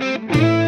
Música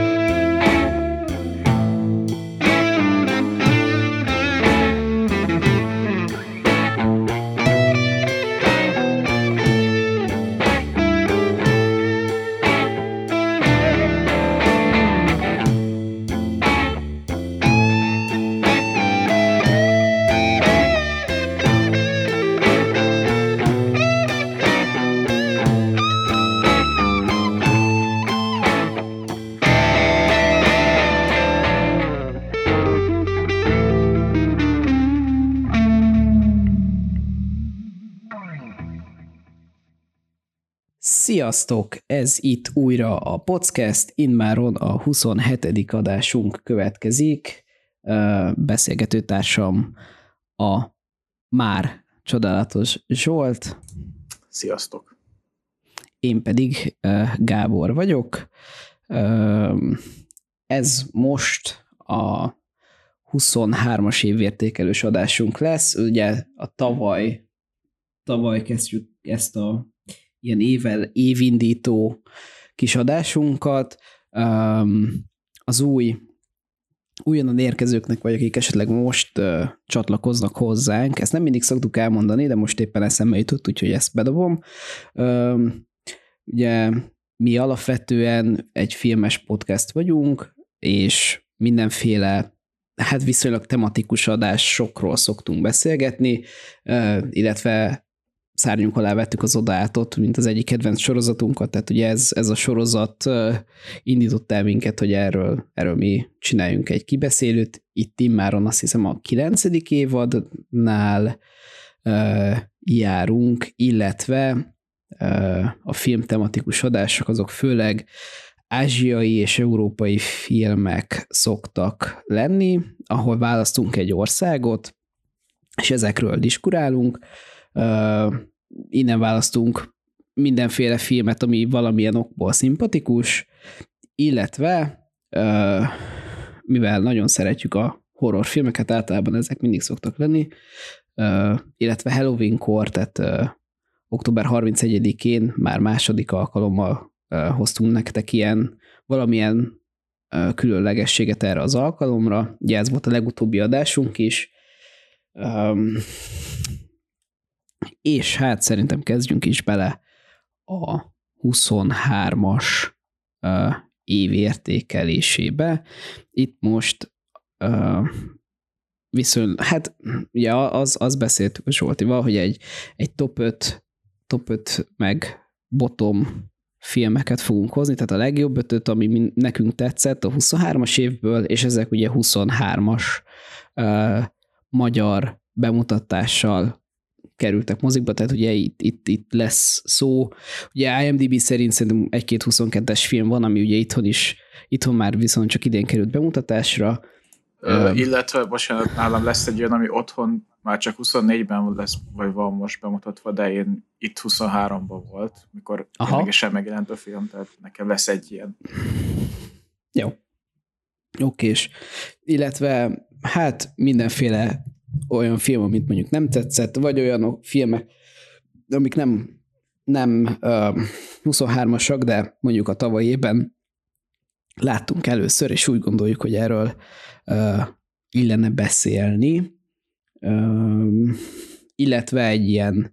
Sziasztok! Ez itt újra a podcast, immáron a 27. adásunk következik. Beszélgetőtársam a már csodálatos Zsolt. Sziasztok! Én pedig Gábor vagyok. Ez most a 23-as évértékelős adásunk lesz. Ugye a tavaly, tavaly kezdjük ezt a ilyen évvel, évindító kis adásunkat. Um, az új újonnan érkezőknek, vagy akik esetleg most uh, csatlakoznak hozzánk, ezt nem mindig szoktuk elmondani, de most éppen eszembe jutott, úgyhogy ezt bedobom. Um, ugye mi alapvetően egy filmes podcast vagyunk, és mindenféle hát viszonylag tematikus adásokról szoktunk beszélgetni, illetve szárnyunk alá vettük az odaátot, mint az egyik kedvenc sorozatunkat, tehát ugye ez, ez a sorozat indított el minket, hogy erről, erről mi csináljunk egy kibeszélőt. Itt immáron azt hiszem a kilencedik évadnál járunk, illetve a filmtematikus adások azok főleg ázsiai és európai filmek szoktak lenni, ahol választunk egy országot, és ezekről diskurálunk, Uh, innen választunk mindenféle filmet, ami valamilyen okból szimpatikus, illetve uh, mivel nagyon szeretjük a horrorfilmeket, általában ezek mindig szoktak lenni, uh, illetve Halloween-kor, tehát uh, október 31-én már második alkalommal uh, hoztunk nektek ilyen valamilyen uh, különlegességet erre az alkalomra. Ugye ez volt a legutóbbi adásunk is. Um, és hát szerintem kezdjünk is bele a 23-as uh, évértékelésébe. Itt most uh, viszont, hát ugye az, az beszéltük Zsoltival, hogy egy, egy top 5, top 5 meg bottom filmeket fogunk hozni, tehát a legjobb ötöt, ami nekünk tetszett a 23-as évből, és ezek ugye 23-as uh, magyar bemutatással kerültek mozikba, tehát ugye itt, itt, itt lesz szó. Ugye IMDb szerint szerintem egy-két 22-es film van, ami ugye itthon is, itthon már viszont csak idén került bemutatásra. Ö, um, illetve, bocsánat, nálam lesz egy olyan, ami otthon már csak 24-ben lesz, vagy van most bemutatva, de én itt 23-ban volt, mikor ténylegesen megjelent a film, tehát nekem lesz egy ilyen. Jó. Okés. Illetve hát mindenféle olyan film, amit mondjuk nem tetszett, vagy olyan filmek, amik nem, nem uh, 23-asak, de mondjuk a tavalyi évben láttunk először, és úgy gondoljuk, hogy erről uh, illene beszélni, uh, illetve egy ilyen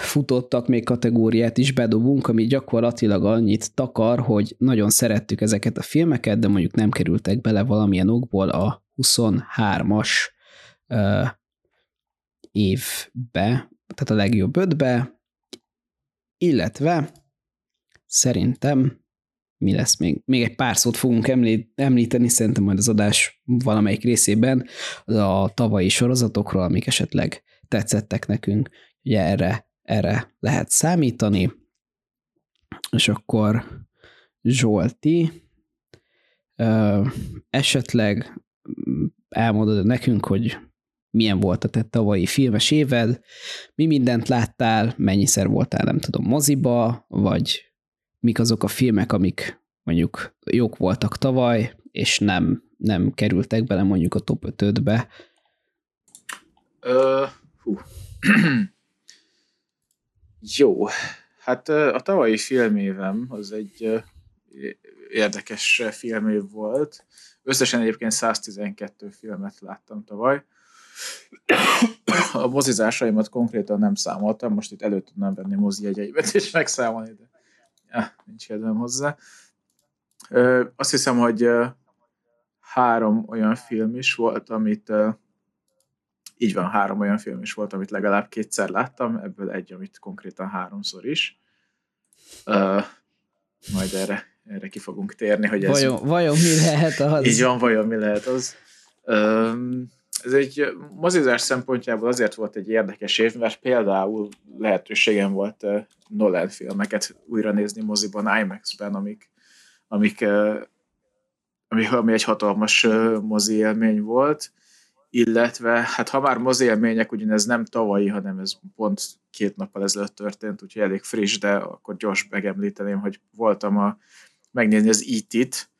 futottak még kategóriát is bedobunk, ami gyakorlatilag annyit takar, hogy nagyon szerettük ezeket a filmeket, de mondjuk nem kerültek bele valamilyen okból a 23-as uh, évbe, tehát a legjobb ötbe, illetve szerintem mi lesz még? Még egy pár szót fogunk említeni, szerintem majd az adás valamelyik részében a tavalyi sorozatokról, amik esetleg tetszettek nekünk. Ugye erre, erre lehet számítani. És akkor Zsolti, esetleg elmondod nekünk, hogy milyen volt a te tavalyi filmes éved, mi mindent láttál, mennyiszer voltál, nem tudom, moziba, vagy mik azok a filmek, amik mondjuk jók voltak tavaly, és nem, nem kerültek bele mondjuk a top 5-be? Uh. Jó, hát a tavalyi filmévem az egy érdekes filmév volt. Összesen egyébként 112 filmet láttam tavaly. A mozizásaimat konkrétan nem számoltam, most itt elő tudnám venni mozi jegyeimet és megszámolni, de ja, nincs kedvem hozzá. Azt hiszem, hogy három olyan film is volt, amit így van, három olyan film is volt, amit legalább kétszer láttam, ebből egy, amit konkrétan háromszor is. Uh, majd erre, erre ki fogunk térni, hogy ez... Vajon, vajon mi lehet az? Így van, vajon mi lehet az. Um, ez egy mozizás szempontjából azért volt egy érdekes év, mert például lehetőségem volt uh, Nolan filmeket újra nézni moziban, IMAX-ben, amik, amik, uh, ami, ami egy hatalmas uh, mozi élmény volt, illetve hát ha már mozi élmények, ugyanez nem tavalyi, hanem ez pont két nappal ezelőtt történt, úgyhogy elég friss, de akkor gyors megemlíteném, hogy voltam a, megnézni az IT-t,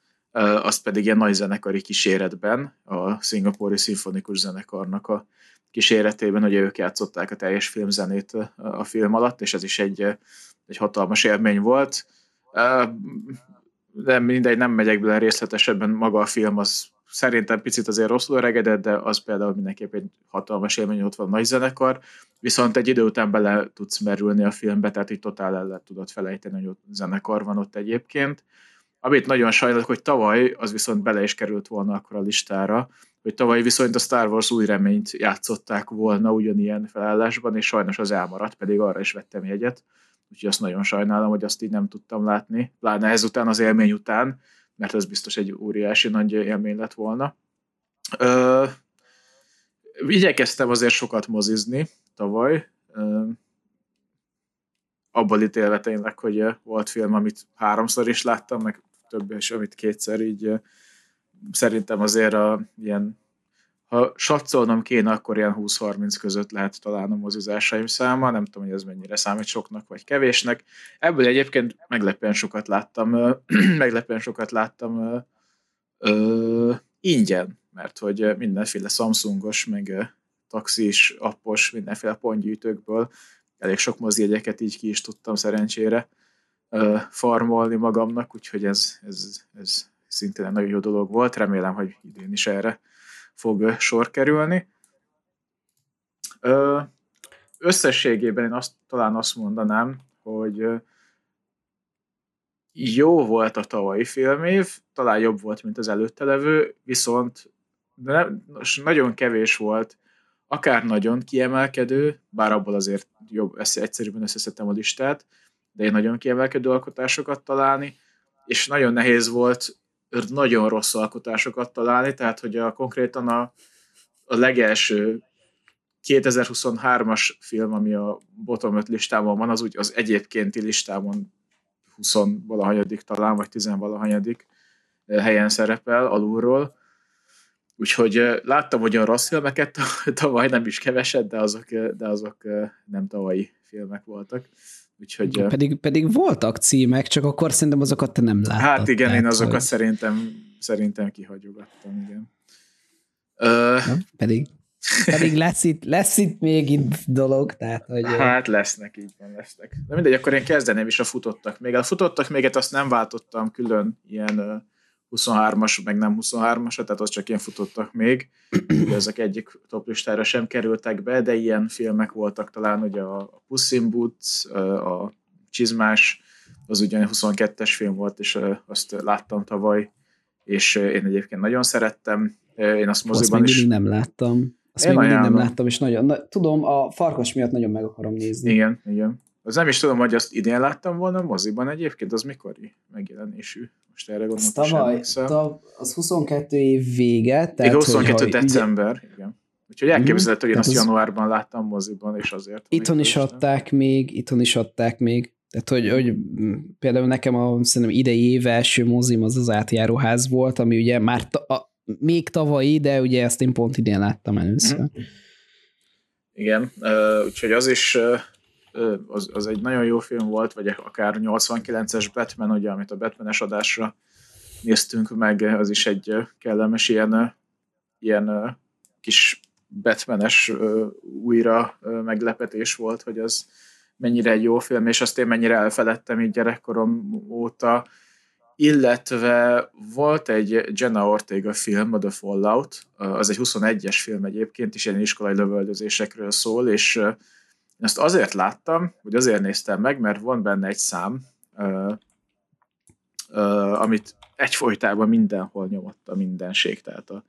azt pedig ilyen nagy zenekari kíséretben, a szingapúri szimfonikus zenekarnak a kíséretében, hogy ők játszották a teljes filmzenét a film alatt, és ez is egy, egy hatalmas élmény volt. De mindegy, nem megyek bele részletesebben, maga a film az szerintem picit azért rosszul öregedett, de az például mindenképp egy hatalmas élmény, ott van nagy zenekar, viszont egy idő után bele tudsz merülni a filmbe, tehát így totál el tudod felejteni, hogy ott zenekar van ott egyébként. Amit nagyon sajnálok, hogy tavaly az viszont bele is került volna akkor a listára, hogy tavaly viszont a Star Wars új reményt játszották volna ugyanilyen felállásban, és sajnos az elmaradt, pedig arra is vettem jegyet, úgyhogy azt nagyon sajnálom, hogy azt így nem tudtam látni, pláne ezután az élmény után, mert ez biztos egy óriási nagy élmény lett volna. Ö, igyekeztem azért sokat mozizni tavaly, ö, abból ítélve tényleg, hogy volt film, amit háromszor is láttam, meg több is, amit kétszer, így szerintem azért a ilyen ha satszolnom kéne, akkor ilyen 20-30 között lehet talán a mozizásaim száma, nem tudom, hogy ez mennyire számít soknak vagy kevésnek. Ebből egyébként meglepően sokat láttam, meglepően sokat láttam ö, ingyen, mert hogy mindenféle Samsungos, meg taxis, appos, mindenféle pontgyűjtőkből elég sok mozijegyeket így ki is tudtam szerencsére ö, farmolni magamnak, úgyhogy ez, ez, ez szintén egy nagyon jó dolog volt, remélem, hogy idén is erre fog sor kerülni. Összességében én azt, talán azt mondanám, hogy jó volt a tavalyi filmév, talán jobb volt, mint az előtte levő, viszont de nem, nagyon kevés volt, akár nagyon kiemelkedő, bár abból azért jobb, ezt egyszerűen összeszedtem a listát, de én nagyon kiemelkedő alkotásokat találni, és nagyon nehéz volt nagyon rossz alkotásokat találni, tehát hogy a, konkrétan a, a legelső 2023-as film, ami a bottom 5 listámon van, az úgy az egyébkénti listámon 20 valahanyadik talán, vagy 10 valahanyadik eh, helyen szerepel alulról. Úgyhogy eh, láttam olyan rossz filmeket tavaly, nem is keveset, de azok, eh, de azok nem tavalyi filmek voltak. Úgyhogy, pedig, pedig voltak címek, csak akkor szerintem azokat te nem láttad. Hát igen, tehát, én azokat hogy... szerintem, szerintem kihagyogattam, igen. Ö... Na, pedig, pedig lesz itt, lesz itt még itt dolog, tehát hogy... Hát lesznek, így van, lesznek. De mindegy, akkor én kezdeném is a futottak még. A futottak még, azt nem váltottam külön ilyen 23-as, meg nem 23-as, tehát az csak ilyen futottak még. Ugye ezek egyik top listára sem kerültek be, de ilyen filmek voltak talán, ugye a Puss in Boots, a Csizmás, az ugye 22-es film volt, és azt láttam tavaly, és én egyébként nagyon szerettem. Én azt moziban azt is... nem láttam. Azt én még mindig nem láttam, és nagyon, na, tudom, a farkas miatt nagyon meg akarom nézni. Igen, igen. Az nem is tudom, hogy azt idén láttam volna moziban egyébként, az mikor megjelenésű? Most erre gondolom, tavaly, tav, az 22 év vége. Tehát, 22 hogy, december, ugye, igen. Úgyhogy elképzelhető, hogy én azt az... januárban láttam moziban, és azért. Itthon is adták még, itthon is adták még. Tehát, hogy, hogy például nekem a szerintem idei év első mozim az az átjáróház volt, ami ugye már ta, a, még tavalyi, de ugye ezt én pont idén láttam először. Mm. Igen, úgyhogy az is az, az egy nagyon jó film volt, vagy akár 89-es Batman, ugye, amit a Batmanes adásra néztünk meg, az is egy kellemes ilyen, ilyen kis Batmanes újra meglepetés volt, hogy az mennyire egy jó film, és azt én mennyire elfeledtem így gyerekkorom óta. illetve volt egy Jenna Ortega film, a The Fallout, az egy 21-es film egyébként, is ilyen iskolai lövöldözésekről szól, és ezt azért láttam, hogy azért néztem meg, mert van benne egy szám, amit egyfolytában mindenhol nyomott a mindenség, tehát a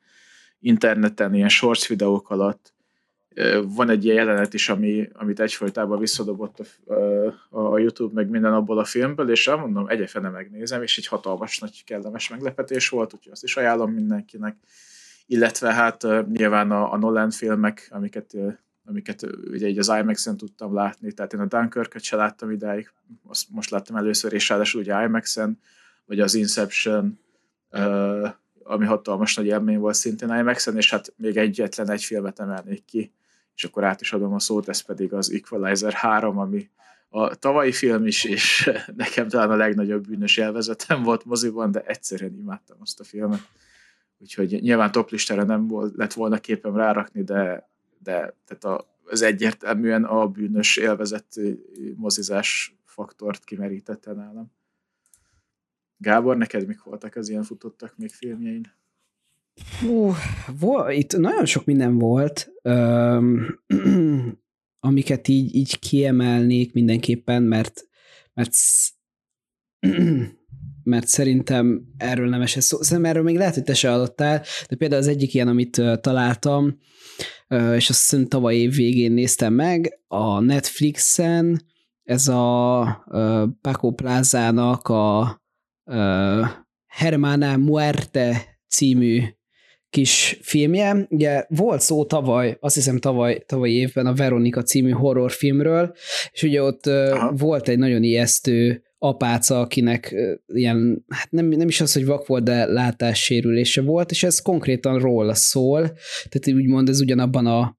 interneten, ilyen shorts videók alatt van egy ilyen jelenet is, ami, amit egyfolytában visszadobott a, a YouTube, meg minden abból a filmből, és elmondom, egyefene megnézem, és egy hatalmas nagy kellemes meglepetés volt, úgyhogy azt is ajánlom mindenkinek. Illetve hát nyilván a, a Nolan filmek, amiket, amiket ugye így az IMAX-en tudtam látni, tehát én a Dunkirk-öt se láttam idáig, azt most láttam először, és ráadásul ugye IMAX-en, vagy az Inception, ami hatalmas nagy élmény volt szintén IMAX-en, és hát még egyetlen egy filmet emelnék ki, és akkor át is adom a szót, ez pedig az Equalizer 3, ami a tavalyi film is, és nekem talán a legnagyobb bűnös élvezetem volt moziban, de egyszerűen imádtam azt a filmet. Úgyhogy nyilván top listára nem volt, lett volna képem rárakni, de, de tehát a, az egyértelműen a bűnös élvezet mozizás faktort kimerítette nálam. Gábor, neked mik voltak az ilyen futottak még filmjein? Hú, vol, itt nagyon sok minden volt, amiket így, így kiemelnék mindenképpen, mert, mert mert szerintem erről nem esett szó. Szerintem erről még lehet, hogy te se adottál, de például az egyik ilyen, amit találtam, és azt szerintem tavaly év végén néztem meg, a Netflixen ez a Paco Plázának a Hermana Muerte című kis filmje. Ugye volt szó tavaly, azt hiszem tavaly, tavaly évben a Veronika című horrorfilmről, és ugye ott Aha. volt egy nagyon ijesztő apáca, akinek ilyen, hát nem, nem is az, hogy vak volt, de látássérülése volt, és ez konkrétan róla szól, tehát úgymond ez ugyanabban a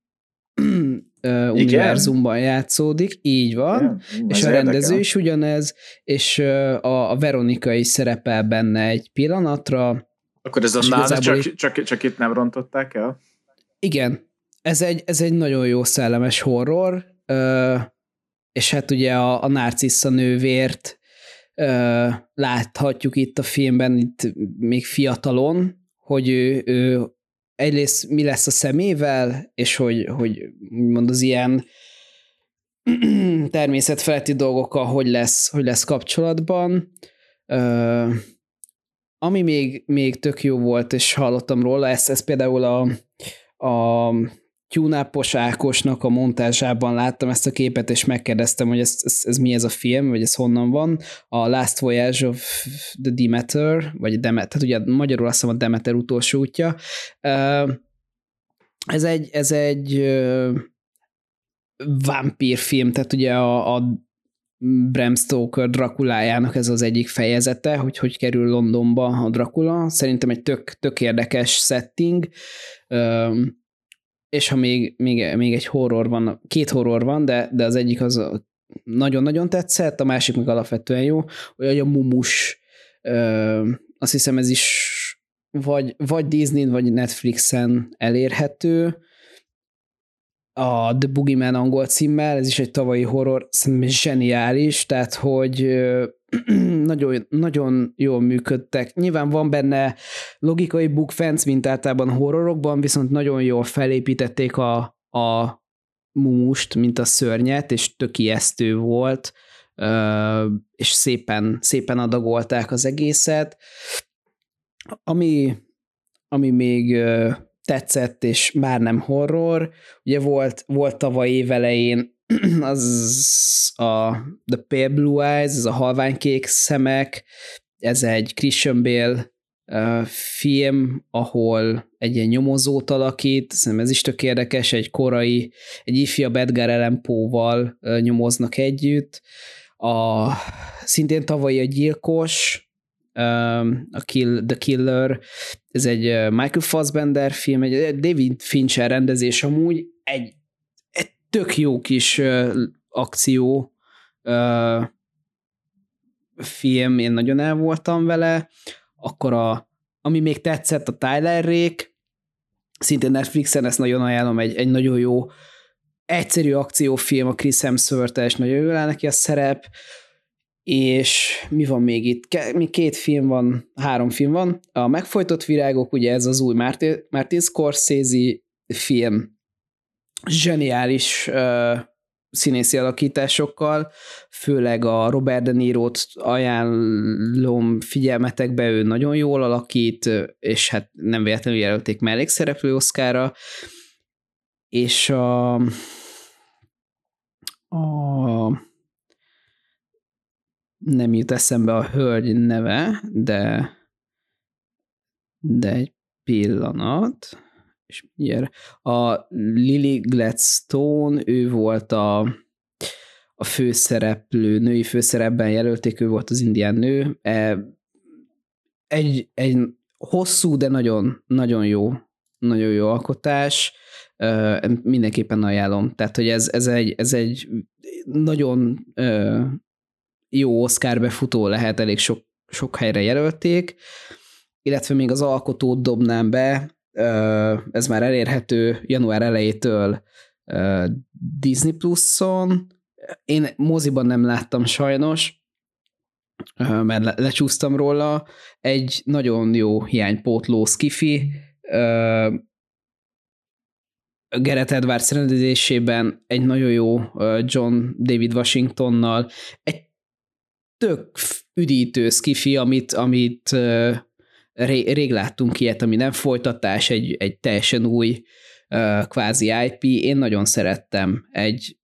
univerzumban játszódik, így van, Igen, és a rendező érdekel. is ugyanez, és a, a Veronika is szerepel benne egy pillanatra. Akkor ez a nála csak, így... csak, csak itt nem rontották el? Igen, ez egy, ez egy nagyon jó szellemes horror, és hát ugye a, a narcissa nővért láthatjuk itt a filmben, itt még fiatalon, hogy ő, ő egyrészt mi lesz a szemével, és hogy, hogy mond az ilyen természetfeletti dolgokkal hogy lesz, hogy lesz kapcsolatban. Uh, ami még, még tök jó volt, és hallottam róla, ez, ez például a, a Tyúnápos Ákosnak a montázsában láttam ezt a képet, és megkérdeztem, hogy ez, ez, ez mi ez a film, vagy ez honnan van. A Last Voyage of the Demeter, vagy Demeter, tehát ugye magyarul azt hiszem a Demeter utolsó útja. Ez egy, ez egy film, tehát ugye a, a Bram Stoker Drakulájának ez az egyik fejezete, hogy hogy kerül Londonba a Dracula. Szerintem egy tök, tök érdekes setting és ha még, még, még egy horror van, két horror van, de, de az egyik az nagyon-nagyon tetszett, a másik meg alapvetően jó, hogy a Mumus, ö, azt hiszem ez is vagy, vagy Disney, vagy Netflixen elérhető, a The Boogeyman angol címmel, ez is egy tavalyi horror, szerintem zseniális, tehát hogy nagyon, nagyon jól működtek. Nyilván van benne logikai bukfenc, mint általában horrorokban, viszont nagyon jól felépítették a, a mumust, mint a szörnyet, és tök ijesztő volt, és szépen, szépen adagolták az egészet. Ami, ami még tetszett, és már nem horror, ugye volt, volt tavaly évelején az a The Pale Blue Eyes, ez a halványkék szemek, ez egy Christian Bale film, ahol egy ilyen nyomozót alakít, szerintem ez is tök érdekes, egy korai, egy ifjabb Edgar Allan Poe-val nyomoznak együtt. A, szintén tavaly a gyilkos, a Kill, The Killer, ez egy Michael Fassbender film, egy David Fincher rendezés amúgy, egy tök jó kis uh, akció uh, film, én nagyon el voltam vele, akkor a, ami még tetszett, a Tyler Rake, szintén Netflixen, ezt nagyon ajánlom, egy, egy nagyon jó egyszerű akciófilm a Chris hemsworth és nagyon jól áll neki a szerep, és mi van még itt? Ke- két film van, három film van. A Megfojtott virágok, ugye ez az új Martin, Martin Scorsese film, zseniális uh, színészi alakításokkal, főleg a Robert De Niro-t ajánlom figyelmetekbe, ő nagyon jól alakít, és hát nem véletlenül jelölték mellékszereplő oszkára, és a, a nem jut eszembe a hölgy neve, de de egy pillanat, és mindjárt. A Lily Gladstone, ő volt a, a főszereplő, női főszerepben jelölték, ő volt az indián nő. E, egy, egy hosszú, de nagyon, nagyon jó, nagyon jó alkotás. Mindenképpen ajánlom. Tehát, hogy ez, ez, egy, ez egy nagyon jó Oscar befutó lehet, elég sok, sok helyre jelölték, illetve még az alkotót dobnám be, ez már elérhető január elejétől Disney Plus-on. Én moziban nem láttam sajnos, mert le- lecsúsztam róla. Egy nagyon jó hiánypótló skifi, Gerett Edwards rendezésében egy nagyon jó John David Washingtonnal, egy tök üdítő skifi, amit, amit ré, rég láttunk ilyet, ami nem folytatás, egy, egy teljesen új uh, kvázi IP. Én nagyon szerettem egy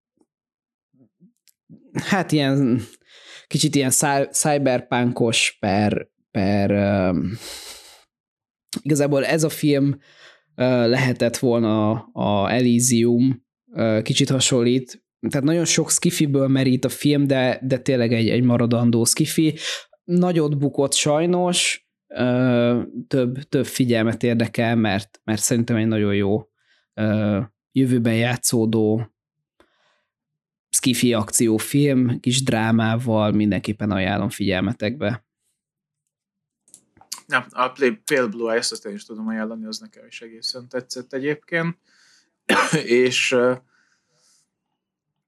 hát ilyen kicsit ilyen cyberpunkos per, per um, igazából ez a film uh, lehetett volna a, a Elysium, uh, kicsit hasonlít, tehát nagyon sok skifiből merít a film, de, de tényleg egy, egy maradandó skifi. Nagyot bukott sajnos, több, több figyelmet érdekel, mert, mert szerintem egy nagyon jó jövőben játszódó skifi akciófilm, kis drámával, mindenképpen ajánlom figyelmetekbe. Ja, a Pale Blue Eyes, azt én is tudom ajánlani, az nekem is egészen tetszett egyébként. és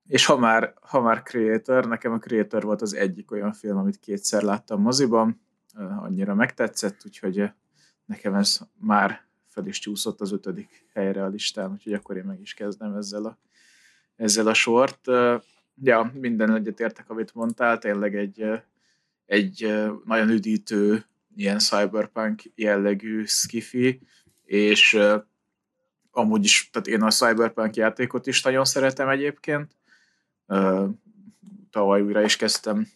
és ha már, ha már Creator, nekem a Creator volt az egyik olyan film, amit kétszer láttam moziban, annyira megtetszett, úgyhogy nekem ez már fel is csúszott az ötödik helyre a listán, úgyhogy akkor én meg is kezdem ezzel a, ezzel a sort. Ja, minden egyetértek, amit mondtál, tényleg egy, egy nagyon üdítő, ilyen cyberpunk jellegű skifi, és amúgy is, tehát én a cyberpunk játékot is nagyon szeretem egyébként. Tavaly újra is kezdtem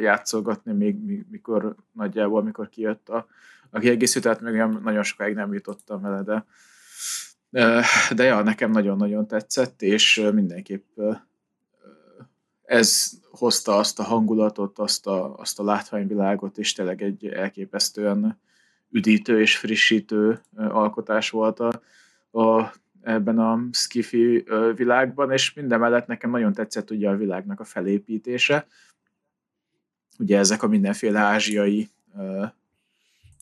játszolgatni, még mikor nagyjából, mikor kijött a, a kiegészítő, tehát még nem, nagyon sokáig nem jutottam vele, de de ja, nekem nagyon-nagyon tetszett, és mindenképp ez hozta azt a hangulatot, azt a, azt a látványvilágot, és tényleg egy elképesztően üdítő és frissítő alkotás volt a, a, ebben a skifi világban, és minden mellett nekem nagyon tetszett ugye a világnak a felépítése, ugye ezek a mindenféle ázsiai ö,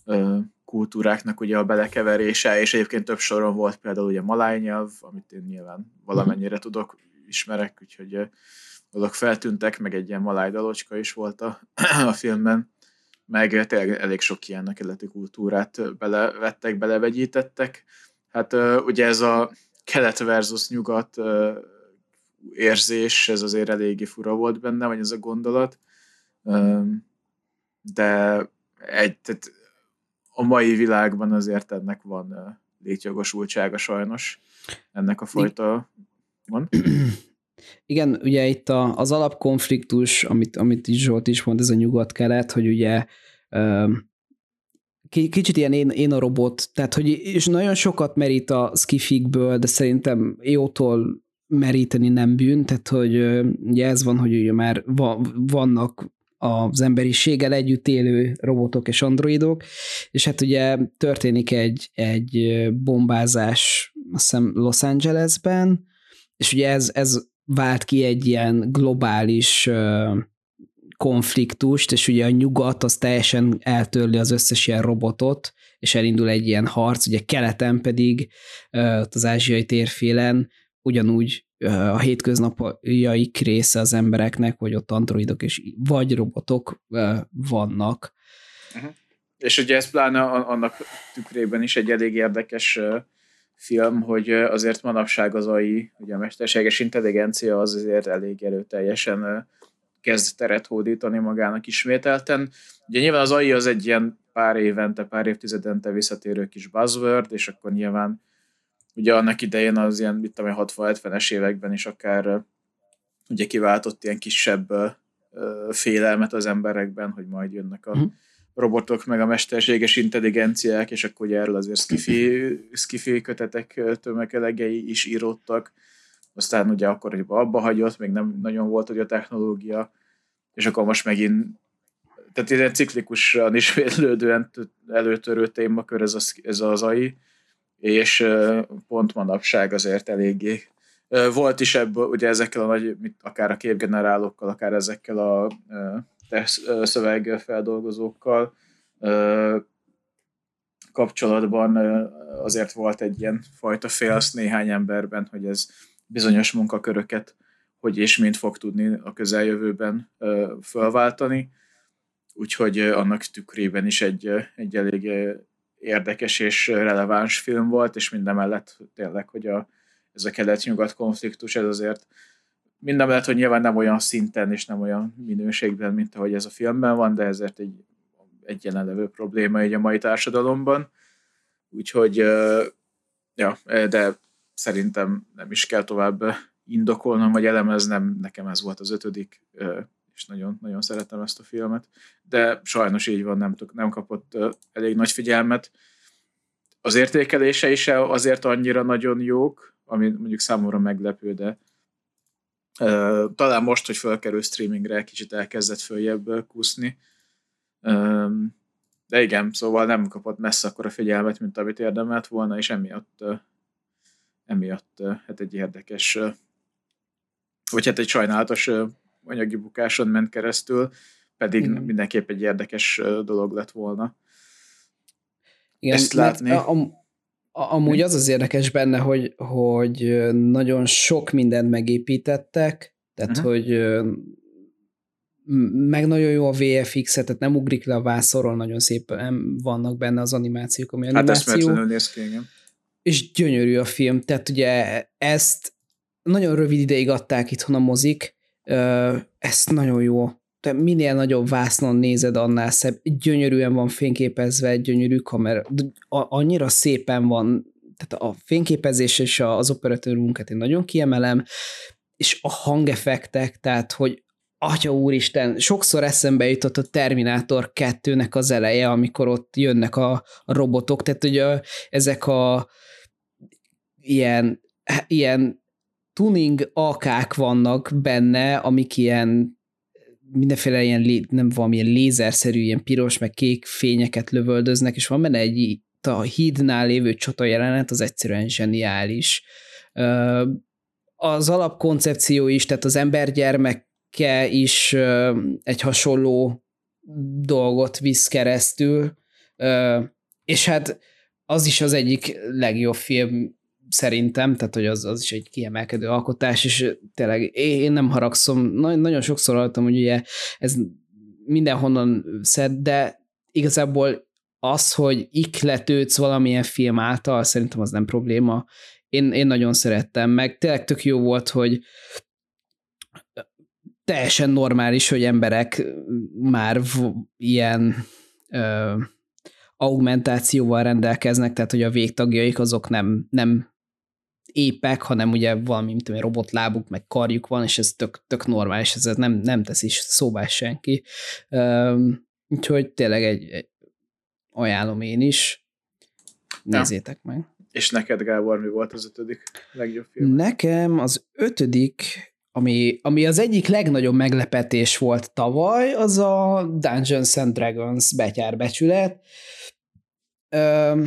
ö, kultúráknak ugye a belekeverése, és egyébként több soron volt például ugye maláj nyelv, amit én nyilván valamennyire tudok, ismerek, úgyhogy azok feltűntek, meg egy ilyen maláj dalocska is volt a, a filmben, meg tényleg elég sok ilyen keleti kultúrát belevettek, belevegyítettek. Hát ugye ez a kelet versus nyugat érzés, ez azért eléggé fura volt benne, vagy ez a gondolat de egy, tehát a mai világban azért ennek van létjogosultsága sajnos, ennek a fajta van. Igen, ugye itt a, az alapkonfliktus, amit, amit Zsolt is mond, ez a nyugat-kelet, hogy ugye kicsit ilyen én, én a robot, tehát hogy és nagyon sokat merít a skifikből, de szerintem jótól meríteni nem bűn, tehát hogy ugye ez van, hogy ugye már vannak az emberiséggel együtt élő robotok és androidok, és hát ugye történik egy, egy bombázás, azt hiszem Los Angelesben, és ugye ez, ez vált ki egy ilyen globális konfliktust, és ugye a nyugat az teljesen eltörli az összes ilyen robotot, és elindul egy ilyen harc, ugye keleten pedig az ázsiai térfélen ugyanúgy a hétköznapjaik része az embereknek, hogy ott androidok és vagy robotok vannak. Uh-huh. És ugye ez pláne annak tükrében is egy elég érdekes film, hogy azért manapság az AI, ugye a mesterséges intelligencia az azért elég erőteljesen kezd teret hódítani magának ismételten. Ugye nyilván az AI az egy ilyen pár évente, pár évtizedente visszatérő kis buzzword, és akkor nyilván ugye annak idején az ilyen, mit tudom, 60-70-es években is akár ugye kiváltott ilyen kisebb félelmet az emberekben, hogy majd jönnek a uh-huh robotok, meg a mesterséges intelligenciák, és akkor ugye erről azért skifi, skifi kötetek tömegelegei is íródtak. Aztán ugye akkor hogy abba hagyott, még nem nagyon volt hogy a technológia, és akkor most megint tehát ilyen ciklikusan ismétlődően előtörő témakör ez, az, ez az AI, és pont manapság azért eléggé. Volt is ebből, ugye ezekkel a nagy, akár a képgenerálókkal, akár ezekkel a szövegfeldolgozókkal kapcsolatban azért volt egy ilyen fajta félsz néhány emberben, hogy ez bizonyos munkaköröket hogy és mint fog tudni a közeljövőben felváltani. Úgyhogy annak tükrében is egy, egy elég érdekes és releváns film volt, és minden mellett tényleg, hogy a, ez a kelet-nyugat konfliktus, ez azért minden mellett, hogy nyilván nem olyan szinten és nem olyan minőségben, mint ahogy ez a filmben van, de ezért egy, egy jelenlevő probléma egy a mai társadalomban. Úgyhogy, ja, de szerintem nem is kell tovább indokolnom, vagy elemeznem, nekem ez volt az ötödik, és nagyon, nagyon szeretem ezt a filmet, de sajnos így van, nem, nem kapott elég nagy figyelmet. Az értékelése is azért annyira nagyon jók, ami mondjuk számomra meglepő, de talán most, hogy felkerül streamingre, kicsit elkezdett följebb kúszni. De igen, szóval nem kapott messze akkor a figyelmet, mint amit érdemelt volna, és emiatt, emiatt hát egy érdekes, vagy hát egy sajnálatos anyagi bukáson ment keresztül, pedig igen. mindenképp egy érdekes dolog lett volna. Igen, Ezt látni. A, a, Amúgy az az érdekes benne, hogy, hogy nagyon sok mindent megépítettek, tehát uh-huh. hogy meg nagyon jó a VFX, tehát nem ugrik le a vászorról, nagyon szépen vannak benne az animációk, ami animáció. Hát néz ki, igen. És gyönyörű a film, tehát ugye ezt nagyon rövid ideig adták itthon a mozik, ezt nagyon jó te minél nagyobb vásznon nézed, annál szebb. Gyönyörűen van fényképezve, gyönyörű kamera. Annyira szépen van, tehát a fényképezés és az operatőr munkát én nagyon kiemelem, és a hangeffektek, tehát hogy Atya úristen, sokszor eszembe jutott a Terminátor 2-nek az eleje, amikor ott jönnek a, a robotok, tehát ugye ezek a ilyen, ilyen tuning akák vannak benne, amik ilyen mindenféle ilyen, nem valamilyen lézerszerű, ilyen piros, meg kék fényeket lövöldöznek, és van benne egy a hídnál lévő csata jelenet, az egyszerűen zseniális. Az alapkoncepció is, tehát az embergyermeke is egy hasonló dolgot visz keresztül, és hát az is az egyik legjobb film szerintem, tehát hogy az, az is egy kiemelkedő alkotás, és tényleg én nem haragszom, nagyon sokszor hallottam, hogy ugye ez mindenhonnan szed, de igazából az, hogy ikletődsz valamilyen film által, szerintem az nem probléma. Én, én nagyon szerettem, meg tényleg tök jó volt, hogy teljesen normális, hogy emberek már ilyen ö, augmentációval rendelkeznek, tehát hogy a végtagjaik azok nem, nem épek, hanem ugye valami, mint egy robotlábuk, meg karjuk van, és ez tök, tök normális, ez nem, nem teszi szóba senki. Um, úgyhogy tényleg egy, egy, ajánlom én is. Nézzétek ja. meg. És neked, Gábor, mi volt az ötödik legjobb film? Nekem az ötödik, ami, ami az egyik legnagyobb meglepetés volt tavaly, az a Dungeons and Dragons betyárbecsület. Um,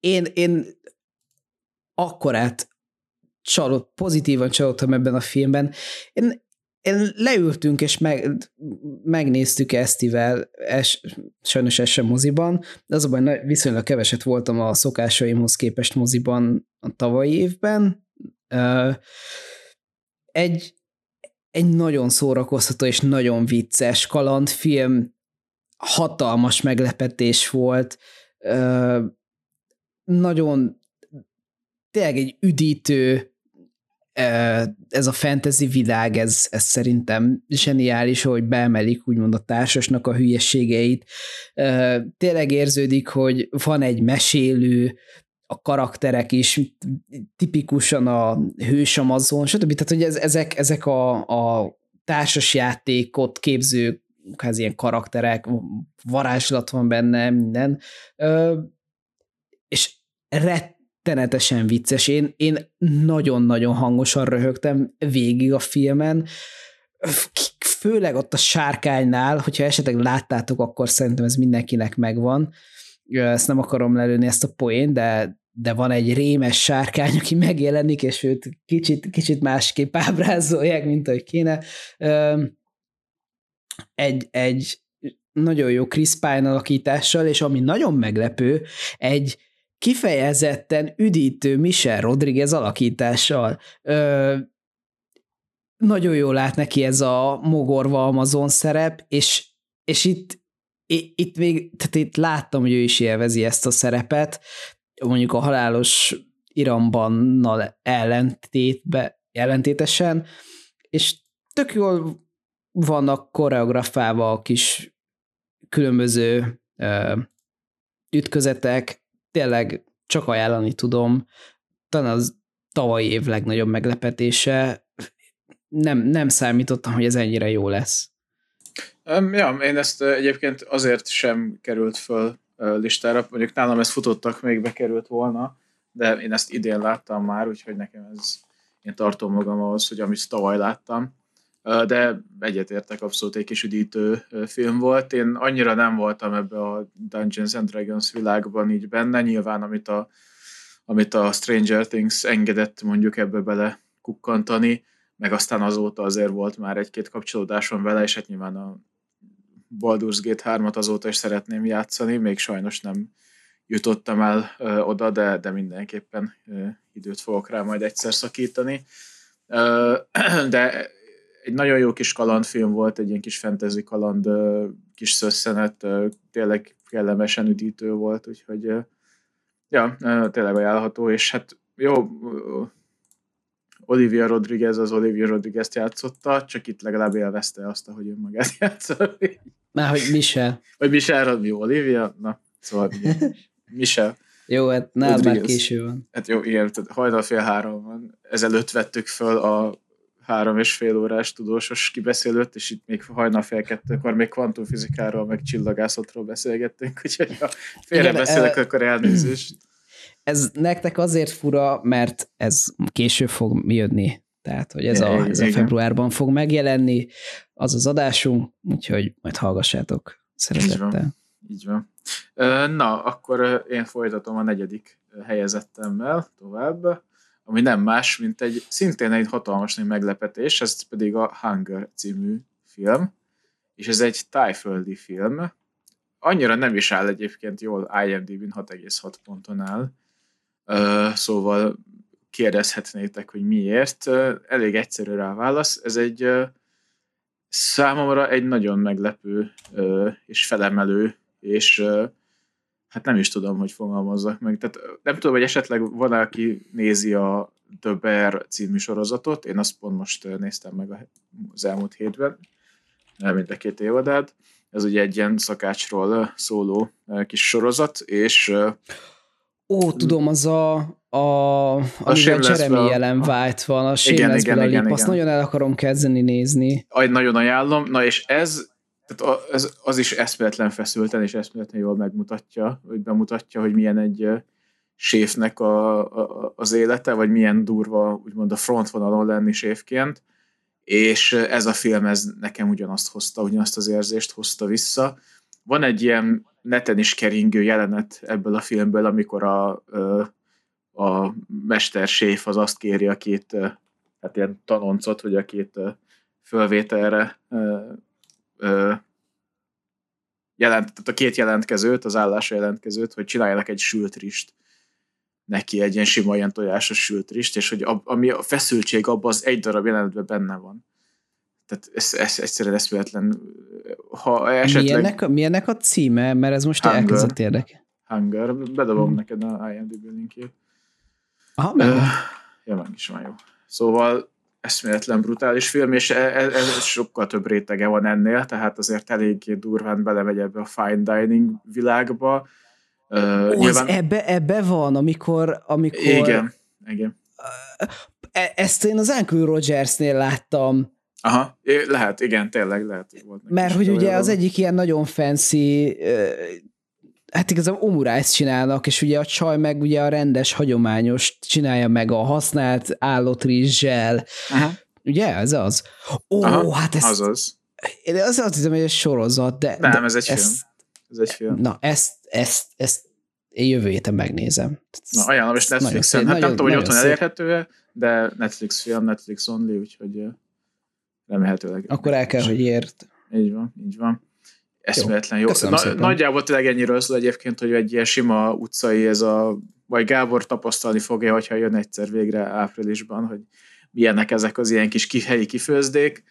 én, én akkorát csalott, pozitívan csalódtam ebben a filmben. Én leültünk és meg, megnéztük Esztivel, es, sajnos ez sem moziban, de az viszonylag keveset voltam a szokásaimhoz képest moziban a tavalyi évben. Egy, egy nagyon szórakoztató és nagyon vicces kalandfilm, hatalmas meglepetés volt, nagyon tényleg egy üdítő ez a fantasy világ, ez, ez szerintem zseniális, hogy beemelik úgymond a társasnak a hülyességeit. Tényleg érződik, hogy van egy mesélő, a karakterek is tipikusan a hős Amazon, stb. Tehát, hogy ez, ezek, ezek a, a társasjátékot képző hát ilyen karakterek, varázslat van benne, minden. És ret, rettenetesen vicces. Én, én nagyon-nagyon hangosan röhögtem végig a filmen, főleg ott a sárkánynál, hogyha esetleg láttátok, akkor szerintem ez mindenkinek megvan. Ezt nem akarom lelőni ezt a poén, de, de van egy rémes sárkány, aki megjelenik, és őt kicsit, kicsit másképp ábrázolják, mint ahogy kéne. Egy, egy nagyon jó Chris Pine alakítással, és ami nagyon meglepő, egy kifejezetten üdítő Michel Rodriguez alakítással. Ö, nagyon jól lát neki ez a mogorva Amazon szerep, és, és itt, itt még, tehát itt láttam, hogy ő is élvezi ezt a szerepet, mondjuk a halálos irambannal ellentétbe, ellentétesen, és tök jól vannak koreografálva a kis különböző ö, ütközetek, tényleg csak ajánlani tudom, talán az tavalyi év legnagyobb meglepetése, nem, nem számítottam, hogy ez ennyire jó lesz. Um, ja, én ezt egyébként azért sem került föl listára, mondjuk nálam ezt futottak, még bekerült volna, de én ezt idén láttam már, úgyhogy nekem ez, én tartom magam ahhoz, hogy amit tavaly láttam, de egyetértek, abszolút egy kis üdítő film volt. Én annyira nem voltam ebbe a Dungeons and Dragons világban így benne, nyilván amit a, amit a Stranger Things engedett mondjuk ebbe bele kukkantani, meg aztán azóta azért volt már egy-két kapcsolódásom vele, és hát nyilván a Baldur's Gate 3-at azóta is szeretném játszani, még sajnos nem jutottam el ö, oda, de, de mindenképpen ö, időt fogok rá majd egyszer szakítani. Ö, de egy nagyon jó kis kalandfilm volt, egy ilyen kis fantasy kaland, kis szösszenet, tényleg kellemesen üdítő volt, úgyhogy ja, tényleg ajánlható, és hát jó, Olivia Rodriguez az Olivia Rodriguez-t játszotta, csak itt legalább élvezte azt, ahogy önmagát játszott. Már hogy Michel. Vagy Michel, jó, Olivia? Na, szóval Michel. Jó, hát nál már késő van. Hát jó, igen, tehát hajnal fél három van. Ezelőtt vettük föl a három és fél órás tudósos kibeszélőt, és itt még hajnal fél kettőkor még kvantumfizikáról, meg csillagászatról beszélgettünk, úgyhogy ha félre beszélek, e- akkor elnézést. Ez nektek azért fura, mert ez később fog jönni. Tehát, hogy ez, a, ez a februárban fog megjelenni, az az adásunk, úgyhogy majd hallgassátok szeretettel. Így van. Így van. Na, akkor én folytatom a negyedik helyezettemmel tovább ami nem más, mint egy szintén egy hatalmas nagy meglepetés, ez pedig a Hunger című film, és ez egy tájföldi film. Annyira nem is áll egyébként jól IMDb-n 6,6 ponton áll, szóval kérdezhetnétek, hogy miért. Elég egyszerű rá válasz. Ez egy számomra egy nagyon meglepő és felemelő és hát nem is tudom, hogy fogalmazzak meg. Tehát nem tudom, hogy esetleg van, aki nézi a The Bear című sorozatot, én azt pont most néztem meg az elmúlt hétben, mind a két évadát. Ez ugye egy ilyen szakácsról szóló kis sorozat, és Ó, tudom, az a, a, a Jeremy jelen vált van, a igen, igen, igen, azt nagyon el akarom kezdeni nézni. Aj, nagyon ajánlom. Na és ez tehát az, az is eszméletlen feszülten és eszméletlen jól megmutatja, hogy bemutatja, hogy milyen egy séfnek a, a, az élete, vagy milyen durva úgymond a frontvonalon lenni séfként, és ez a film ez nekem ugyanazt hozta, ugyanazt az érzést hozta vissza. Van egy ilyen neten is keringő jelenet ebből a filmből, amikor a, a mester séf az azt kéri a két, hát ilyen tanoncot, vagy a két fölvételre jelent, tehát a két jelentkezőt, az állásra jelentkezőt, hogy csináljanak egy sült rist neki egy ilyen sima ilyen tojásos sült rist, és hogy a, ami a feszültség abban az egy darab jelenetben benne van. Tehát ez, ez egyszerűen eszméletlen. Ha esetleg... mi, ennek, mi ennek a címe? Mert ez most Hunger. elkezdett érdekel. Hunger. Bedobom hmm. neked a IMDb linkjét. Aha, meg uh, Ja, meg is van jó. Szóval eszméletlen brutális film, és ez, e, ez sokkal több rétege van ennél, tehát azért eléggé durván belemegy ebbe a fine dining világba. Uh, Ó, nyilván... ebbe, ebbe van, amikor, amikor... Igen, igen. E, ezt én az Uncle Rogersnél láttam. Aha, lehet, igen, tényleg lehet. Volt Mert hogy ugye az egyik ilyen nagyon fancy hát igazából omurájt csinálnak, és ugye a csaj meg ugye a rendes, hagyományos csinálja meg a használt állotrizssel. Uh-huh. Ugye, ez az? Ó, Aha, hát ez... Azaz. Én az azt hiszem, hogy ez sorozat, de... Nem, de ez egy ezt, film. Ez egy film. Na, ezt, ezt, ezt én jövő héten megnézem. Na, ajánlom, és Netflixen. Hát nem tudom, hogy otthon elérhető de Netflix film, Netflix only, úgyhogy remélhetőleg. Akkor el kell, hogy ért. Így van, így van. Eszméletlen jó. jó. Na, nagyjából tényleg ennyiről szól egyébként, hogy egy ilyen sima utcai ez a, vagy Gábor tapasztalni fogja, hogyha jön egyszer végre áprilisban, hogy milyenek ezek az ilyen kis helyi kifőzdék,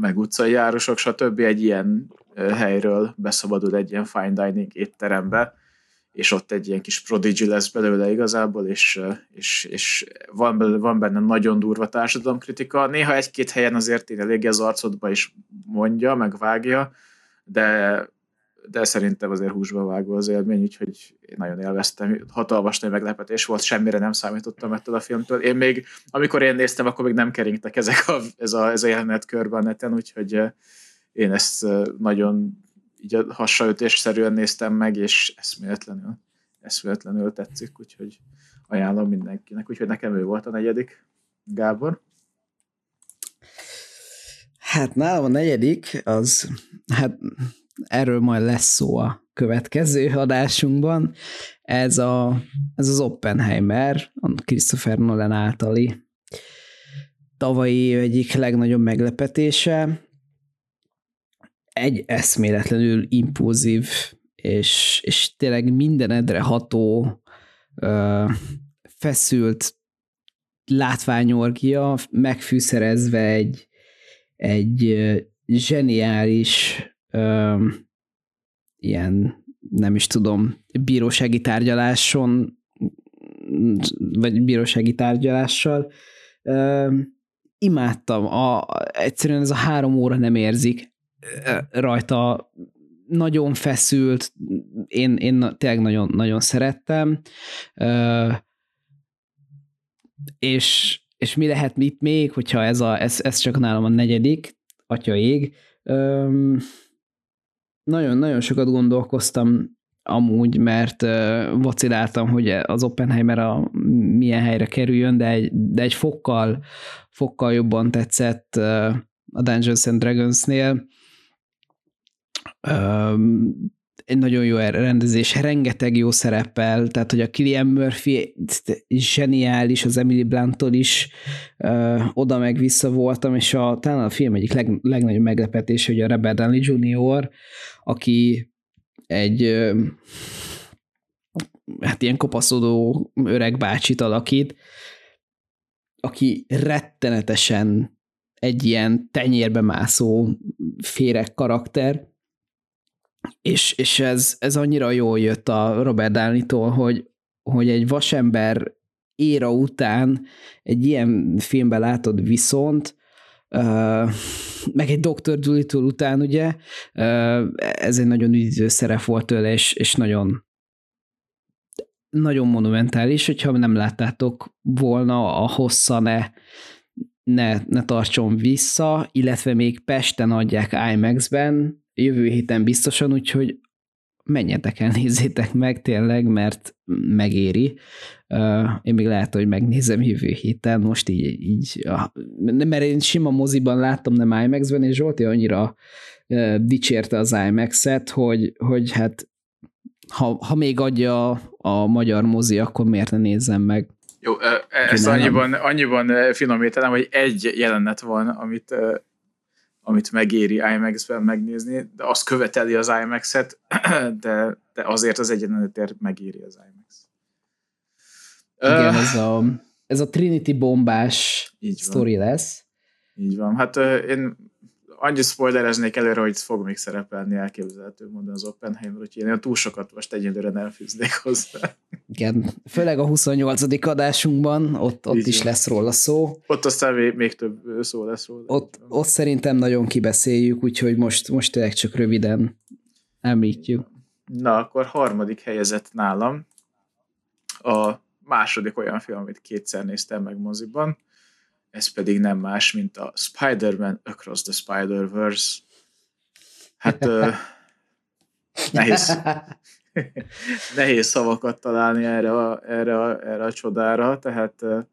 meg utcai járosok, stb. egy ilyen helyről beszabadul egy ilyen fine dining étterembe, és ott egy ilyen kis prodigy lesz belőle igazából, és, és, és van, belőle, van benne nagyon durva társadalomkritika. Néha egy-két helyen azért én eléggé az arcodba is mondja, meg vágja, de, de szerintem azért húsba vágva az élmény, úgyhogy én nagyon élveztem. Hatalmas nagy meglepetés volt, semmire nem számítottam ettől a filmtől. Én még, amikor én néztem, akkor még nem keringtek ezek a, ez, a, ez a jelenet körbe a neten, úgyhogy eh, én ezt eh, nagyon így a hasraütésszerűen néztem meg, és eszméletlenül, eszméletlenül tetszik, úgyhogy ajánlom mindenkinek. Úgyhogy nekem ő volt a negyedik. Gábor? Hát nálam a negyedik, az, hát erről majd lesz szó a következő adásunkban. Ez, a, ez az Oppenheimer, a Christopher Nolan általi tavalyi egyik legnagyobb meglepetése. Egy eszméletlenül impulzív és, és tényleg mindenedre ható, feszült látványorgia, megfűszerezve egy, egy zseniális ö, ilyen, nem is tudom, bírósági tárgyaláson, vagy bírósági tárgyalással. Ö, imádtam. A, egyszerűen ez a három óra nem érzik rajta. Nagyon feszült, én, én tényleg nagyon, nagyon szerettem. És és mi lehet itt még, hogyha ez, a, ez, ez csak nálam a negyedik, atya ég. Nagyon-nagyon sokat gondolkoztam amúgy, mert vaciláltam, hogy az Oppenheimer a milyen helyre kerüljön, de egy, de egy fokkal, fokkal jobban tetszett a Dungeons and Dragons-nél egy nagyon jó rendezés, rengeteg jó szerepel, tehát hogy a Killian Murphy zseniális, az Emily Bluntól is ö, oda meg vissza voltam, és a, talán a film egyik leg, legnagyobb meglepetés, hogy a Robert Downey Jr., aki egy ö, hát ilyen kopaszodó öreg bácsit alakít, aki rettenetesen egy ilyen tenyérbe mászó féreg karakter, és, és ez, ez annyira jól jött a Robert Downey-tól, hogy, hogy egy vasember éra után egy ilyen filmben látod viszont, meg egy Dr. Dolittle után, ugye, ez egy nagyon üdítő szerep volt tőle, és, és nagyon nagyon monumentális, hogyha nem láttátok volna, a hossza ne, ne, ne tartson vissza, illetve még Pesten adják IMAX-ben, jövő héten biztosan, úgyhogy menjetek el, nézzétek meg tényleg, mert megéri. Én még lehet, hogy megnézem jövő héten, most így, így mert én sima moziban láttam, nem IMAX-ben, és Zsolti annyira dicsérte az IMAX-et, hogy, hogy hát ha, ha még adja a, a magyar mozi, akkor miért ne nézzem meg. Jó, e, ezt annyiban, annyiban finomítanám, hogy egy jelenet van, amit, amit megéri IMAX-ben megnézni, de azt követeli az IMAX-et, de, de azért az egy jelenetért megéri az IMAX. Igen, ez, a, ez a Trinity bombás sztori lesz. Így van. Hát én annyi spoilereznék előre, hogy fog még szerepelni elképzelhető módon az Oppenheimer, úgyhogy én túl sokat most egyelőre nem fűznék hozzá. Igen, főleg a 28. adásunkban, ott, ott is lesz róla szó. Ott aztán még, még több szó lesz róla. Ott, ott szerintem nagyon kibeszéljük, úgyhogy most, most tényleg csak röviden említjük. Na, akkor harmadik helyezett nálam a második olyan film, amit kétszer néztem meg moziban, ez pedig nem más, mint a Spider-Man Across the Spider-Verse. Hát uh, nehéz, nehéz szavakat találni erre a, erre a, erre a csodára, tehát uh,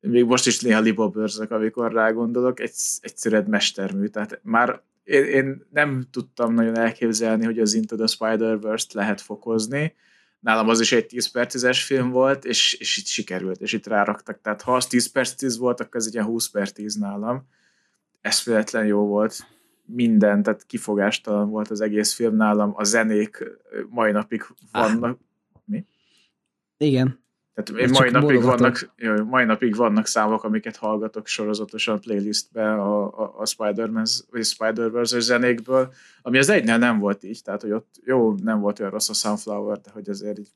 még most is néha libabőrzök, amikor rágondolok, egy, egyszerűen mestermű, tehát már én, én nem tudtam nagyon elképzelni, hogy az Into the Spider-Verse-t lehet fokozni, nálam az is egy 10 per 10-es film volt, és, és itt sikerült, és itt ráraktak. Tehát ha az 10 per 10 volt, akkor ez egy ilyen 20 per 10 nálam. Ez véletlen jó volt. Minden, tehát kifogástalan volt az egész film nálam. A zenék mai napig vannak. Ah. Mi? Igen. Tehát én mai napig, vannak, jó, mai napig vannak számok, amiket hallgatok sorozatosan a playlistbe a, a, a Spider-Man vagy Spider-Verse zenékből, ami az egynél nem volt így, tehát hogy ott jó, nem volt olyan rossz a Sunflower, de hogy azért így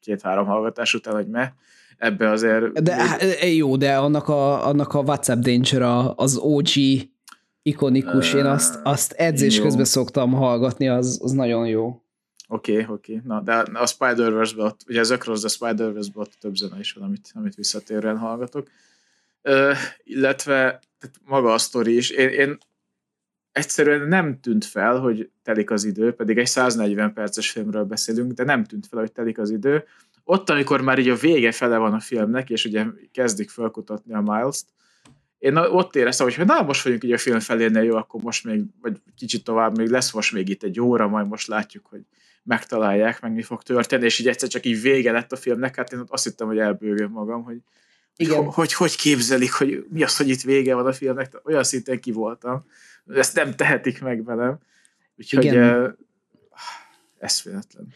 két-három hallgatás után, hogy me, ebbe azért... De még... jó, de annak a, annak a WhatsApp Danger az OG ikonikus, én azt, azt edzés jó. közben szoktam hallgatni, az, az nagyon jó. Oké, okay, oké. Okay. Na, de a Spider-Verse-ben ott, ugye az Across the Spider-Verse-ben ott több zene is van, amit, amit visszatérően hallgatok. Ö, illetve tehát maga a sztori is. Én, én egyszerűen nem tűnt fel, hogy telik az idő, pedig egy 140 perces filmről beszélünk, de nem tűnt fel, hogy telik az idő. Ott, amikor már így a vége fele van a filmnek, és ugye kezdik felkutatni a Miles-t, én ott éreztem, hogy na, most vagyunk így a film felénél, jó, akkor most még, vagy kicsit tovább még lesz most még itt egy óra, majd most látjuk, hogy megtalálják, meg mi fog történni, és így egyszer csak így vége lett a filmnek, hát én azt hittem, hogy elbőgöm magam, hogy Igen. Hogy, hogy, hogy képzelik, hogy mi az, hogy itt vége van a filmnek, olyan szinten ki voltam. Ezt nem tehetik meg velem. Úgyhogy Igen. Uh, eszméletlen.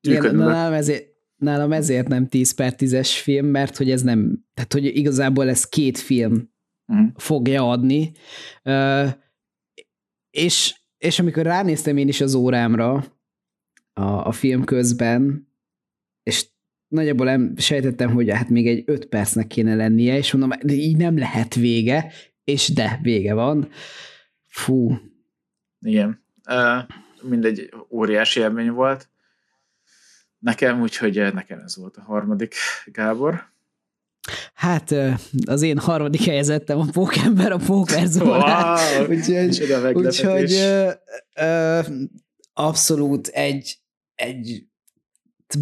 Igen, nálam ezért, nálam ezért nem 10 per 10-es film, mert hogy ez nem, tehát hogy igazából ez két film uh-huh. fogja adni. Uh, és, és amikor ránéztem én is az órámra, a, a film közben, és nagyjából nem sejtettem, hogy hát még egy öt percnek kéne lennie, és mondom, így nem lehet vége, és de, vége van. Fú. Igen. Uh, mindegy, óriási élmény volt. Nekem, úgyhogy nekem ez volt a harmadik, Gábor. Hát az én harmadik helyezettem a pókember a pókerzónál. Wow, úgyhogy, úgyhogy ö, ö, abszolút egy egy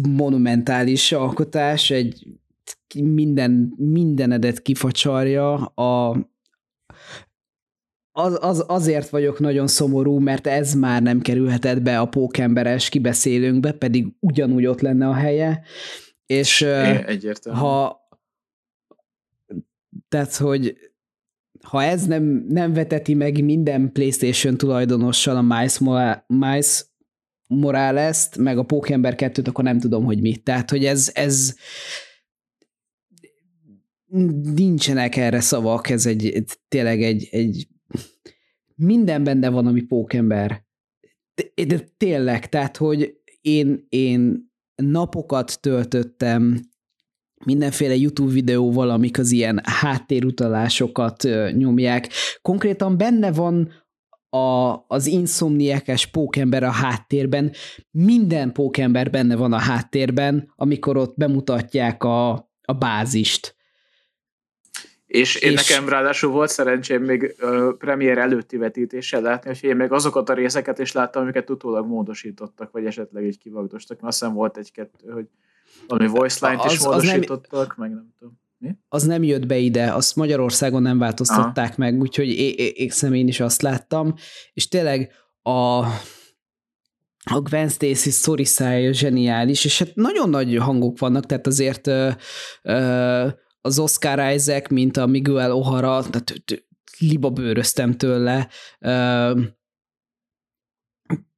monumentális alkotás, egy minden, mindenedet kifacsarja, a, az, az, azért vagyok nagyon szomorú, mert ez már nem kerülhetett be a pókemberes kibeszélőnkbe, pedig ugyanúgy ott lenne a helye, és Egyértelmű. ha tehát, hogy ha ez nem, nem veteti meg minden PlayStation tulajdonossal a Miles, Miles Morales-t, meg a Pókember 2-t, akkor nem tudom, hogy mit. Tehát, hogy ez, ez nincsenek erre szavak, ez egy, tényleg egy, egy minden benne van, ami pókember. De tényleg, tehát, hogy én, én napokat töltöttem mindenféle YouTube videóval, amik az ilyen háttérutalásokat nyomják. Konkrétan benne van a, az inszomniekes pókember a háttérben, minden pókember benne van a háttérben, amikor ott bemutatják a, a bázist. És én és nekem ráadásul volt szerencsém még uh, premier előtti vetítéssel látni, hogy én még azokat a részeket is láttam, amiket utólag módosítottak, vagy esetleg így kivagdostak. Azt hiszem volt egy-kettő, hogy valami voice line-t is módosítottak, nem, meg nem tudom. Az nem jött be ide, azt Magyarországon nem változtatták Aha. meg, úgyhogy én, én, én is azt láttam, és tényleg a a Gwen Stacy story zseniális, és hát nagyon nagy hangok vannak, tehát azért ö, ö, az Oscar Isaac, mint a Miguel O'Hara, tehát liba bőröztem tőle, ö,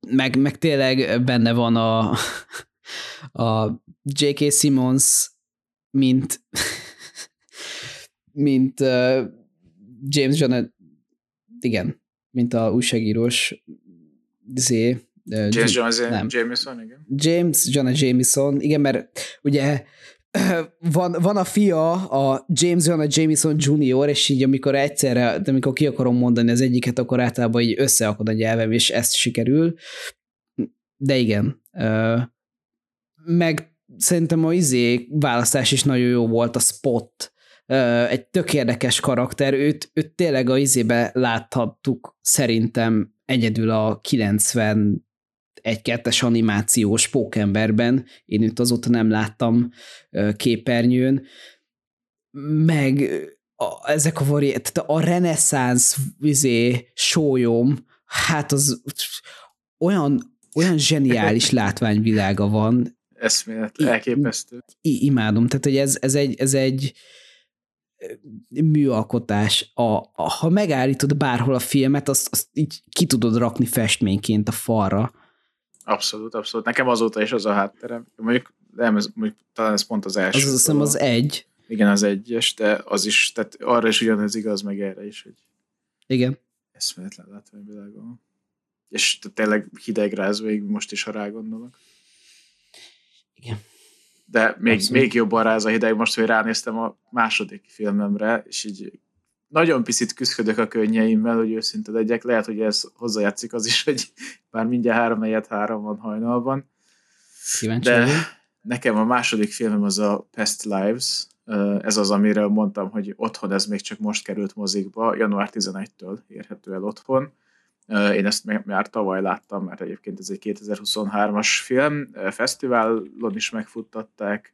meg, meg tényleg benne van a, a J.K. Simmons, mint mint uh, James John, igen, mint a újságírós Z. Uh, James John nem. Jameson, igen. James John Jameson, igen, mert ugye van, van a fia, a James John Jameson Jr., és így amikor egyszerre, de amikor ki akarom mondani az egyiket, akkor általában így összeakad a nyelvem, és ezt sikerül. De igen. Meg szerintem a izé választás is nagyon jó volt, a spot, egy tök érdekes karakter, őt, őt tényleg a izébe láthattuk szerintem egyedül a 90 egy-kettes animációs pókemberben, én őt azóta nem láttam képernyőn, meg a, ezek a vari, a reneszánsz izé, sólyom, hát az olyan, olyan zseniális látványvilága van. Eszmélet, elképesztő. I, imádom, tehát hogy ez, ez egy, ez egy műalkotás. A, a, ha megállítod bárhol a filmet, azt, azt így ki tudod rakni festményként a falra. Abszolút, abszolút. Nekem azóta is az a hátterem. Mondjuk, nem, ez, mondjuk, talán ez pont az első. Az, azt hiszem az egy. Igen, az egyes, de az is, tehát arra is ugyanez igaz, meg erre is, hogy igen. Eszméletlen látványvilágon. És tényleg hideg még most is, ha rá gondolok. Igen de még, még jobban ráz a hideg most, hogy ránéztem a második filmemre, és így nagyon picit küzdködök a könnyeimmel, hogy őszinte legyek. Lehet, hogy ez hozzájátszik az is, hogy már mindjárt három helyet három van hajnalban. Kíváncsi De nekem a második filmem az a Past Lives. Ez az, amire mondtam, hogy otthon ez még csak most került mozikba, január 11-től érhető el otthon. Én ezt már tavaly láttam, mert egyébként ez egy 2023-as film, fesztiválon is megfuttatták,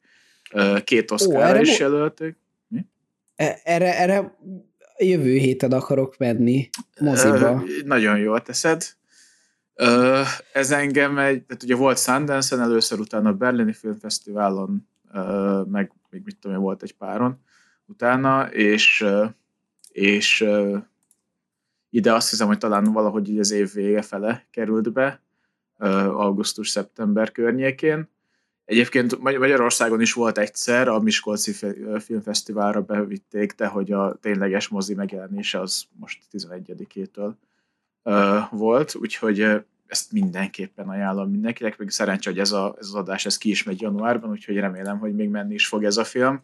két oszkára is jelölték. Mi? E, erre, erre jövő héten akarok menni moziba. Nagyon jól teszed. Ez engem egy, tehát ugye volt Sundance-en, először utána a Berlini Filmfesztiválon, meg még mit tudom, volt egy páron utána, és, és ide azt hiszem, hogy talán valahogy így az év vége fele került be, augusztus-szeptember környékén. Egyébként Magyarországon is volt egyszer, a Miskolci Filmfesztiválra bevitték, de hogy a tényleges mozi megjelenése az most 11-től volt, úgyhogy ezt mindenképpen ajánlom mindenkinek, még szerencsé, hogy ez, a, ez az adás ez ki is megy januárban, úgyhogy remélem, hogy még menni is fog ez a film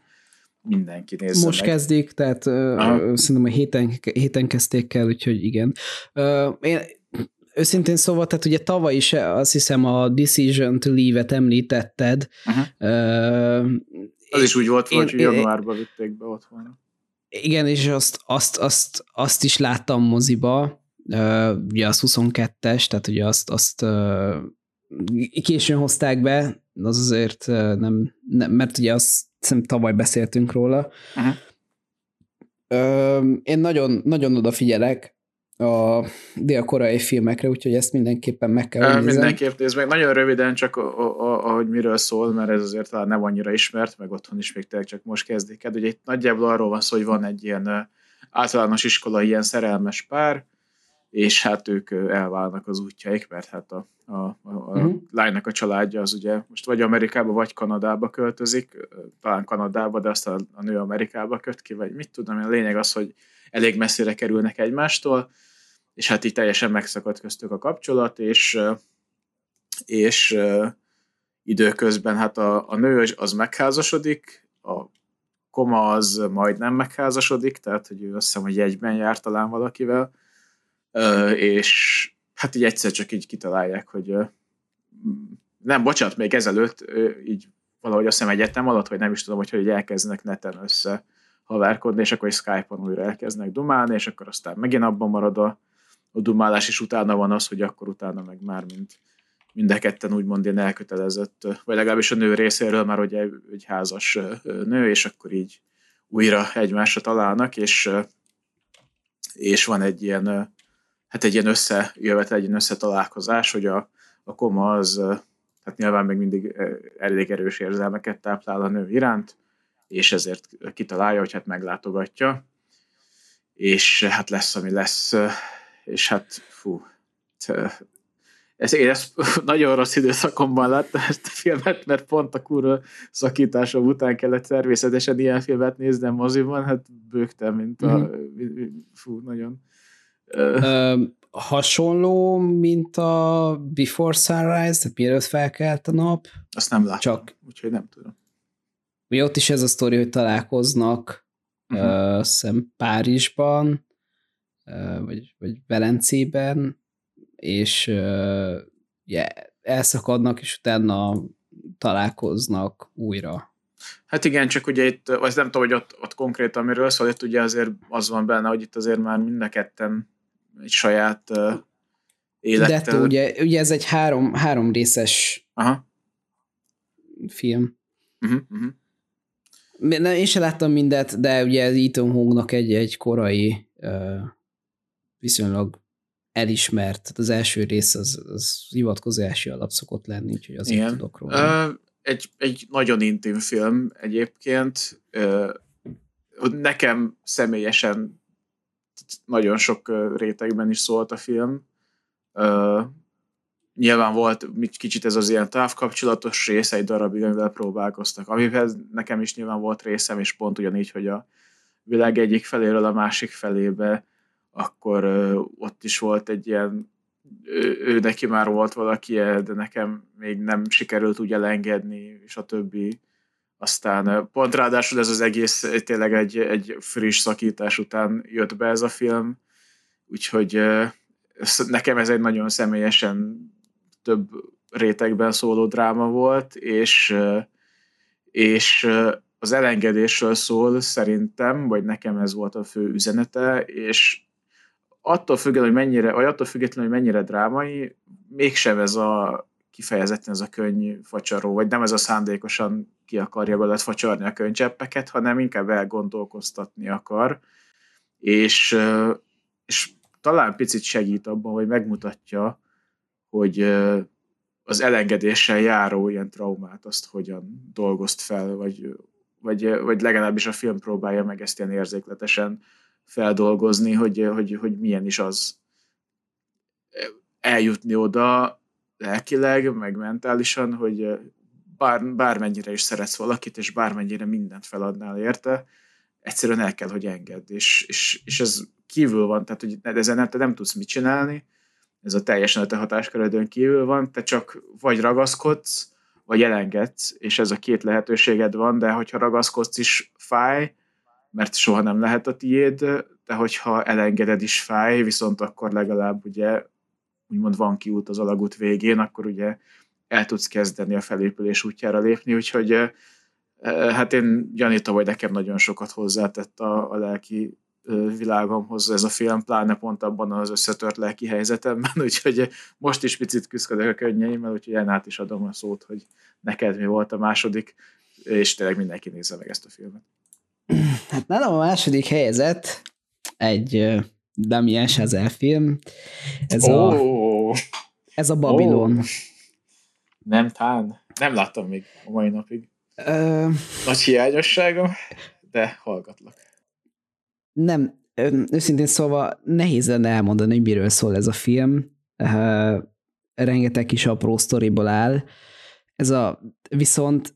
mindenki nézze Most meg. kezdik, tehát uh, szerintem a héten, héten kezdték el, úgyhogy igen. Uh, én őszintén szóval, tehát ugye tavaly is azt hiszem a Decision to Leave-et említetted. Uh-huh. Uh, az is úgy volt, én, hogy januárban vitték be otthon. Igen, és azt, azt, azt, azt is láttam moziba, uh, ugye az 22-es, tehát ugye azt, azt uh, későn hozták be, az azért nem, nem mert ugye azt hiszem tavaly beszéltünk róla. Ö, én nagyon, nagyon odafigyelek a dél-koreai filmekre, úgyhogy ezt mindenképpen meg kell nézni. Mindenképp nézd meg. Nagyon röviden csak, ahogy miről szól, mert ez azért talán nem annyira ismert, meg otthon is még tényleg csak most kezdik el. Ugye itt nagyjából arról van szó, hogy van egy ilyen általános iskola, ilyen szerelmes pár, és hát ők elválnak az útjaik, mert hát a, a, a, a uh-huh. lánynak a családja az ugye most vagy Amerikába, vagy Kanadába költözik, talán Kanadába, de aztán a nő Amerikába köt ki, vagy mit tudom, a lényeg az, hogy elég messzire kerülnek egymástól, és hát így teljesen megszakadt köztük a kapcsolat, és, és időközben hát a, a nő az megházasodik, a koma az majdnem megházasodik, tehát hogy ő azt hiszem, hogy egyben jár talán valakivel, és hát így egyszer csak így kitalálják, hogy nem, bocsánat, még ezelőtt így valahogy azt hiszem egyetem alatt, vagy nem is tudom, hogy, hogy elkezdenek neten össze haverkodni, és akkor Skype-on újra elkezdenek dumálni, és akkor aztán megint abban marad a, a dumálás, és utána van az, hogy akkor utána meg már mint mind a ketten úgymond ilyen elkötelezett, vagy legalábbis a nő részéről már ugye egy házas nő, és akkor így újra egymásra találnak, és, és van egy ilyen hát egy ilyen összejövet, egy ilyen összetalálkozás, hogy a, a koma az hát nyilván még mindig elég erős érzelmeket táplál a nő iránt, és ezért kitalálja, hogy hát meglátogatja, és hát lesz, ami lesz, és hát fú, ez, én ezt nagyon rossz időszakomban láttam ezt a filmet, mert pont a kurva szakításom után kellett természetesen ilyen filmet néznem moziban, hát bőgtem, mint a... Mm-hmm. Fú, nagyon... Ö, hasonló, mint a Before Sunrise, tehát mielőtt felkelt a nap. Azt nem láttam, Csak, úgyhogy nem tudom. Ugye ott is ez a sztori, hogy találkoznak uh-huh. uh, szem Párizsban, uh, vagy, vagy Velencében, és uh, yeah, elszakadnak, és utána találkoznak újra. Hát igen, csak ugye itt, vagy nem tudom, hogy ott, ott konkrétan miről szól, itt ugye azért az van benne, hogy itt azért már mind a ketten egy saját uh, élettel. De ugye, ugye ez egy három, három részes Aha. film. Uh-huh, uh-huh. Na, én sem láttam mindet, de ugye Ethan Hawke-nak egy, egy korai uh, viszonylag elismert, tehát az első rész az, az hivatkozási alap szokott lenni, úgyhogy azért Igen. tudok róla. Uh, egy, egy nagyon intim film egyébként. Uh, nekem személyesen nagyon sok rétegben is szólt a film. Uh, nyilván volt kicsit ez az ilyen távkapcsolatos rész egy darabig, amivel próbálkoztak. Amivel nekem is nyilván volt részem, és pont ugyanígy, hogy a világ egyik feléről a másik felébe, akkor uh, ott is volt egy ilyen ő, ő neki már volt valaki, de nekem még nem sikerült úgy elengedni, és a többi. Aztán pont ráadásul ez az egész tényleg egy, egy friss szakítás után jött be ez a film, úgyhogy nekem ez egy nagyon személyesen több rétegben szóló dráma volt, és, és az elengedésről szól szerintem, vagy nekem ez volt a fő üzenete, és attól függetlenül, hogy mennyire, vagy attól függetlenül, hogy mennyire drámai, mégsem ez a kifejezetten ez a könny facsaró, vagy nem ez a szándékosan ki akarja belőle facsarni a könycseppeket, hanem inkább elgondolkoztatni akar, és, és talán picit segít abban, hogy megmutatja, hogy az elengedéssel járó ilyen traumát, azt hogyan dolgozt fel, vagy, vagy, vagy legalábbis a film próbálja meg ezt ilyen érzékletesen feldolgozni, hogy, hogy, hogy milyen is az eljutni oda lelkileg, meg mentálisan, hogy bár, bármennyire is szeretsz valakit, és bármennyire mindent feladnál érte, egyszerűen el kell, hogy engedd. És, és, és ez kívül van, tehát hogy ezen nem, te nem tudsz mit csinálni, ez a teljesen a te hatáskörödön kívül van, te csak vagy ragaszkodsz, vagy elengedsz, és ez a két lehetőséged van, de hogyha ragaszkodsz is fáj, mert soha nem lehet a tiéd, de hogyha elengeded is fáj, viszont akkor legalább ugye úgymond van kiút az alagút végén, akkor ugye el tudsz kezdeni a felépülés útjára lépni, úgyhogy hát én gyanítom, hogy nekem nagyon sokat hozzátett a, a lelki világomhoz ez a film, pláne pont abban az összetört lelki helyzetemben, úgyhogy most is picit küzdök a könnyeimmel, úgyhogy én át is adom a szót, hogy neked mi volt a második, és tényleg mindenki nézze meg ezt a filmet. Hát nálam a második helyzet egy Damien Chazelle film. Ez, oh. a, ez a Babylon. Oh. Nem tán. Nem láttam még a mai napig. Ö... Nagy hiányosságom, de hallgatlak. Nem, őszintén szóval nehéz lenne elmondani, hogy miről szól ez a film. Uh, rengeteg kis apró sztoriból áll. Ez a, viszont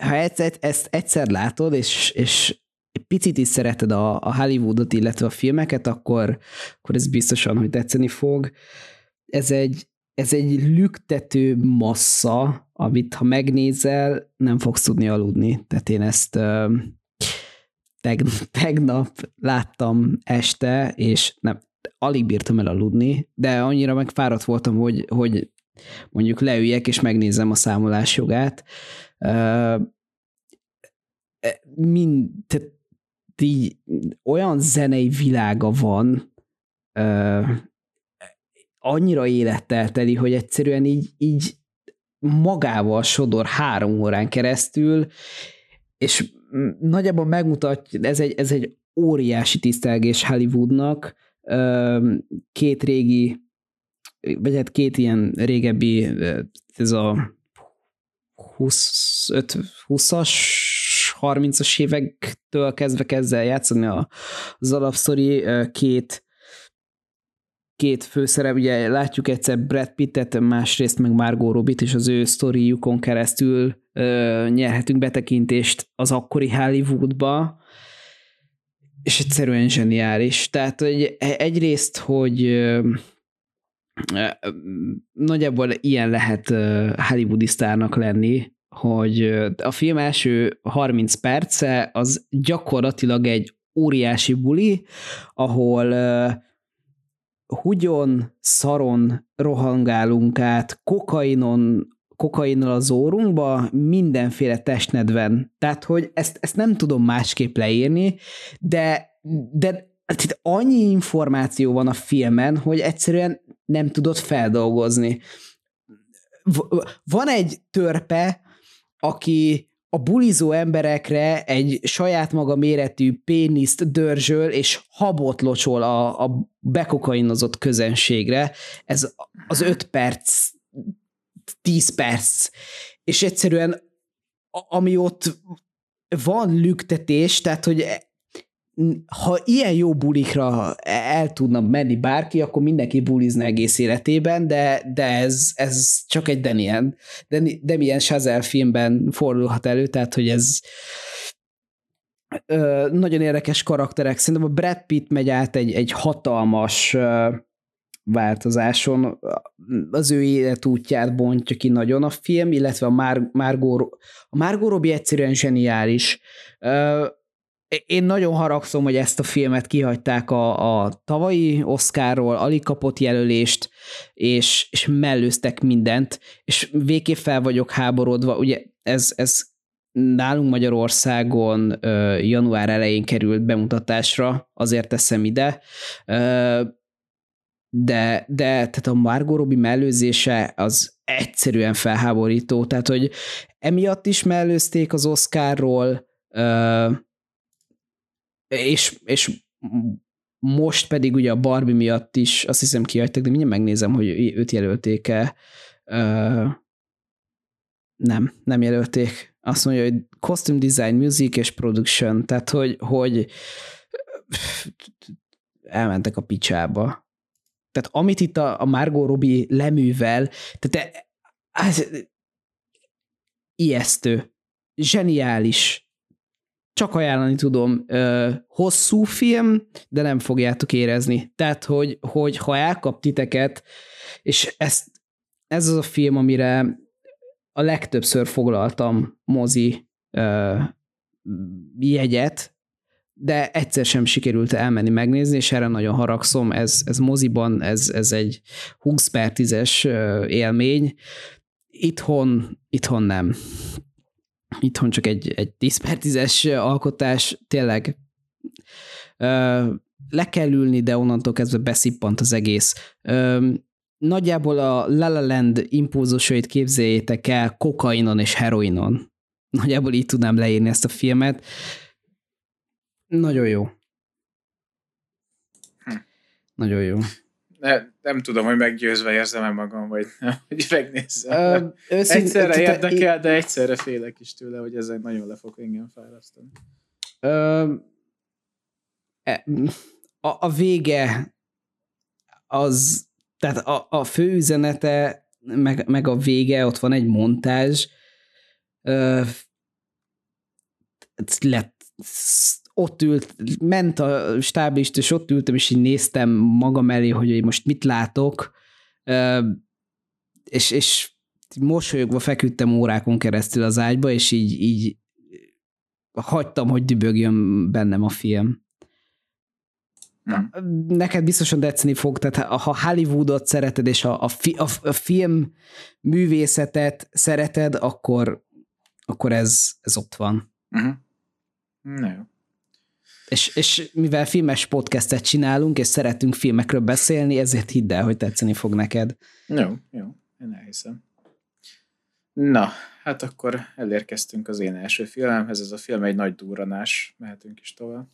ha ezt, ezt egyszer látod, és, és egy picit is szereted a, a Hollywoodot, illetve a filmeket, akkor, akkor ez biztosan, hogy tetszeni fog. Ez egy, ez egy lüktető massza, amit ha megnézel, nem fogsz tudni aludni. Tehát én ezt teg, tegnap láttam este, és nem, alig bírtam el aludni, de annyira megfáradt voltam, hogy, hogy mondjuk leüljek, és megnézem a számolás jogát. Uh, mind, tehát így olyan zenei világa van, uh, annyira élettel teli, hogy egyszerűen így, így magával sodor három órán keresztül, és nagyjából megmutatja, ez egy, ez egy óriási tisztelgés Hollywoodnak, két régi vagy hát két ilyen régebbi, ez a 25, 20-as, 30-as évektől kezdve kezd el játszani az alapszori két két főszerep, ugye látjuk egyszer Brad Pittet, másrészt meg Margot Robbie-t, és az ő sztoriukon keresztül ö, nyerhetünk betekintést az akkori Hollywoodba, és egyszerűen zseniális. Tehát hogy egyrészt, hogy ö, nagyjából ilyen lehet hollywoodi sztárnak lenni, hogy a film első 30 perce az gyakorlatilag egy óriási buli, ahol hugyon, szaron rohangálunk át, kokainon, kokainnal az órunkba, mindenféle testnedven. Tehát, hogy ezt, ezt nem tudom másképp leírni, de, de tehát annyi információ van a filmen, hogy egyszerűen nem tudod feldolgozni. Van egy törpe, aki a bulizó emberekre egy saját maga méretű péniszt dörzsöl, és habot locsol a, a bekokainozott közönségre. Ez az öt perc, tíz perc. És egyszerűen ami ott van lüktetés, tehát hogy ha ilyen jó bulikra el tudna menni bárki, akkor mindenki bulizna egész életében, de, de ez, ez csak egy Daniel, Damien Chazelle filmben fordulhat elő, tehát hogy ez ö, nagyon érdekes karakterek. Szerintem a Brad Pitt megy át egy, egy hatalmas ö, változáson, az ő életútját bontja ki nagyon a film, illetve a Mar- Margot, a Margot Robbie egyszerűen zseniális. Ö, én nagyon haragszom, hogy ezt a filmet kihagyták a, a tavalyi Oscarról, alig kapott jelölést, és, és mellőztek mindent, és végképp fel vagyok háborodva. Ugye ez, ez nálunk Magyarországon január elején került bemutatásra, azért teszem ide, de, de tehát a Margot Robbie mellőzése az egyszerűen felháborító, tehát hogy emiatt is mellőzték az Oscarról, és, és most pedig ugye a Barbie miatt is azt hiszem kihagytak, de mindjárt megnézem, hogy őt jelölték-e. Uh, nem, nem jelölték. Azt mondja, hogy costume design, music és production, tehát hogy, hogy elmentek a picsába. Tehát amit itt a, a Margot Robbie leművel, tehát ez ijesztő, zseniális, csak ajánlani tudom, ö, hosszú film, de nem fogjátok érezni. Tehát, hogy, hogy ha elkap titeket, és ezt, ez az a film, amire a legtöbbször foglaltam mozi ö, jegyet, de egyszer sem sikerült elmenni megnézni, és erre nagyon haragszom, ez, ez moziban, ez, ez egy 20 per 10-es élmény, itthon, itthon nem itthon csak egy, egy 10 per 10-es alkotás, tényleg ö, le kell ülni, de onnantól kezdve beszippant az egész. Ö, nagyjából a La La Land impulzusait képzeljétek el kokainon és heroinon. Nagyjából így tudnám leírni ezt a filmet. Nagyon jó. Hm. Nagyon jó ne, nem tudom, hogy meggyőzve érzem-e magam, vagy nem, hogy megnézzem. Uh, egyszerre érdekel, de egyszerre félek is tőle, hogy ezzel nagyon le fog engem fárasztani. Uh, a, a vége az, tehát a, a fő üzenete, meg, meg a vége, ott van egy montázs, uh, lett ott ült, ment a stáblist, és ott ültem, és így néztem magam elé, hogy most mit látok, és, és mosolyogva feküdtem órákon keresztül az ágyba, és így, így hagytam, hogy dübögjön bennem a film. Nem. Neked biztosan tetszeni fog, tehát ha Hollywoodot szereted, és a, a, fi, a, a film művészetet szereted, akkor, akkor ez, ez ott van. Uh-huh. Na jó. És, és mivel filmes podcastet csinálunk, és szeretünk filmekről beszélni, ezért hidd el, hogy tetszeni fog neked. Jó, jó, én elhiszem. Na, hát akkor elérkeztünk az én első filmemhez, ez a film egy nagy durranás, mehetünk is tovább.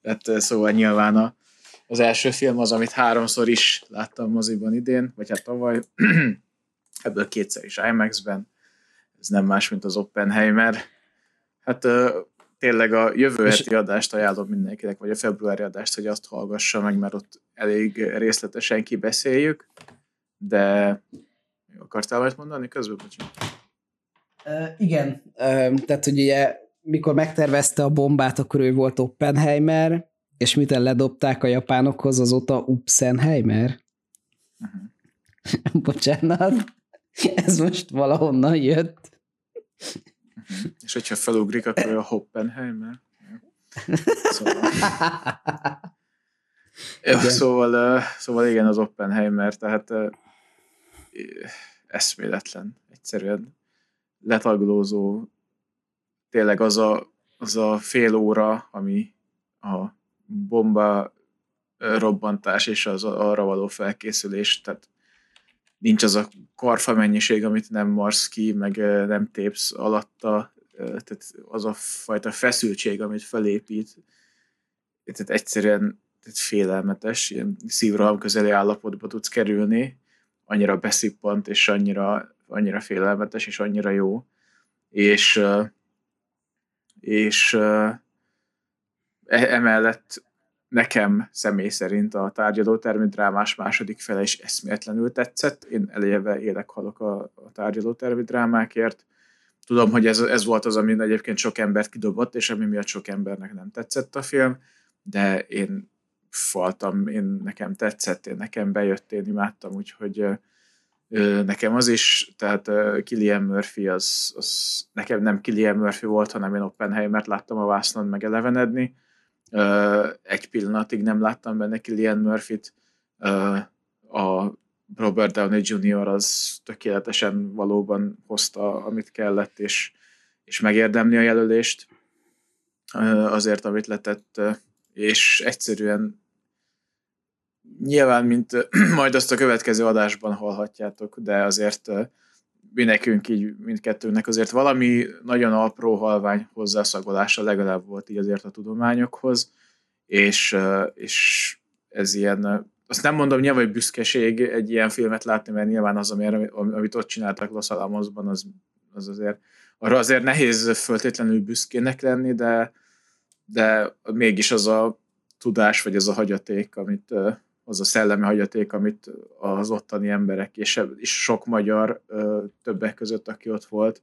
Tehát szóval nyilván a az első film az, amit háromszor is láttam moziban idén, vagy hát tavaly, ebből kétszer is IMAX-ben, ez nem más, mint az Oppenheimer. Hát tényleg a jövő heti adást ajánlom mindenkinek, vagy a februári adást, hogy azt hallgassa meg, mert ott elég részletesen kibeszéljük, de akartál valamit mondani közben, bocsi? Uh, igen, uh, tehát hogy ugye mikor megtervezte a bombát, akkor ő volt Oppenheimer, és miután ledobták a japánokhoz, azóta Upsenheimer. Uh-huh. Bocsánat, ez most valahonnan jött. És hogyha felugrik, akkor a Hoppenheimer. Szóval... Jó, szóval, szóval igen, az Oppenheimer, tehát eszméletlen. Egyszerűen letaglózó, tényleg az a, az a fél óra, ami a bomba robbantás és az arra való felkészülés, tehát nincs az a karfa mennyiség, amit nem marsz ki, meg nem tépsz alatta, tehát az a fajta feszültség, amit felépít, tehát egyszerűen tehát félelmetes, ilyen szívroham közeli állapotba tudsz kerülni, annyira beszippant, és annyira, annyira félelmetes, és annyira jó. És, és e, emellett nekem személy szerint a tárgyalótermi drámás második fele is eszméletlenül tetszett. Én eleve élek halok a, a tárgyalótermi drámákért. Tudom, hogy ez, ez volt az, ami egyébként sok embert kidobott, és ami miatt sok embernek nem tetszett a film, de én faltam, én nekem tetszett, én nekem bejött, én imádtam, úgyhogy nekem az is, tehát Killian Murphy az, az nekem nem Killian Murphy volt, hanem én Oppenheimert láttam a vásznon megelevenedni. Egy pillanatig nem láttam benne Killian Murphy-t. A Robert Downey Jr. az tökéletesen valóban hozta, amit kellett, és, és megérdemli a jelölést azért, amit letett, és egyszerűen nyilván, mint majd azt a következő adásban hallhatjátok, de azért mi nekünk így mindkettőnek azért valami nagyon apró halvány hozzászagolása legalább volt így azért a tudományokhoz, és, és ez ilyen, azt nem mondom nyilván, hogy büszkeség egy ilyen filmet látni, mert nyilván az, amit, amit ott csináltak Los Alamosban, az, az azért, arra azért nehéz föltétlenül büszkének lenni, de, de mégis az a tudás, vagy az a hagyaték, amit, az a szellemi hagyaték, amit az ottani emberek, és, és sok magyar többek között, aki ott volt,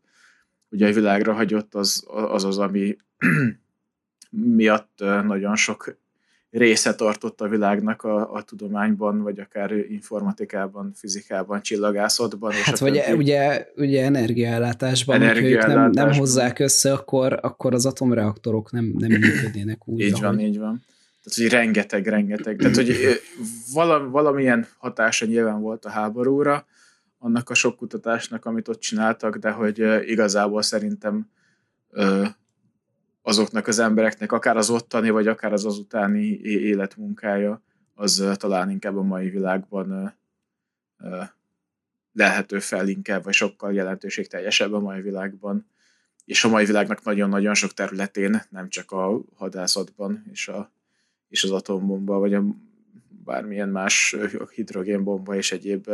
ugye a világra hagyott, az az, az ami miatt nagyon sok része tartott a világnak a, a tudományban, vagy akár informatikában, fizikában, csillagászatban. Hát vagy többi. ugye, ugye energiaellátásban, energiaellátásban. nem, nem hozzák össze, akkor, akkor az atomreaktorok nem, nem működnének úgy. Így van, így van. Tehát, hogy rengeteg, rengeteg. Tehát, hogy vala, valamilyen hatása nyilván volt a háborúra, annak a sok kutatásnak, amit ott csináltak, de hogy igazából szerintem azoknak az embereknek, akár az ottani, vagy akár az azutáni életmunkája, az talán inkább a mai világban lehető fel inkább, vagy sokkal jelentőségteljesebb a mai világban. És a mai világnak nagyon-nagyon sok területén, nem csak a hadászatban és a és az atombomba, vagy a bármilyen más hidrogénbomba és egyéb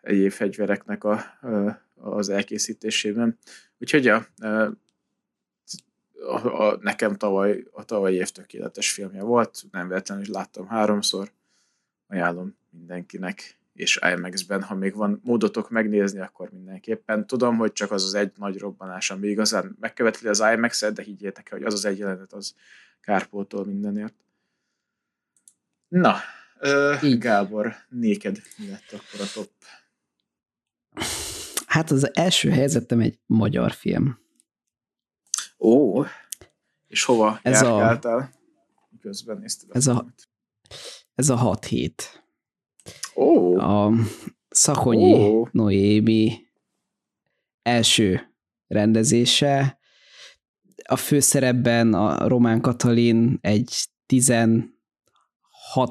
egyéb fegyvereknek a, az elkészítésében. Úgyhogy ja, a, a, nekem tavaly, a tavalyi év tökéletes filmje volt, nem véletlenül láttam háromszor, ajánlom mindenkinek, és IMAX-ben, ha még van módotok megnézni, akkor mindenképpen. Tudom, hogy csak az az egy nagy robbanás, ami igazán megköveteli az IMAX-et, de higgyétek el, hogy az az egy jelenet, az kárpótol mindenért. Na, ö, Gábor, néked mi lett akkor a top? Hát az első helyzetem egy magyar film. Ó, és hova ez járkáltál? A, Közben nézted ez a, ez a hat hét. Ó. A Szakonyi Ó. Noémi első rendezése. A főszerepben a Román Katalin egy 16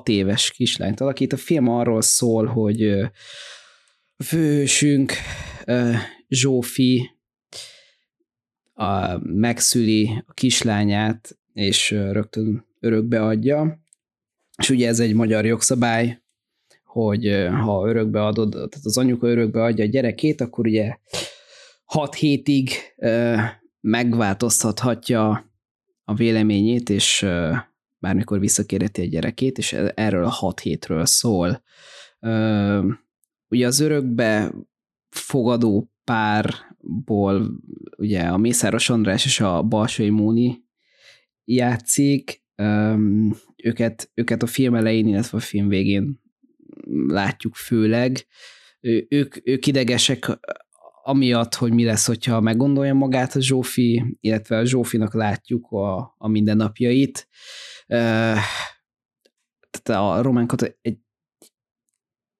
éves kislányt alakít. A film arról szól, hogy a főhősünk Zsófi a, megszüli a kislányát, és rögtön örökbe adja, és ugye ez egy magyar jogszabály, hogy ha örökbe adod, tehát az anyuka örökbe adja a gyerekét, akkor ugye 6 hétig megváltoztathatja a véleményét, és bármikor visszakérheti a gyerekét, és e-, erről a 6 hétről szól. Ugye az örökbe fogadó párból ugye a Mészáros András és a Balsai Móni játszik, őket, őket a film elején, illetve a film végén látjuk főleg. Ők, ők idegesek amiatt, hogy mi lesz, hogyha meggondolja magát a Zsófi, illetve a Zsófinak látjuk a, a mindennapjait. Tehát a Román Kata egy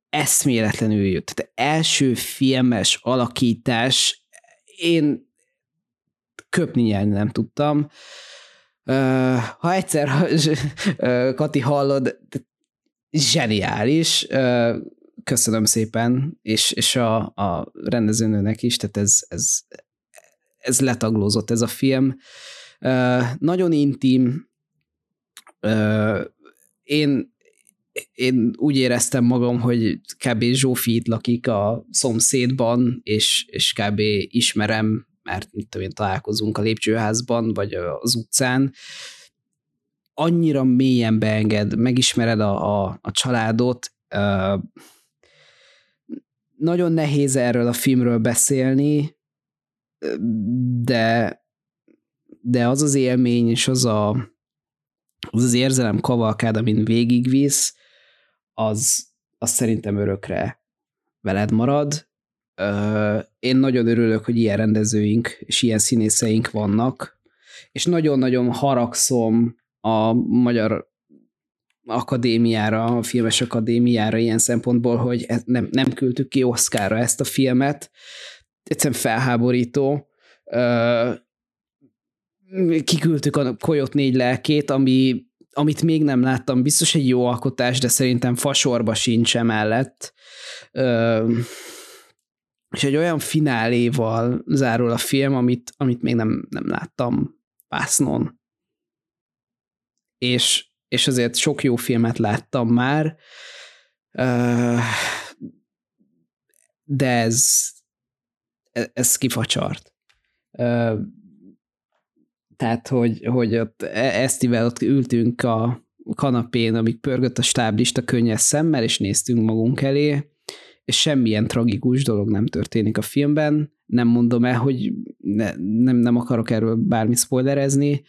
eszméletlenül jött. Tehát első filmes alakítás, én köpni nem tudtam. Ha egyszer, Kati, hallod, zseniális, köszönöm szépen, és, és a, a rendezőnőnek is, tehát ez, ez, ez letaglózott ez a film. Nagyon intim, én én úgy éreztem magam, hogy kb. Zsófi itt lakik a szomszédban, és, és kb. ismerem, mert mit tudom én, találkozunk a lépcsőházban, vagy az utcán. Annyira mélyen beenged, megismered a, a, a családot. Nagyon nehéz erről a filmről beszélni, de, de az az élmény, és az a, az, az érzelem kavalkád, amin végigvisz, az, az szerintem örökre veled marad. Én nagyon örülök, hogy ilyen rendezőink és ilyen színészeink vannak, és nagyon-nagyon haragszom a magyar akadémiára, a filmes akadémiára ilyen szempontból, hogy nem, nem küldtük ki Oszkára ezt a filmet. Egyszerűen felháborító. Kiküldtük a Koyot négy lelkét, ami amit még nem láttam, biztos egy jó alkotás, de szerintem fasorba sincs emellett. És egy olyan fináléval zárul a film, amit, amit még nem, nem láttam pásznon. És, és azért sok jó filmet láttam már, de ez, ez kifacsart. Tehát, hogy, hogy ott e- Esztivel ott ültünk a kanapén, amíg pörgött a stáblista könnyes szemmel, és néztünk magunk elé, és semmilyen tragikus dolog nem történik a filmben. Nem mondom el, hogy ne, nem, nem akarok erről bármi spoilerezni.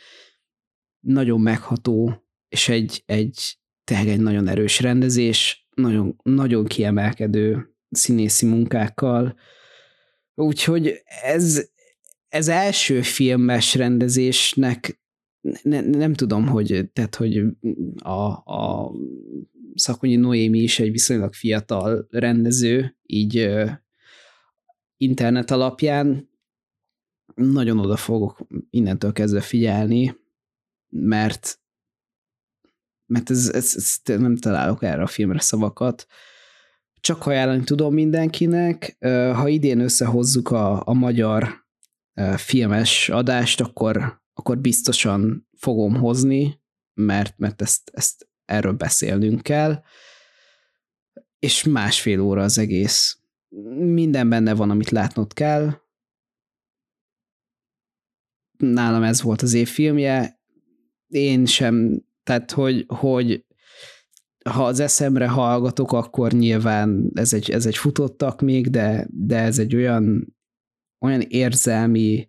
Nagyon megható, és egy, egy tényleg egy nagyon erős rendezés, nagyon, nagyon kiemelkedő színészi munkákkal. Úgyhogy ez, ez első filmes rendezésnek ne, nem tudom, hogy, tehát, hogy a, a Szakonyi Noémi is egy viszonylag fiatal rendező, így internet alapján nagyon oda fogok innentől kezdve figyelni, mert mert ez, ez, ez, nem találok erre a filmre szavakat. Csak ajánlani tudom mindenkinek. Ha idén összehozzuk a, a magyar filmes adást, akkor, akkor biztosan fogom hozni, mert, mert ezt, ezt erről beszélnünk kell, és másfél óra az egész. Minden benne van, amit látnod kell. Nálam ez volt az év filmje. Én sem, tehát hogy, hogy ha az eszemre hallgatok, akkor nyilván ez egy, ez egy futottak még, de, de ez egy olyan olyan érzelmi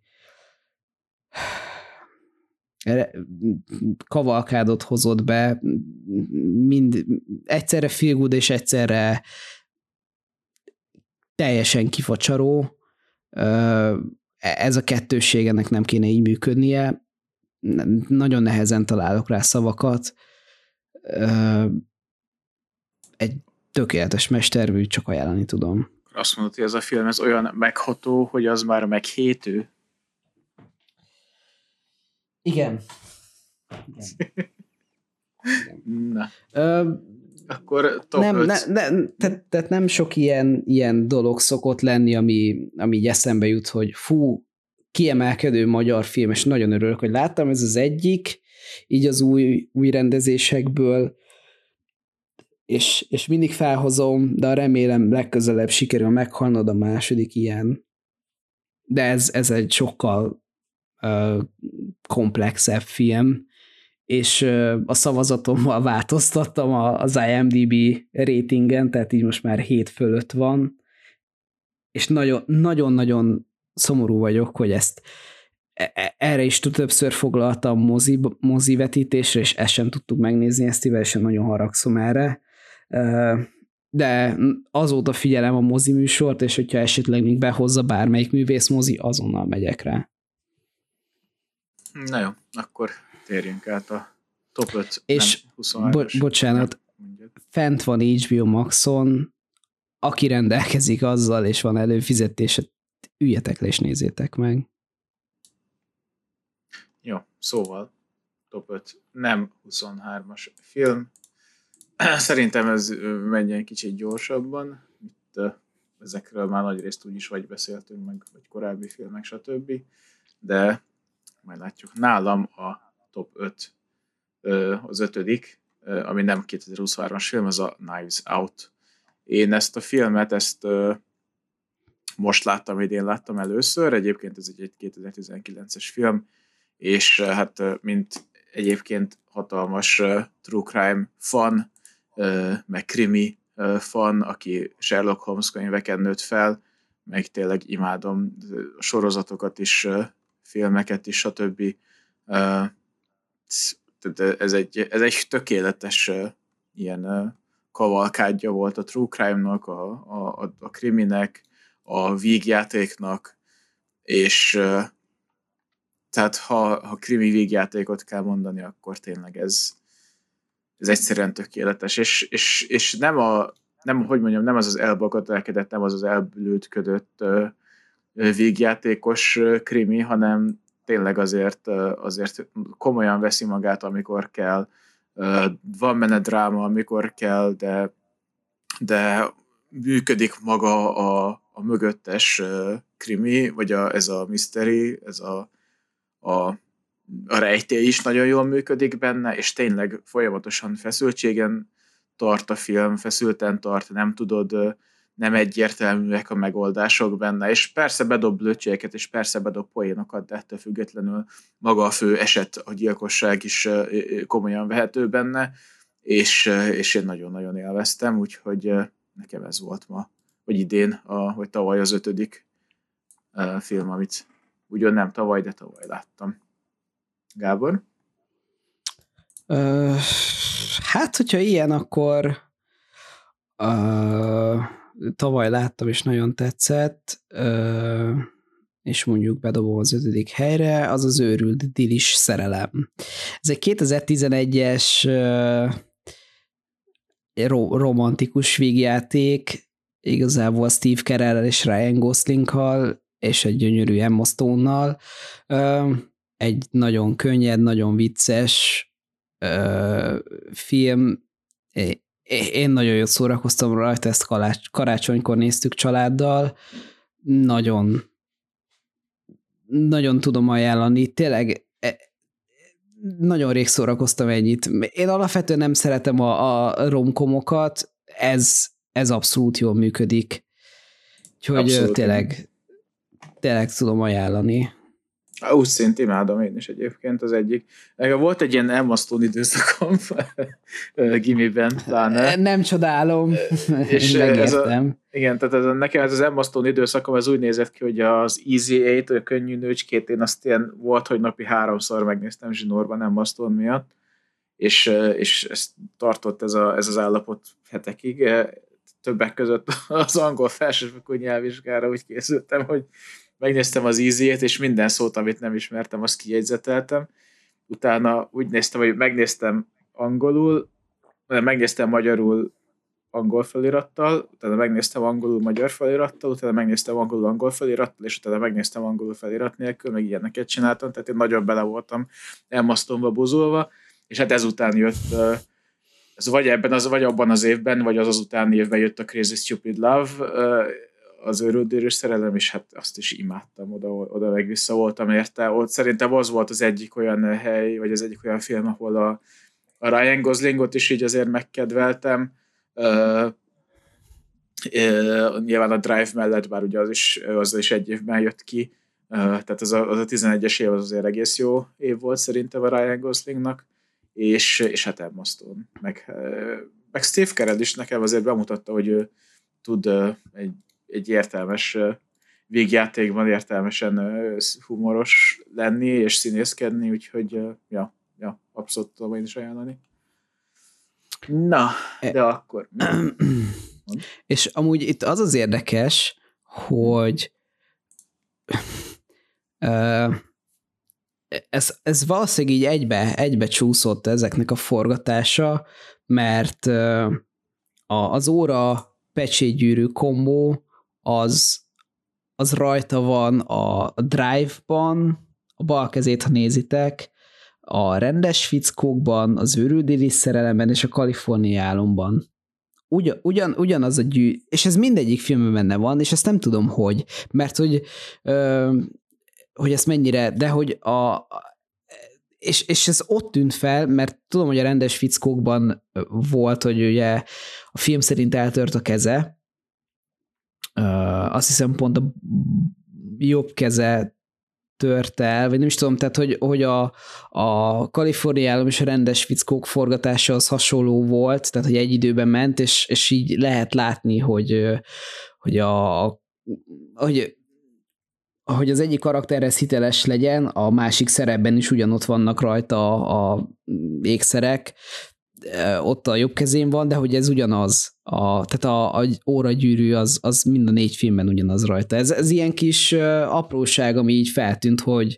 kavalkádot hozott be, mind egyszerre feel és egyszerre teljesen kifacsaró. Ez a kettőség ennek nem kéne így működnie. Nagyon nehezen találok rá szavakat. Egy tökéletes mestermű, csak ajánlani tudom azt mondod, hogy ez a film ez olyan megható, hogy az már meghétő? Igen. Igen. Na. Ö, Akkor top nem, ne, ne, tehát, tehát nem sok ilyen, ilyen dolog szokott lenni, ami, ami így eszembe jut, hogy fú, kiemelkedő magyar film, és nagyon örülök, hogy láttam, ez az egyik, így az új, új rendezésekből, és, és mindig felhozom, de remélem legközelebb sikerül meghalnod a második ilyen. De ez, ez egy sokkal uh, komplexebb film, és uh, a szavazatommal változtattam az IMDb ratingen, tehát így most már 7 fölött van, és nagyon-nagyon szomorú vagyok, hogy ezt e, e, erre is többször foglaltam mozi, mozi vetítésre, és ezt sem tudtuk megnézni, ezt is nagyon haragszom erre, de azóta figyelem a mozi műsort, és hogyha esetleg még behozza bármelyik művész mozi, azonnal megyek rá. Na jó, akkor térjünk át a top 5, és bo- bocsánat, fent van HBO Maxon, aki rendelkezik azzal, és van előfizetése, üljetek le és nézzétek meg. Jó, szóval top 5 nem 23-as film, Szerintem ez menjen kicsit gyorsabban. Itt ezekről már nagy részt úgy is vagy beszéltünk, meg vagy korábbi filmek, stb. De majd látjuk. Nálam a top 5 az ötödik, ami nem 2023-as film, az a Knives Out. Én ezt a filmet, ezt most láttam, idén láttam először, egyébként ez egy 2019-es film, és hát mint egyébként hatalmas true crime fan, meg krimi fan, aki Sherlock Holmes könyveken nőtt fel, meg tényleg imádom a sorozatokat is, filmeket is, stb. Ez egy, ez egy tökéletes ilyen kavalkádja volt a true crime-nak, a, a, a kriminek, a vígjátéknak, és tehát ha, ha krimi vígjátékot kell mondani, akkor tényleg ez, ez egyszerűen tökéletes, és, és, és nem a, nem, hogy mondjam, nem az az elbakatelkedett, nem az az elbülődködött végjátékos krimi, hanem tényleg azért, azért komolyan veszi magát, amikor kell, van benne dráma, amikor kell, de, de működik maga a, a mögöttes krimi, vagy a, ez a mystery, ez a, a a rejtély is nagyon jól működik benne, és tényleg folyamatosan feszültségen tart a film, feszülten tart, nem tudod, nem egyértelműek a megoldások benne, és persze bedob blöcséket, és persze bedob poénokat, de ettől függetlenül maga a fő eset, a gyilkosság is komolyan vehető benne, és, és én nagyon-nagyon élveztem, úgyhogy nekem ez volt ma, vagy idén, a, vagy tavaly az ötödik film, amit ugyan nem tavaly, de tavaly láttam. Gábor? Uh, hát, hogyha ilyen, akkor uh, tavaly láttam, és nagyon tetszett, uh, és mondjuk bedobom az ötödik helyre, az az őrült Dilis szerelem. Ez egy 2011-es uh, ro- romantikus vígjáték, igazából Steve carell és Ryan Goslinggal, és egy gyönyörű Emma Stone-nal. Uh, egy nagyon könnyed, nagyon vicces film. Én nagyon jól szórakoztam rajta, ezt karácsonykor néztük családdal. Nagyon nagyon tudom ajánlani. Tényleg e, nagyon rég szórakoztam ennyit. Én alapvetően nem szeretem a, a romkomokat, ez, ez abszolút jól működik. Úgyhogy abszolút. tényleg, tényleg tudom ajánlani. Úgy szint imádom én is egyébként az egyik. Nekem volt egy ilyen Emma Stone időszakom gimiben pláne. Nem csodálom, és ez a, igen, tehát ez a, nekem ez az Emma Stone időszakom, ez úgy nézett ki, hogy az Easy Eight, a könnyű nőcskét, én azt ilyen volt, hogy napi háromszor megnéztem zsinórban Emma Stone miatt, és, és ezt tartott ez, a, ez az állapot hetekig. Többek között az angol felsőfokú nyelvvizsgára úgy készültem, hogy megnéztem az easy és minden szót, amit nem ismertem, azt kijegyzeteltem. Utána úgy néztem, hogy megnéztem angolul, megnéztem magyarul angol felirattal, utána megnéztem angolul magyar felirattal, utána megnéztem angolul angol felirattal, és utána megnéztem angolul felirat nélkül, meg ilyeneket csináltam, tehát én nagyon bele voltam elmasztomba, buzulva, és hát ezután jött ez vagy ebben az, vagy abban az évben, vagy az az utáni évben jött a Crazy Stupid Love, az öröldérős szerelem, és hát azt is imádtam, oda, oda meg vissza voltam érte. Ott szerintem az volt az egyik olyan hely, vagy az egyik olyan film, ahol a, a Ryan Goslingot is így azért megkedveltem. Uh, uh, nyilván a Drive mellett, bár ugye az is, az is egy évben jött ki, uh, tehát az a, az a 11-es év az azért egész jó év volt szerintem a Ryan Goslingnak, és, és hát Emma Stone, meg, meg Steve Carell is nekem azért bemutatta, hogy ő tud egy, egy értelmes végjátékban értelmesen humoros lenni és színészkedni, úgyhogy ja, ja abszolút tudom én is ajánlani. Na, e- de akkor... és amúgy itt az az érdekes, hogy ez, ez valószínűleg így egybe, egybe csúszott ezeknek a forgatása, mert az óra pecsétgyűrű kombó az, az rajta van a Drive-ban, a bal kezét, ha nézitek, a rendes fickókban, az őrüldéli szerelemben és a kaliforniálomban. Ugyan, ugyan, ugyanaz a gyű, és ez mindegyik filmben benne van, és ezt nem tudom, hogy, mert hogy, ö, hogy ezt mennyire, de hogy a, és, és ez ott tűnt fel, mert tudom, hogy a rendes fickókban volt, hogy ugye a film szerint eltört a keze, azt hiszem pont a jobb keze tört el, vagy nem is tudom, tehát hogy, hogy a, a kaliforniálom és a rendes fickók forgatása az hasonló volt, tehát hogy egy időben ment, és, és így lehet látni, hogy, hogy a, hogy hogy az egyik karakterhez hiteles legyen, a másik szerepben is ugyanott vannak rajta a, a ékszerek, ott a jobb kezén van, de hogy ez ugyanaz. A, tehát a, a óragyűrű az, az mind a négy filmben ugyanaz rajta. Ez, ez ilyen kis apróság, ami így feltűnt, hogy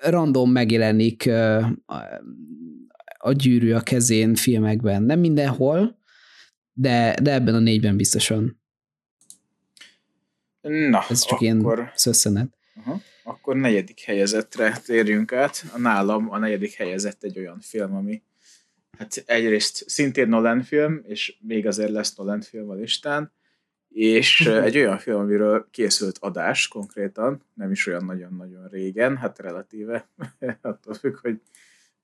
random megjelenik a gyűrű a kezén filmekben. Nem mindenhol, de, de ebben a négyben biztosan. Na, Ez csak akkor... ilyen szösszenet. Uh-huh. Akkor negyedik helyezettre térjünk át. A nálam a negyedik helyezett egy olyan film, ami hát egyrészt szintén Nolan film, és még azért lesz Nolan film a listán, és egy olyan film, amiről készült adás konkrétan, nem is olyan nagyon-nagyon régen, hát relatíve, attól függ, hogy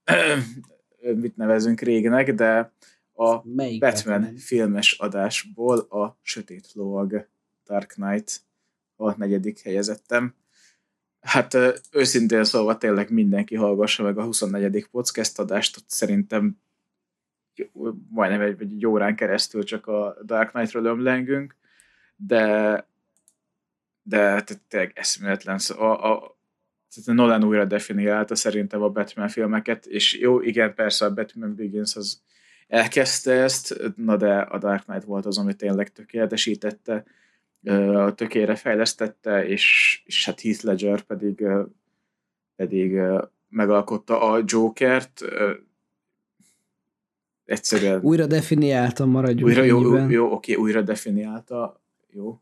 mit nevezünk régenek, de a Melyik Batman Batman filmes adásból a Sötét Lovag Dark Knight a negyedik helyezettem. Hát őszintén szólva tényleg mindenki hallgassa meg a 24. podcast adást, ott szerintem majdnem egy, egy órán keresztül csak a Dark Knight-ról ömlengünk, de de tényleg eszméletlen. A, a, a Nolan újra definiálta szerintem a Batman filmeket, és jó, igen, persze a Batman Begins az elkezdte ezt, na de a Dark Knight volt az, ami tényleg tökéletesítette, tökére fejlesztette, és, és hát Heath Ledger pedig, pedig megalkotta a Jokert, egyszerűen... Újra definiálta, maradjunk újra, jó, jó, jó, oké, újra definiálta, jó.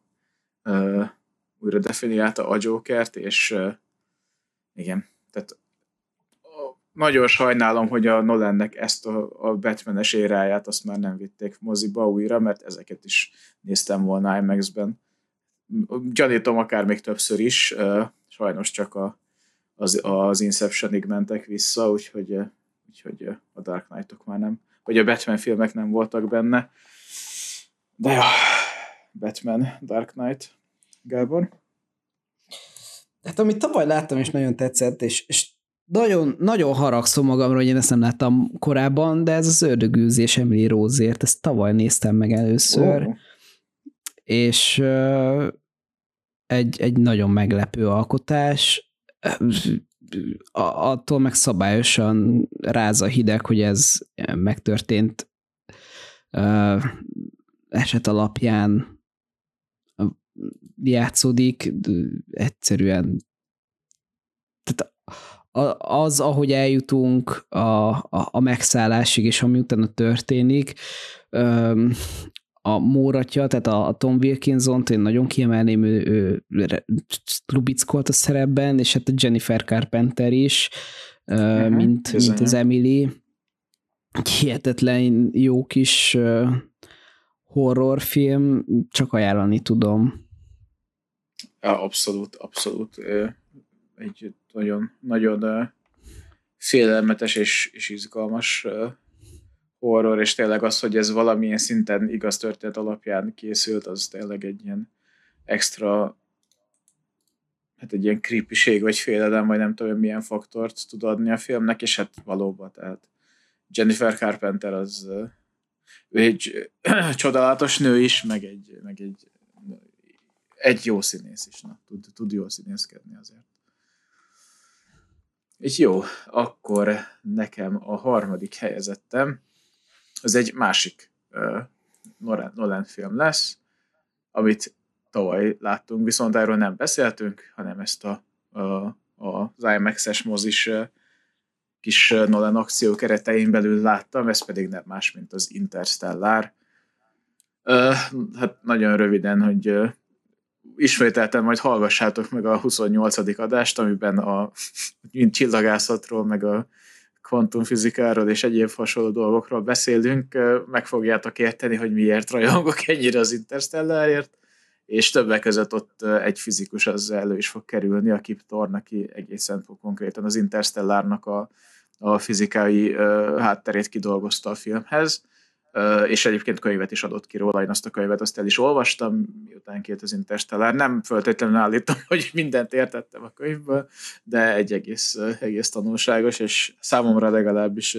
Újra definiálta a Jokert, és igen, tehát nagyon sajnálom, hogy a Nolannek ezt a, a Batman-es éráját azt már nem vitték moziba újra, mert ezeket is néztem volna IMAX-ben. Gyanítom akár még többször is, sajnos csak a, az, az Inceptionig mentek vissza, úgyhogy, úgyhogy a Dark Knight-ok már nem hogy a Batman filmek nem voltak benne. De ja, Batman, Dark Knight, Gábor? Hát amit tavaly láttam, és nagyon tetszett, és, és nagyon, nagyon haragszom magamra, hogy én ezt nem láttam korábban, de ez az ördögűzés Emily Rózért, ezt tavaly néztem meg először, oh. és uh, egy, egy nagyon meglepő alkotás, attól meg szabályosan ráz a hideg, hogy ez megtörtént eset alapján játszódik, egyszerűen tehát az, ahogy eljutunk a, a, a megszállásig, és ami utána történik, a Móratja, tehát a, a Tom wilkinson én nagyon kiemelném, ő, ő Lubickolt a szerepben, és hát a Jennifer Carpenter is, uh-huh, mint, mint az Emily. Egy hihetetlen jó kis horrorfilm, csak ajánlani tudom. Abszolút, abszolút. Egy nagyon, nagyon félelmetes és, és izgalmas horror, és tényleg az, hogy ez valamilyen szinten igaz történet alapján készült, az tényleg egy ilyen extra hát egy ilyen creepység, vagy félelem, vagy nem tudom, milyen faktort tud adni a filmnek, és hát valóban, tehát Jennifer Carpenter az ő egy csodálatos nő is, meg egy, meg egy, egy jó színész is, na, tud, tud jól színészkedni azért. És jó, akkor nekem a harmadik helyezettem, az egy másik uh, Nolan, film lesz, amit tavaly láttunk, viszont erről nem beszéltünk, hanem ezt a, a, a az IMAX-es mozis kis Nolan akció keretein belül láttam, ez pedig nem más, mint az Interstellar. Uh, hát nagyon röviden, hogy uh, ismételten majd hallgassátok meg a 28. adást, amiben a mint csillagászatról, meg a kvantumfizikáról és egyéb hasonló dolgokról beszélünk, meg fogjátok érteni, hogy miért rajongok ennyire az Interstellárért, és többek között ott egy fizikus az elő is fog kerülni, a Kip Thorne, aki egészen konkrétan az Interstellárnak a, a fizikai hátterét kidolgozta a filmhez, és egyébként könyvet is adott ki róla, én azt a könyvet azt el is olvastam, miután két az Interstellár. Nem feltétlenül állítom, hogy mindent értettem a könyvből, de egy egész, egész tanulságos, és számomra legalábbis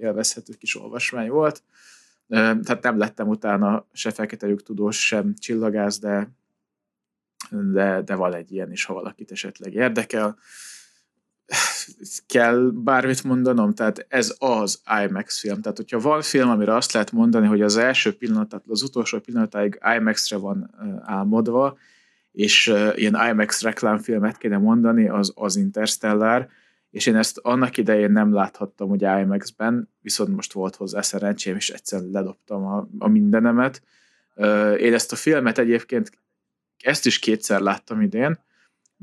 élvezhető kis olvasmány volt. Tehát nem lettem utána se fekete tudós, sem csillagász, de, de, de van egy ilyen is, ha valakit esetleg érdekel. Kell bármit mondanom, tehát ez az IMAX film. Tehát, hogyha van film, amire azt lehet mondani, hogy az első pillanat, tehát az utolsó pillanatáig IMAX-re van álmodva, és ilyen IMAX reklámfilmet kéne mondani, az az Interstellar, és én ezt annak idején nem láthattam ugye IMAX-ben, viszont most volt hozzá szerencsém, és egyszer ledobtam a, a mindenemet. Én ezt a filmet egyébként ezt is kétszer láttam idén,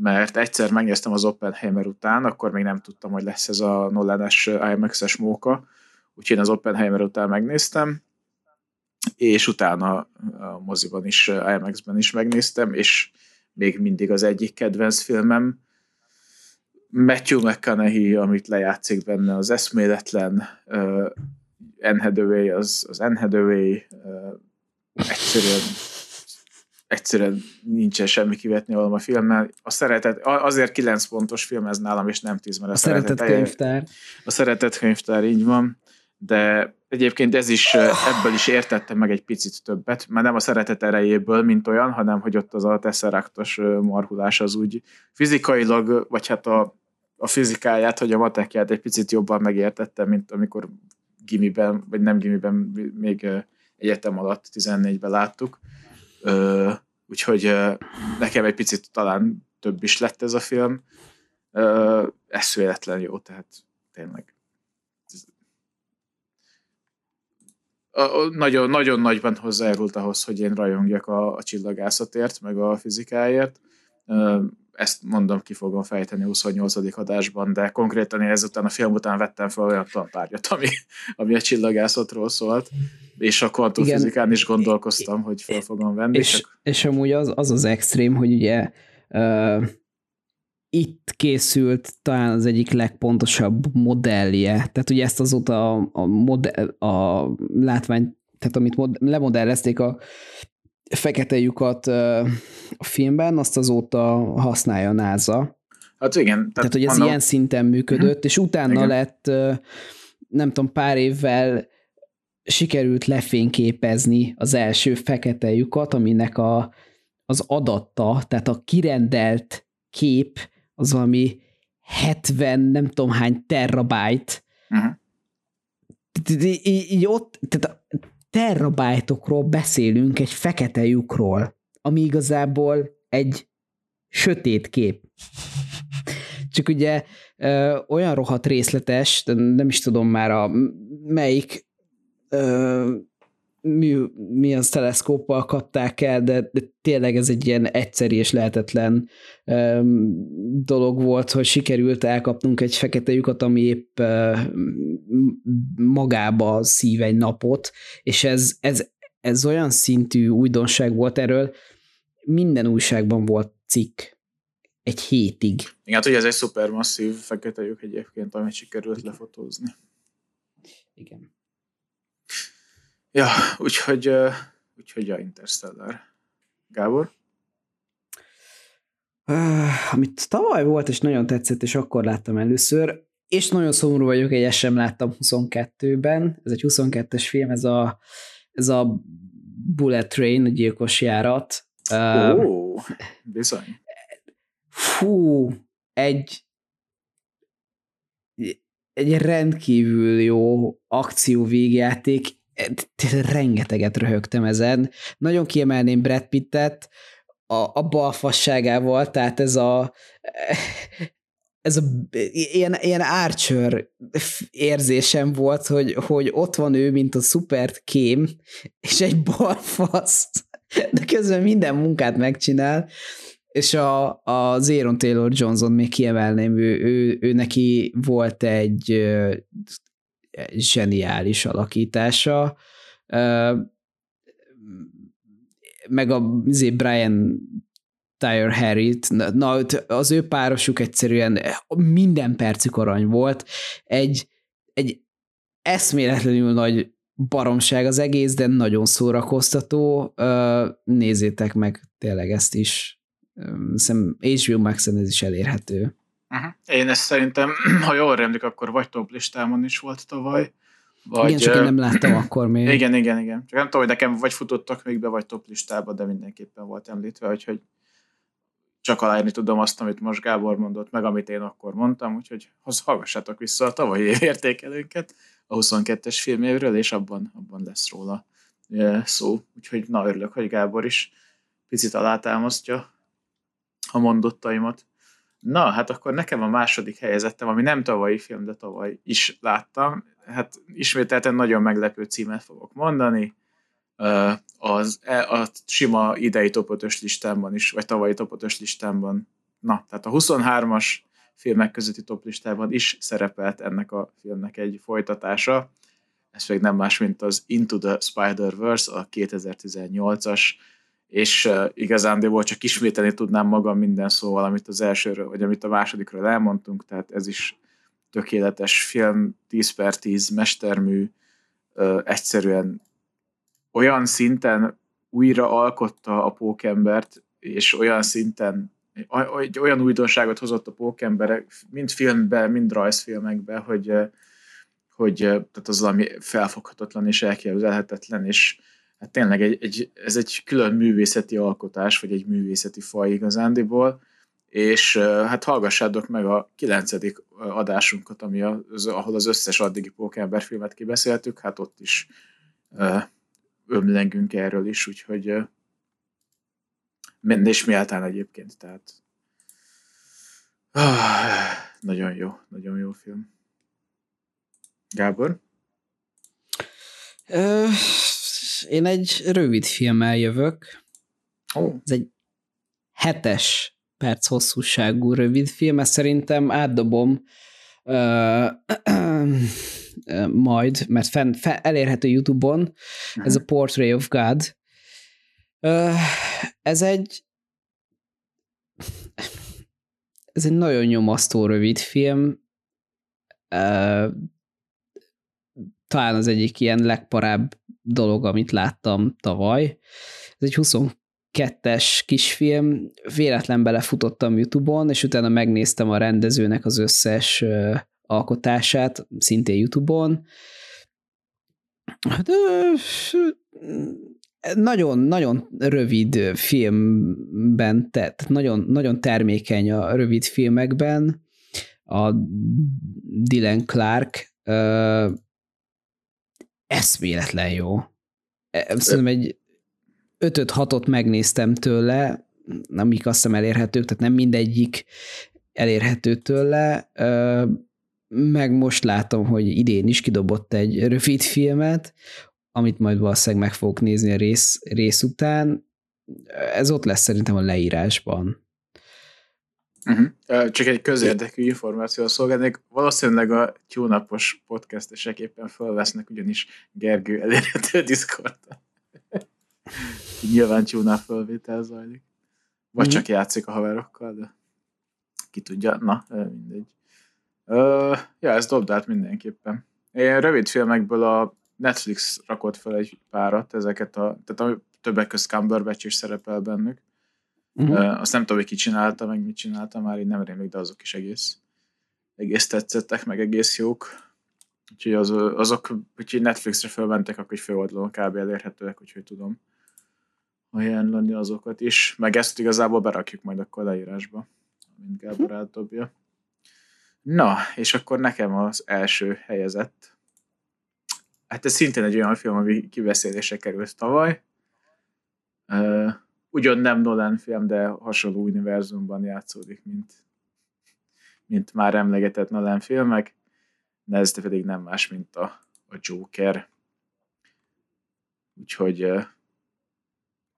mert egyszer megnéztem az Oppenheimer után, akkor még nem tudtam, hogy lesz ez a Nolan-es IMAX-es móka, úgyhogy én az Oppenheimer után megnéztem, és utána a moziban is, IMAX-ben is megnéztem, és még mindig az egyik kedvenc filmem, Matthew McConaughey, amit lejátszik benne, az eszméletlen, uh, Anne az, az Anne uh, egyszerűen egyszerűen nincsen semmi kivetni valami a filmmel. A szeretet, azért 9 pontos film ez nálam, és nem 10, mert a, a szeretet, szeretet könyvtár. A szeretet könyvtár, így van. De egyébként ez is, ebből is értettem meg egy picit többet, mert nem a szeretet erejéből, mint olyan, hanem hogy ott az a teszeraktos marhulás az úgy fizikailag, vagy hát a a fizikáját, hogy a matekját egy picit jobban megértettem, mint amikor gimiben, vagy nem gimiben, még egyetem alatt 14-ben láttuk. Úgyhogy nekem egy picit talán több is lett ez a film. Ez véletlen jó, tehát tényleg. Nagyon, nagyon nagyban hozzájárult ahhoz, hogy én rajongjak a, a csillagászatért, meg a fizikáért ezt mondom, ki fogom fejteni a 28. adásban, de konkrétan én ezután a film után vettem fel olyan tantárgyat, ami, ami a csillagászatról szólt, és a kvantumfizikán is gondolkoztam, hogy fel fogom venni. És, csak... és amúgy az, az az extrém, hogy ugye uh, itt készült talán az egyik legpontosabb modellje, tehát ugye ezt azóta a, a, modell, a látvány, tehát amit mod, lemodellezték a fekete lyukat a filmben, azt azóta használja a NASA. Hát igen. Tehát, tehát hogy ez mondom. ilyen szinten működött, mm-hmm. és utána igen. lett, nem tudom, pár évvel sikerült lefényképezni az első fekete lyukat, aminek a, az adatta, tehát a kirendelt kép az valami 70, nem tudom hány terabyte. Uh-huh. Így, így ott, tehát terabájtokról beszélünk egy fekete lyukról, ami igazából egy sötét kép. Csak ugye ö, olyan rohadt részletes, nem is tudom már a melyik ö, mi, mi az teleszkóppal kapták el, de, de tényleg ez egy ilyen egyszerű és lehetetlen um, dolog volt, hogy sikerült elkapnunk egy fekete lyukat, ami épp uh, magába szív egy napot, és ez, ez, ez olyan szintű újdonság volt erről, minden újságban volt cikk. Egy hétig. Igen, hát ugye ez egy szupermasszív fekete lyuk egyébként, amit sikerült lefotózni. Igen. Ja, úgyhogy, úgyhogy a Interstellar. Gábor? Uh, amit tavaly volt, és nagyon tetszett, és akkor láttam először, és nagyon szomorú vagyok, egy sem láttam 22-ben, ez egy 22-es film, ez a, ez a Bullet Train, a gyilkos járat. Ó, uh, bizony. Fú, egy egy rendkívül jó akció végjáték, rengeteget röhögtem ezen. Nagyon kiemelném Brad Pittet a, a balfasságával, tehát ez a ez a ilyen, ilyen Archer érzésem volt, hogy, hogy ott van ő, mint a szupert kém, és egy balfasz, de közben minden munkát megcsinál, és a, a Zéron Taylor Johnson még kiemelném, ő, ő, ő neki volt egy zseniális alakítása, meg a izé, Brian Tyre Harry-t, na, az ő párosuk egyszerűen minden percük arany volt, egy, egy eszméletlenül nagy baromság az egész, de nagyon szórakoztató. Nézzétek meg tényleg ezt is. Szerintem HBO max ez is elérhető. Uh-huh. Én ezt szerintem, ha jól remlik, akkor vagy top listámon is volt tavaly. Vagy, igen, csak én nem láttam akkor még. Igen, igen, igen. Csak nem tudom, hogy nekem vagy futottak még be, vagy top listába, de mindenképpen volt említve, úgyhogy csak aláírni tudom azt, amit most Gábor mondott, meg amit én akkor mondtam, úgyhogy hallgassátok vissza a tavalyi értékelőnket a 22-es filmévről, és abban, abban lesz róla szó. Úgyhogy na, örülök, hogy Gábor is picit alátámasztja a mondottaimat. Na, hát akkor nekem a második helyezettem, ami nem tavalyi film, de tavaly is láttam. Hát ismételten nagyon meglepő címet fogok mondani. Az, e, a sima idei top listámban is, vagy tavalyi top listámban. Na, tehát a 23-as filmek közötti top listában is szerepelt ennek a filmnek egy folytatása. Ez pedig nem más, mint az Into the Spider-Verse, a 2018-as és uh, igazándiból csak ismételni tudnám magam minden szóval, amit az elsőről, vagy amit a másodikról elmondtunk, tehát ez is tökéletes film, 10 per 10 mestermű, uh, egyszerűen olyan szinten újra alkotta a pókembert, és olyan szinten egy olyan újdonságot hozott a pókemberek, mind filmbe, mind rajzfilmekbe, hogy, hogy tehát az valami felfoghatatlan és elképzelhetetlen, és hát tényleg egy, egy, ez egy külön művészeti alkotás, vagy egy művészeti faj igazándiból, és hát hallgassátok meg a kilencedik adásunkat, ami az, ahol az összes addigi Pókember filmet kibeszéltük, hát ott is ömlengünk erről is, úgyhogy és méltán egyébként, tehát ah, nagyon jó, nagyon jó film. Gábor? Én egy rövid filmmel jövök. Oh. Ez egy hetes perc hosszúságú rövid film, ezt szerintem átdobom uh, majd, mert fenn, fenn, elérhető YouTube-on, ez a Portrait of God. Uh, ez egy ez egy nagyon nyomasztó rövid film. Uh, talán az egyik ilyen legparább dolog, amit láttam tavaly. Ez egy 22-es kisfilm, véletlen belefutottam YouTube-on, és utána megnéztem a rendezőnek az összes alkotását, szintén YouTube-on. Hát, nagyon, nagyon rövid filmben tett, nagyon, nagyon termékeny a rövid filmekben. A Dylan Clark eszméletlen jó. Szerintem egy 5-6-ot megnéztem tőle, amik azt hiszem elérhetők, tehát nem mindegyik elérhető tőle, meg most látom, hogy idén is kidobott egy rövid filmet, amit majd valószínűleg meg fogok nézni a rész, rész után. Ez ott lesz szerintem a leírásban. Uh-huh. Csak egy közérdekű információ szolgálnék. Valószínűleg a tyúnapos podcastesek éppen felvesznek, ugyanis Gergő elérhető Discordon. Nyilván tyúnap fölvétel zajlik. Vagy mm. csak játszik a haverokkal, de ki tudja, na, mindegy. Ö, ja, ez dobd át mindenképpen. Én rövid filmekből a Netflix rakott fel egy párat, ezeket a, tehát a többek között Cumberbatch is szerepel bennük. Uh-huh. Uh, azt nem tudom, hogy ki csinálta, meg mit csinálta, már így nem rémlik, de azok is egész, egész tetszettek, meg egész jók. Úgyhogy az, azok, úgyhogy Netflixre fölmentek, akkor egy főoldalon kb. elérhetőek, úgyhogy tudom ajánlani azokat is. Meg ezt igazából berakjuk majd akkor leírásba, mint Gábor átdobja. Na, és akkor nekem az első helyezett. Hát ez szintén egy olyan film, ami kiveszélésre került tavaly. Uh, ugyan nem Nolan film, de hasonló univerzumban játszódik, mint, mint már emlegetett Nolan filmek, de ez pedig nem más, mint a, a Joker. Úgyhogy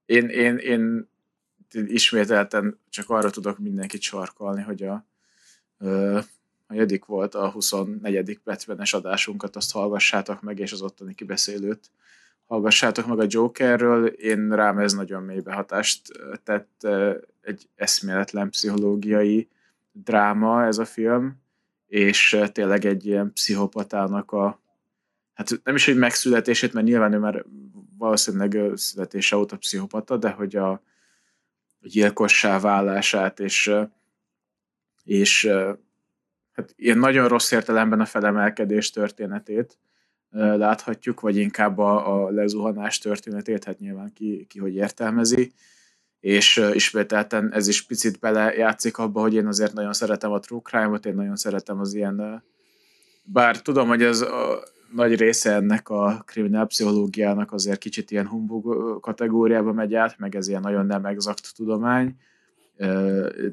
én, én, én ismételten csak arra tudok mindenkit sarkalni, hogy a, a jedik volt a 24. Batman-es adásunkat, azt hallgassátok meg, és az ottani kibeszélőt hallgassátok meg a Jokerről. Én rám ez nagyon mély behatást tett, egy eszméletlen pszichológiai dráma ez a film, és tényleg egy ilyen pszichopatának a hát nem is, hogy megszületését, mert nyilván ő már valószínűleg születése óta pszichopata, de hogy a, a gyilkossá válását, és, és hát ilyen nagyon rossz értelemben a felemelkedés történetét láthatjuk, vagy inkább a, a lezuhanás történetét, hát nyilván ki, ki hogy értelmezi, és ismételten ez is picit belejátszik abba, hogy én azért nagyon szeretem a true crime-ot, én nagyon szeretem az ilyen, bár tudom, hogy ez a nagy része ennek a kriminálpszichológiának azért kicsit ilyen humbug kategóriába megy át, meg ez ilyen nagyon nem exakt tudomány,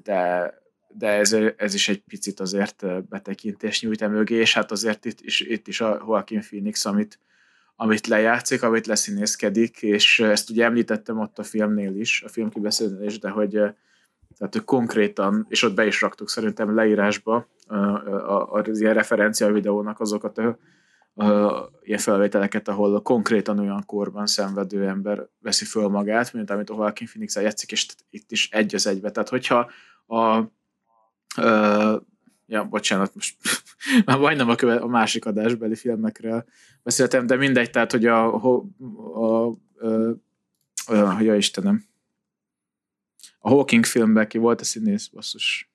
de de ez, ez is egy picit azért betekintés nyújt mögé, és hát azért itt is, itt is a Joaquin Phoenix, amit, amit lejátszik, amit leszínészkedik, és ezt ugye említettem ott a filmnél is, a film is, de hogy tehát hogy konkrétan, és ott be is raktuk szerintem leírásba az ilyen referencia videónak azokat a, a, ilyen felvételeket, ahol konkrétan olyan korban szenvedő ember veszi föl magát, mint amit a Joaquin Phoenix játszik, és itt is egy az egybe. Tehát hogyha a Uh, ja, bocsánat, most már majdnem a, köve, a másik adásbeli filmekről beszéltem, de mindegy, tehát, hogy a, a, a, a, a ja Istenem, a Hawking filmben ki volt a színész, basszus.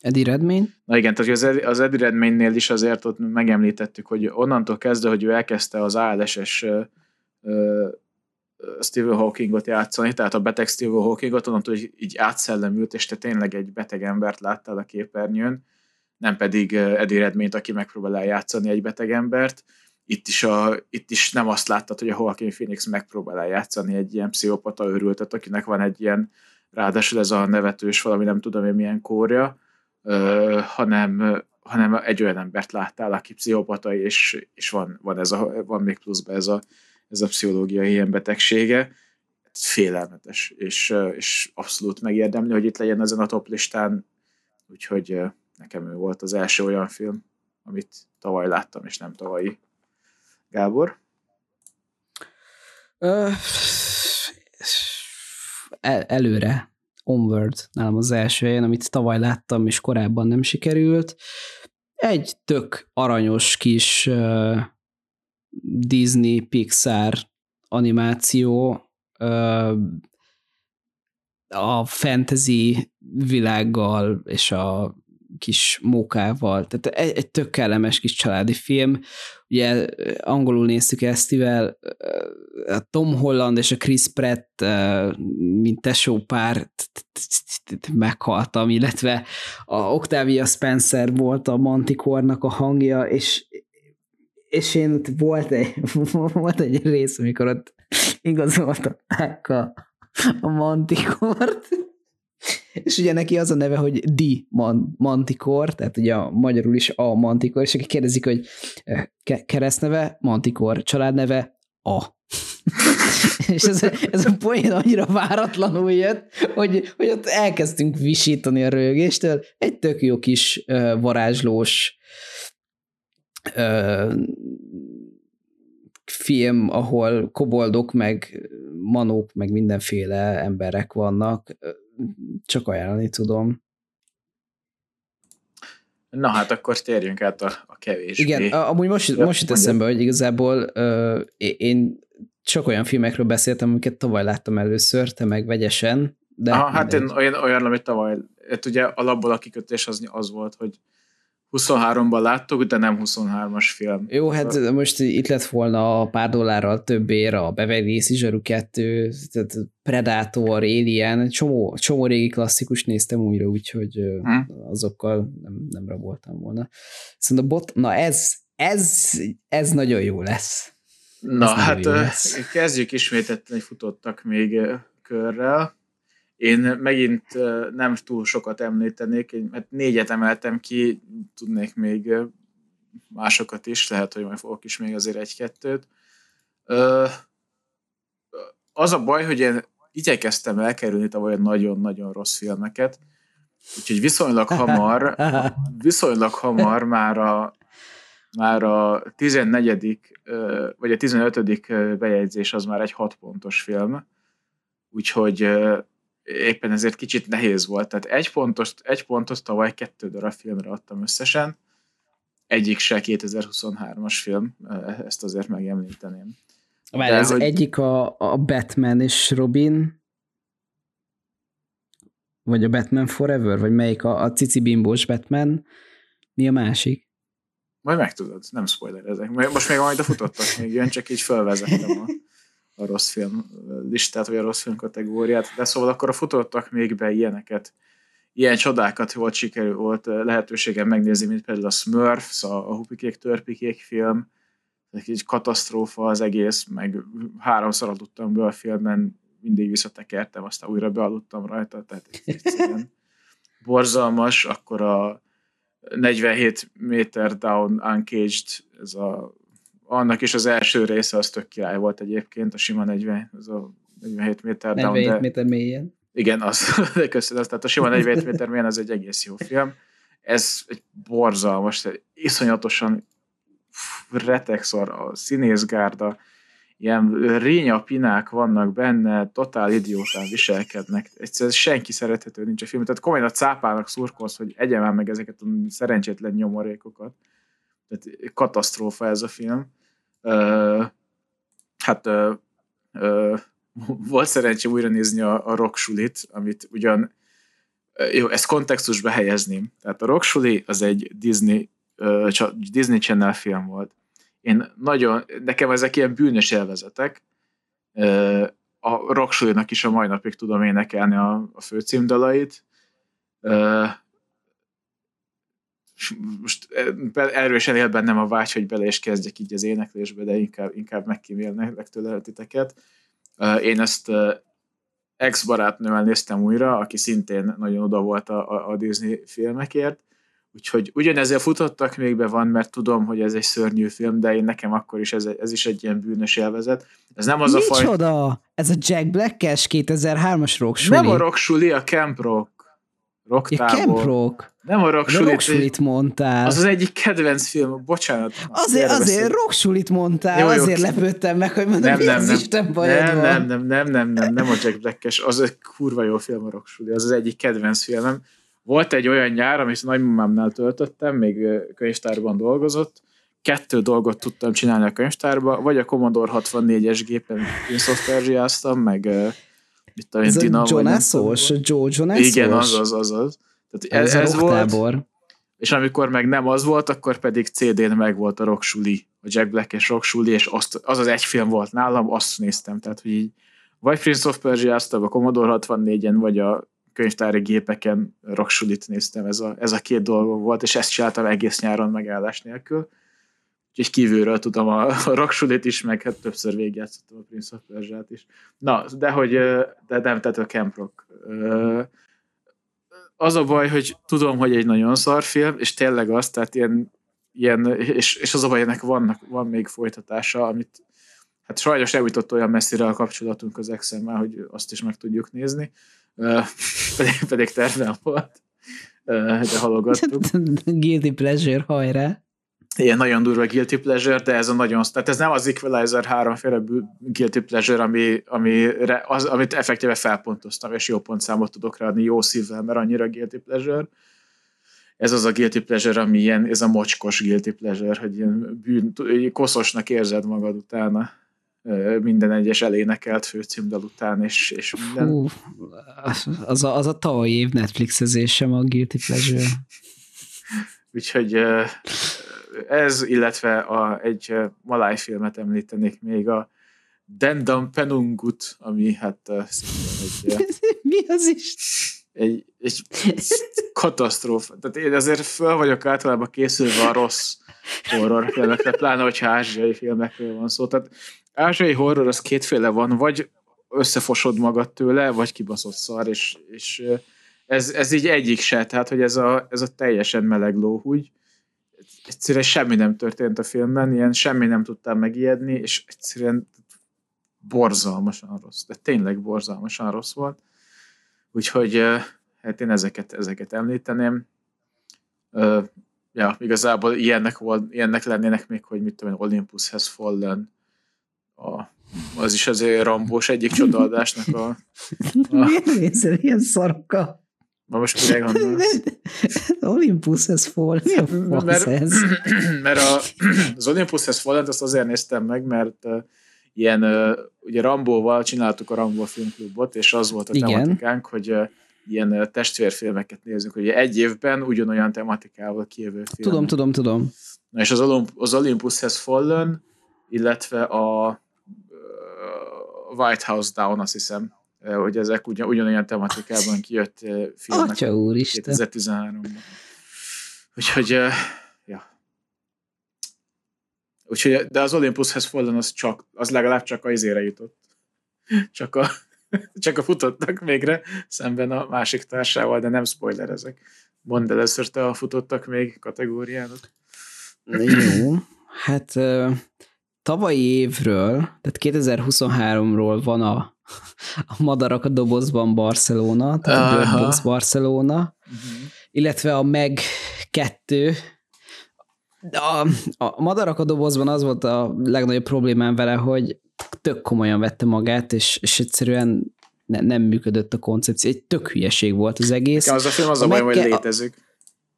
Eddie Redmayne? Na igen, tehát az, az Eddie Redmayne-nél is azért ott megemlítettük, hogy onnantól kezdve, hogy ő elkezdte az ALS-es Stephen Hawkingot játszani, tehát a beteg Stephen Hawkingot, onnantól, hogy így átszellemült, és te tényleg egy beteg embert láttál a képernyőn, nem pedig Eddie Redmayne, aki megpróbál játszani egy beteg embert. Itt is, a, itt is nem azt láttad, hogy a Joaquin Phoenix megpróbál játszani egy ilyen pszichopata őrültet, akinek van egy ilyen, ráadásul ez a nevetős valami nem tudom én milyen kórja, hanem, hanem egy olyan embert láttál, aki pszichopata, és, és van, van, ez a, van még pluszban ez a ez a pszichológiai ilyen betegsége. Félelmetes, és, és abszolút megérdemli, hogy itt legyen ezen a top listán, úgyhogy nekem ő volt az első olyan film, amit tavaly láttam, és nem tavalyi. Gábor? El, előre, Onward, nálam az első helyen, amit tavaly láttam, és korábban nem sikerült. Egy tök aranyos kis uh, Disney, Pixar animáció a fantasy világgal és a kis mókával, tehát egy, egy tök kellemes kis családi film. Ugye angolul néztük Esztivel, a Tom Holland és a Chris Pratt, mint tesó pár, meghaltam, illetve a Octavia Spencer volt a Mantikornak a hangja, és és én volt egy, volt egy rész, amikor ott igazoltatták a, a mantikort, és ugye neki az a neve, hogy Di Man- Mantikor, tehát ugye a magyarul is a Mantikor, és aki kérdezik, hogy ke- keresztneve, Mantikor, családneve, a. és ez, ez a poén annyira váratlanul jött, hogy, hogy ott elkezdtünk visítani a rögéstől. Egy tök jó kis uh, varázslós ö, film, ahol koboldok, meg manók, meg mindenféle emberek vannak. csak ajánlani tudom. Na hát akkor térjünk át a, a kevésbé. Igen, amúgy most, most jut eszembe, hogy igazából uh, én csak olyan filmekről beszéltem, amiket tavaly láttam először, te meg vegyesen. De Aha, hát én olyan, olyan, amit tavaly, hát ugye alapból a kikötés az, az volt, hogy 23-ban láttuk, de nem 23-as film. Jó, hát most itt lett volna a pár dollárral több ér, a Beverly Hills 2, tehát Predator, Alien, csomó, csomó régi klasszikus néztem újra, úgyhogy hmm. azokkal nem, nem raboltam volna. Szóval a bot, na ez, ez, ez nagyon jó lesz. Na ez hát lesz. kezdjük ismétetlen, hogy futottak még körrel. Én megint nem túl sokat említenék, mert négyet emeltem ki, tudnék még másokat is, lehet, hogy majd fogok is még azért egy-kettőt. Az a baj, hogy én igyekeztem elkerülni tavaly nagyon-nagyon rossz filmeket, úgyhogy viszonylag hamar, viszonylag hamar már a, már a 14. vagy a 15. bejegyzés az már egy 6 pontos film, úgyhogy éppen ezért kicsit nehéz volt. Tehát egy pontos, egy pontos tavaly kettő darab filmre adtam összesen, egyik se 2023-as film, ezt azért megemlíteném. Várj, ez hogy... egyik a, a Batman és Robin, vagy a Batman Forever, vagy melyik a, a cici bimbós Batman, mi a másik? Majd megtudod, nem spoilerezek. Most még majd a futottak még jön, csak így felvezettem a a rossz film listát, vagy a rossz film kategóriát, de szóval akkor a futottak még be ilyeneket, ilyen csodákat volt sikerül, volt lehetőségem megnézni, mint például a Smurfs, a, a Hupikék Törpikék film, egy katasztrófa az egész, meg háromszor aludtam be a filmben, mindig visszatekertem, aztán újra bealudtam rajta, tehát egyszerűen borzalmas, akkor a 47 méter down uncaged, ez a annak is az első része az tök király volt egyébként, a sima 40, az a 47 méter 47 down, de... méter mélyen. Igen, az, de köszönöm, tehát a sima 47 méter mélyen az egy egész jó film. Ez egy borzalmas, iszonyatosan retegszor a színészgárda, ilyen rényapinák vannak benne, totál idiótán viselkednek. Egyszerűen senki szerethető nincs a film. Tehát komolyan a cápának szurkolsz, hogy egyen meg ezeket a szerencsétlen nyomorékokat. Tehát katasztrófa ez a film. Uh, hát uh, uh, volt szerencsém újra nézni a, a Rock Sulit, amit ugyan jó, ezt kontextusba helyezném. Tehát a Rock Suli az egy Disney, uh, Disney Channel film volt. Én nagyon, nekem ezek ilyen bűnös elvezetek. Uh, a Rock Sulinak is a mai napig tudom énekelni a, a főcímdalait. Most eh, erősen él bennem a vágy, hogy bele is kezdjek így az éneklésbe, de inkább, inkább megkímélnek tőle titeket. Eh, én ezt eh, ex-barátnővel néztem újra, aki szintén nagyon oda volt a, a Disney filmekért, úgyhogy ugyanezzel futottak még be van, mert tudom, hogy ez egy szörnyű film, de én nekem akkor is ez, ez is egy ilyen bűnös élvezet. Ez nem az Micsoda? a faj... Micsoda? Ez a Jack Black-es 2003-as Rock Nem a Rock a Camp Rock. Rock ja, Camp Rock. Nem a Rock Sulit. Sulit mondtál. Az az egyik kedvenc film, bocsánat. Azért, azért Rock Sulit mondtál, jó, jó, azért lepődtem meg, hogy mondom, nem, nem, nem, Isten bajod nem, nem, nem, nem, nem, nem, nem a Jack Black-es, az egy kurva jó film a Rock Suli, az az egyik kedvenc filmem. Volt egy olyan nyár, amit nagymamámnál töltöttem, még könyvtárban dolgozott, kettő dolgot tudtam csinálni a könyvtárba, vagy a Commodore 64-es gépen Persia-ztam, meg mit tudom, Ez a Jonassos, Joe Jonassos? Igen, az, az, az, az. Tehát ez, ez, ez volt, és amikor meg nem az volt, akkor pedig CD-n meg volt a Rock Suli, a Jack Black és Rock Suli, és azt, az az egy film volt nálam, azt néztem, tehát hogy így vagy Prince of Persia aztán a Commodore 64-en, vagy a könyvtári gépeken Rock Sulit néztem, ez a, ez a két dolog volt, és ezt csináltam egész nyáron megállás nélkül. Úgyhogy kívülről tudom a, a Rock Sulit is, meg hát többször végigjátszottam a Prince of Persia-t is. Na, de hogy, de nem, tehát a Camp Rock az a baj, hogy tudom, hogy egy nagyon szar film, és tényleg az, tehát ilyen, ilyen és, és az a baj, ennek vannak, van még folytatása, amit hát sajnos eljutott olyan messzire a kapcsolatunk az ex hogy azt is meg tudjuk nézni, pedig, pedig terve volt, de halogattuk. Guilty pleasure, hajrá! Ilyen nagyon durva guilty pleasure, de ez a nagyon, tehát ez nem az Equalizer háromféle guilty pleasure, ami, amire, az, amit effektíve felpontoztam, és jó pontszámot tudok ráadni jó szívvel, mert annyira guilty pleasure. Ez az a guilty pleasure, ami ilyen, ez a mocskos guilty pleasure, hogy ilyen bűn, koszosnak érzed magad utána minden egyes elénekelt főcímdal után, és, és minden. Hú, az a, az a tavalyi év Netflixezésem a Guilty Pleasure. Úgyhogy ez, illetve a, egy maláj filmet említenék még, a Dendam Penungut, ami hát szintén egy... Mi az is? Egy, egy katasztrófa. Tehát én azért föl vagyok általában készülve a rossz horrorfilmekre, pláne, hogyha ázsiai filmekről van szó. Tehát ázsiai horror az kétféle van, vagy összefosod magad tőle, vagy kibaszott szar, és, és ez, ez így egyik se, tehát hogy ez a, ez a teljesen meleg lóhúgy, egyszerűen semmi nem történt a filmben, ilyen semmi nem tudtam megijedni, és egyszerűen borzalmasan rossz, de tényleg borzalmasan rossz volt. Úgyhogy hát én ezeket, ezeket említeném. Ja, igazából ilyennek, volt, ilyennek lennének még, hogy mit tudom Olympus has fallen, a, az is azért Rambós egyik csodaadásnak a... a... Miért nézel ilyen szarokkal? Ma most mire gondolsz? Olympus has fallen. Mi a mert, ez? mert a, az Olympus has fallen azt azért néztem meg, mert uh, ilyen, uh, ugye Rambóval csináltuk a Rambó filmklubot, és az volt a Igen. tematikánk, hogy uh, ilyen testvérfilmeket nézünk, hogy egy évben ugyanolyan tematikával kijövő film. Tudom, tudom, tudom. Na és az, Olymp- az Olympus has fallen, illetve a White House Down, azt hiszem, hogy ezek ugyan, ugyanolyan tematikában kijött filmek. Atya úristen. 2013-ban. Úgyhogy, ja. Úgyhogy, de az Olympus has fallen az, csak, az legalább csak a izére jutott. Csak a, csak a futottak végre szemben a másik társával, de nem spoiler ezek. Mondd először te a futottak még kategóriának. Jó, hát tavalyi évről, tehát 2023-ról van a a Madarak a dobozban Barcelona, tehát a Bird Box Barcelona, uh-huh. illetve a Meg 2. A, a Madarak a dobozban az volt a legnagyobb problémám vele, hogy tök komolyan vette magát, és, és egyszerűen ne, nem működött a koncepció. Egy tök hülyeség volt az egész. Az a film az a, a baj, hogy létezik. A,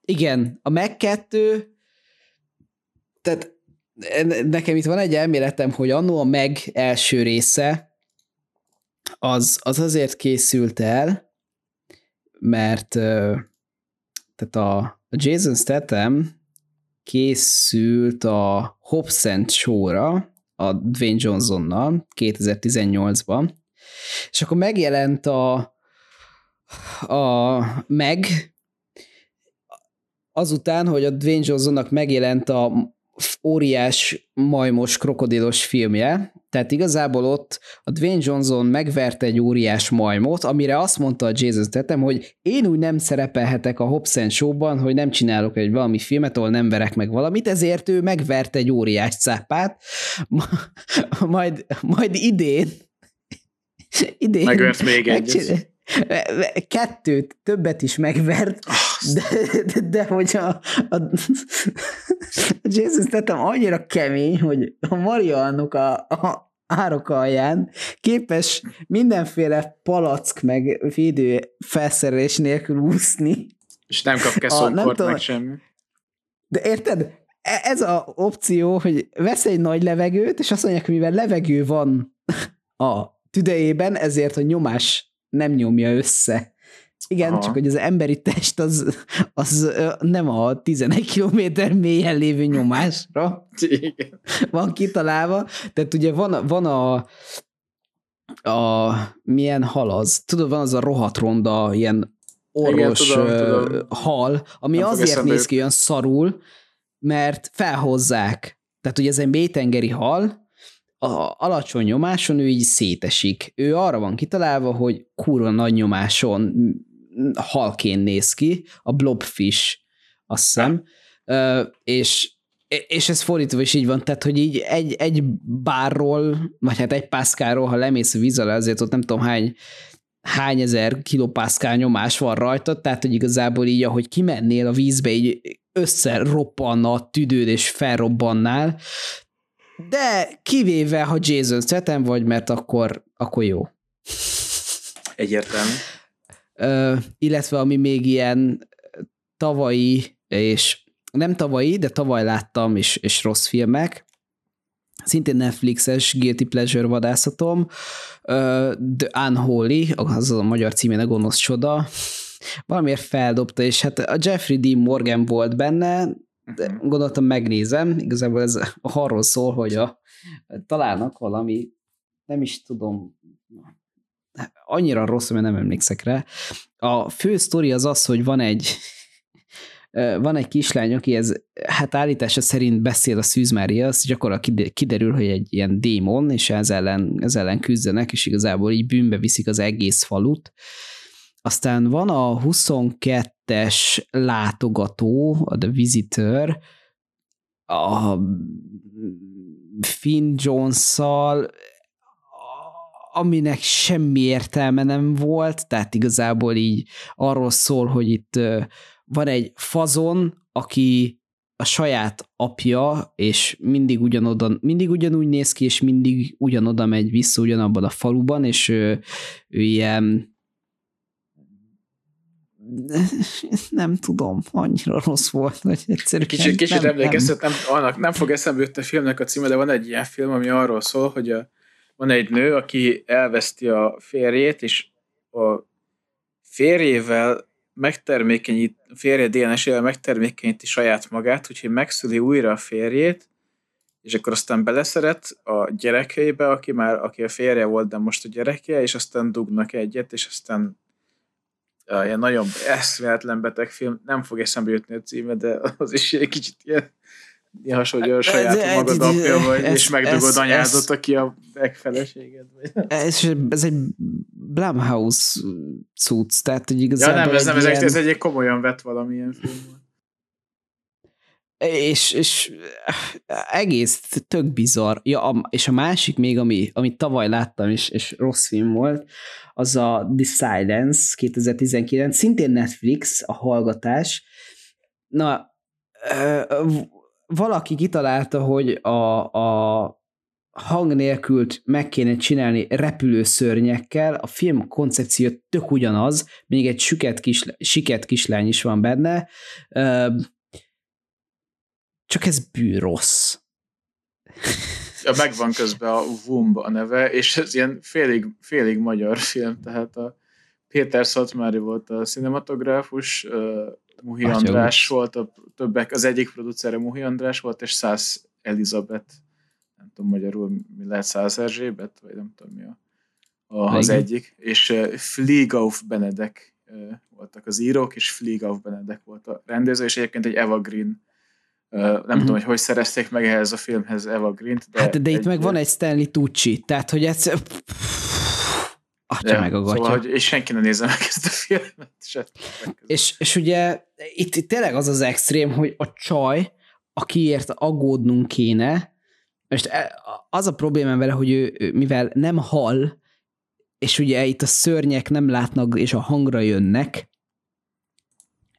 igen, a Meg 2 tehát nekem itt van egy elméletem, hogy annó a Meg első része, az, az azért készült el, mert tehát a, Jason Statham készült a Hobson show-ra a Dwayne Johnsonnal 2018-ban, és akkor megjelent a, a meg azután, hogy a Dwayne Johnsonnak megjelent a óriás majmos krokodilos filmje, tehát igazából ott a Dwayne Johnson megverte egy óriás majmot, amire azt mondta a Jason Statham, hogy én úgy nem szerepelhetek a Hobson show-ban, hogy nem csinálok egy valami filmet, ahol nem verek meg valamit, ezért ő megverte egy óriás cápát, majd, majd idén idén Megvert még egyet. Kettőt, többet is megvert, de, de, de hogy a, a, a Jesus tettem annyira kemény, hogy a Marianok a, a árok alján képes mindenféle palack meg védő felszerelés nélkül úszni. És nem kap keszókort meg semmi. De érted? E, ez a opció, hogy vesz egy nagy levegőt, és azt mondják, hogy mivel levegő van a tüdejében, ezért a nyomás nem nyomja össze. Igen, Aha. csak hogy az emberi test az, az nem a 11 kilométer mélyen lévő nyomásra Igen. van kitalálva. Tehát ugye van, van a, a milyen hal az? Tudod, van az a rohadt ronda, ilyen orvos Igen, tudom, tudom. hal, ami nem azért néz ki olyan szarul, mert felhozzák. Tehát ugye ez egy mélytengeri hal, a alacsony nyomáson ő így szétesik. Ő arra van kitalálva, hogy kurva nagy nyomáson halkén néz ki, a blobfish, azt hiszem, és és ez fordítva is így van, tehát, hogy így egy, egy bárról, vagy hát egy pászkáról, ha lemész víz alá, azért ott nem tudom hány hány ezer kilopászkál nyomás van rajta, tehát hogy igazából így, ahogy kimennél a vízbe, így összeroppanna a tüdőd és felrobbannál, de kivéve, ha Jason Statham vagy, mert akkor, akkor jó. Egyértelmű. Ö, illetve ami még ilyen tavalyi, és nem tavalyi, de tavaly láttam, és, és rossz filmek, szintén Netflixes Guilty Pleasure vadászatom, uh, The Unholy, az a magyar címén a gonosz csoda, valamiért feldobta, és hát a Jeffrey D. Morgan volt benne, de mhm. gondoltam megnézem, igazából ez arról szól, hogy a, találnak valami, nem is tudom, annyira rossz, mert nem emlékszek rá. A fő sztori az az, hogy van egy van egy kislány, aki ez, hát állítása szerint beszél a Szűz az gyakorlatilag kiderül, hogy egy ilyen démon, és ez ellen, ez ellen küzdenek, és igazából így bűnbe viszik az egész falut. Aztán van a 22-es látogató, a The Visitor, a Finn Jones-szal, aminek semmi értelme nem volt, tehát igazából így arról szól, hogy itt van egy fazon, aki a saját apja, és mindig ugyanoda, mindig ugyanúgy néz ki, és mindig ugyanoda megy vissza ugyanabban a faluban, és ő, ő ilyen nem tudom, annyira rossz volt, hogy egyszerűen Kicsit, kicsit nem, emlékeztet, nem, annak nem fog eszembe jutni a filmnek a címe, de van egy ilyen film, ami arról szól, hogy a, van egy nő, aki elveszti a férjét, és a férjével megtermékenyít, a férje DNS-ével megtermékenyíti saját magát, úgyhogy megszüli újra a férjét, és akkor aztán beleszeret a gyerekeibe, aki már, aki a férje volt, de most a gyereke, és aztán dugnak egyet, és aztán ilyen nagyon eszméletlen beteg film, nem fog eszembe jutni a címe, de az is egy kicsit ilyen Néha, hogy a saját magad apja vagy, ez, és megdugod anyádat, aki a megfeleséged. Ez, ez egy Blumhouse cucc, tehát hogy igazából... Ja nem, ez, nem, ez, ilyen... ez egy komolyan vett valamilyen film. És, és egész tök bizarr. Ja, a, és a másik még, ami, amit tavaly láttam, és, és rossz film volt, az a The Silence 2019, szintén Netflix, a hallgatás. Na, valaki kitalálta, hogy a, a hang nélkül meg kéne csinálni repülőszörnyekkel, a film koncepció tök ugyanaz, még egy süket kisle, siket kislány is van benne, csak ez bű rossz. Ja, megvan közben a Wumb a neve, és ez ilyen félig, félig magyar film, tehát a Péter Szatmári volt a cinematográfus, Muhi Atya András úgy. volt a többek, az egyik producere Muhi András volt, és Szász Elizabeth, nem tudom magyarul mi lehet Szász Erzsébet, vagy nem tudom mi a, a az egyik, és uh, Fligauf Benedek uh, voltak az írók, és Fligauf Benedek volt a rendező, és egyébként egy Eva Green Uh, nem uh-huh. tudom, hogy hogy szerezték meg ehhez a filmhez Eva Green-t. De hát de itt meg van egy Stanley Tucci, tehát hogy ez Atya ja, meg a Szóval, hogy, és senki nem nézze meg ezt a filmet. Se, és, és ugye itt, itt tényleg az az extrém, hogy a csaj, akiért aggódnunk kéne, most e, az a probléma vele, hogy ő, ő mivel nem hal, és ugye itt a szörnyek nem látnak, és a hangra jönnek,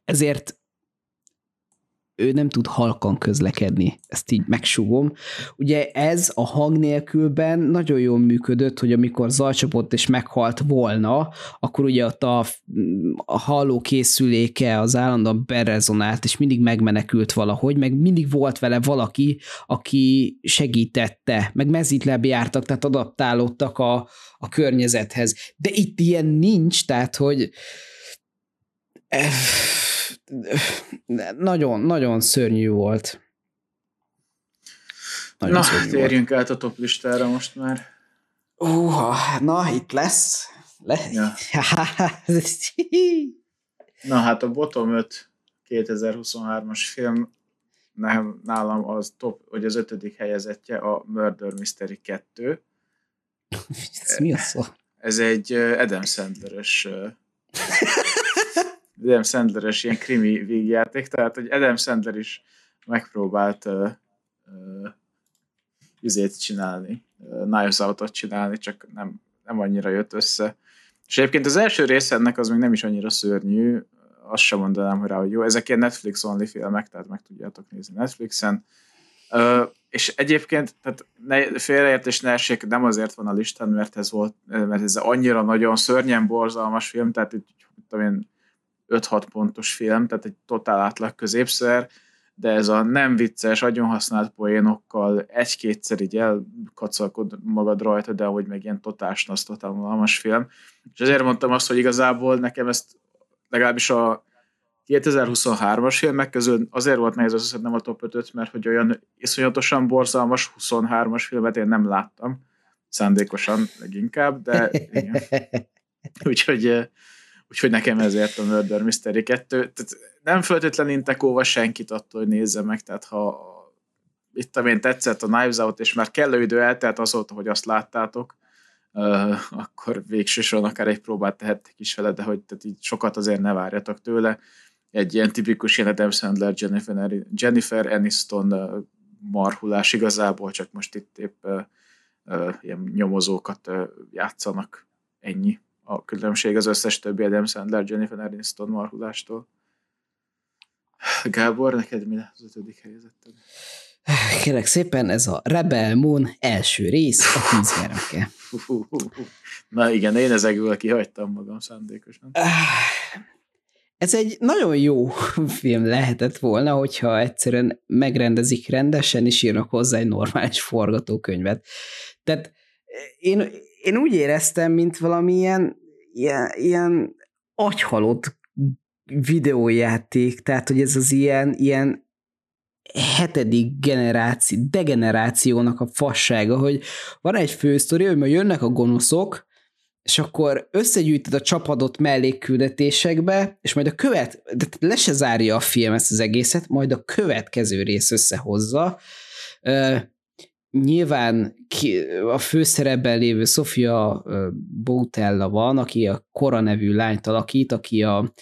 ezért ő nem tud halkan közlekedni, ezt így megsugom. Ugye ez a hang nélkülben nagyon jól működött, hogy amikor zajcsapott és meghalt volna, akkor ugye ott a, a halló készüléke az állandóan berezonált, és mindig megmenekült valahogy, meg mindig volt vele valaki, aki segítette, meg mezítlebb jártak, tehát adaptálódtak a, a környezethez. De itt ilyen nincs, tehát hogy nagyon, nagyon szörnyű volt. Nagyon na, szörnyű térjünk volt. át a top listára most már. Uh, na, itt lesz. Le- ja. na, hát a bottom 5 2023-as film nálam az top, hogy az ötödik helyezettje a Murder Mystery 2. Ez mi a szó? Ez egy Adam Sandler-ös Adam Sandler-es ilyen krimi végjáték, tehát hogy Adam Sandler is megpróbált uh, csinálni, uh, Knives Out-ot csinálni, csak nem, nem annyira jött össze. És egyébként az első része ennek az még nem is annyira szörnyű, azt sem mondanám, rá, hogy jó, ezek ilyen Netflix only filmek, tehát meg tudjátok nézni Netflixen. Uh, és egyébként, tehát ne, félreértés ne essék, nem azért van a listán, mert ez volt, mert ez annyira nagyon szörnyen borzalmas film, tehát itt, tudom én, 5-6 pontos film, tehát egy totál átlag középszer, de ez a nem vicces, agyon használt poénokkal egy-kétszer így elkacalkod magad rajta, de hogy meg ilyen totásnasz, totál unalmas film. És ezért mondtam azt, hogy igazából nekem ezt legalábbis a 2023-as filmek közül azért volt nehéz összeszednem a top 5 mert hogy olyan iszonyatosan borzalmas 23-as filmet én nem láttam, szándékosan leginkább, de igen. Úgyhogy, úgyhogy nekem ezért a Murder Mystery 2. Tehát nem feltétlenül intek senkit attól, hogy nézze meg, tehát ha itt én tetszett a Knives Out, és már kellő idő eltelt azóta, hogy azt láttátok, uh, akkor végsősorban akár egy próbát tehettek is vele, de hogy tehát így sokat azért ne várjatok tőle egy ilyen tipikus ilyen Adam Sandler, Jennifer, Jennifer Aniston marhulás igazából, csak most itt épp uh, uh, ilyen nyomozókat uh, játszanak. Ennyi a különbség az összes többi Adam Sandler, Jennifer Aniston marhulástól. Gábor, neked mi az ötödik helyezetted? Kérlek szépen, ez a Rebel Moon első rész, a tízgyermeke. Na igen, én ezekből kihagytam magam szándékosan. Ez egy nagyon jó film lehetett volna, hogyha egyszerűen megrendezik rendesen, és írnak hozzá egy normális forgatókönyvet. Tehát én, én úgy éreztem, mint valamilyen ilyen, ilyen agyhalott videójáték, tehát hogy ez az ilyen, ilyen hetedik generáció, degenerációnak a fassága, hogy van egy fősztori, hogy majd jönnek a gonoszok, és akkor összegyűjtöd a csapadot mellékküldetésekbe, és majd a követ, de le se zárja a film ezt az egészet, majd a következő rész összehozza. Nyilván ki, a főszerepben lévő Sofia Boutella van, aki a Kora nevű lányt alakít, aki a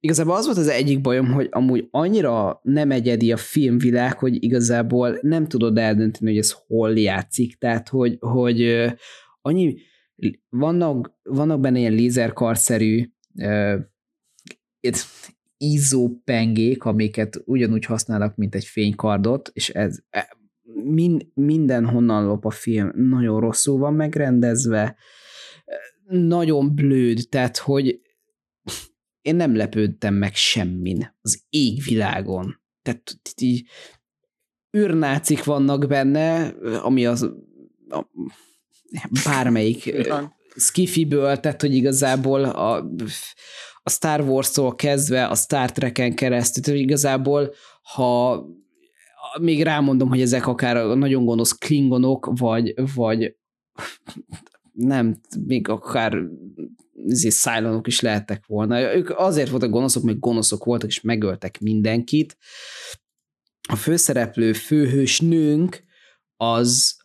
igazából az volt az egyik bajom, hogy amúgy annyira nem egyedi a filmvilág, hogy igazából nem tudod eldönteni, hogy ez hol játszik, tehát hogy, hogy annyi vannak, vannak benne ilyen lézerkarszerű uh, ízópengék, amiket ugyanúgy használnak, mint egy fénykardot, és ez e, min, mindenhonnan lop a film, nagyon rosszul van megrendezve, nagyon blőd, tehát hogy én nem lepődtem meg semmin az égvilágon. Tehát így űrnácik vannak benne, ami az a, bármelyik skifiből, tehát hogy igazából a, a Star Wars-tól kezdve a Star Trek-en keresztül, tehát igazából ha még rámondom, hogy ezek akár nagyon gonosz klingonok, vagy, vagy nem, még akár szájlanok is lehettek volna. Ők azért voltak gonoszok, mert gonoszok voltak, és megöltek mindenkit. A főszereplő, főhős nőnk, az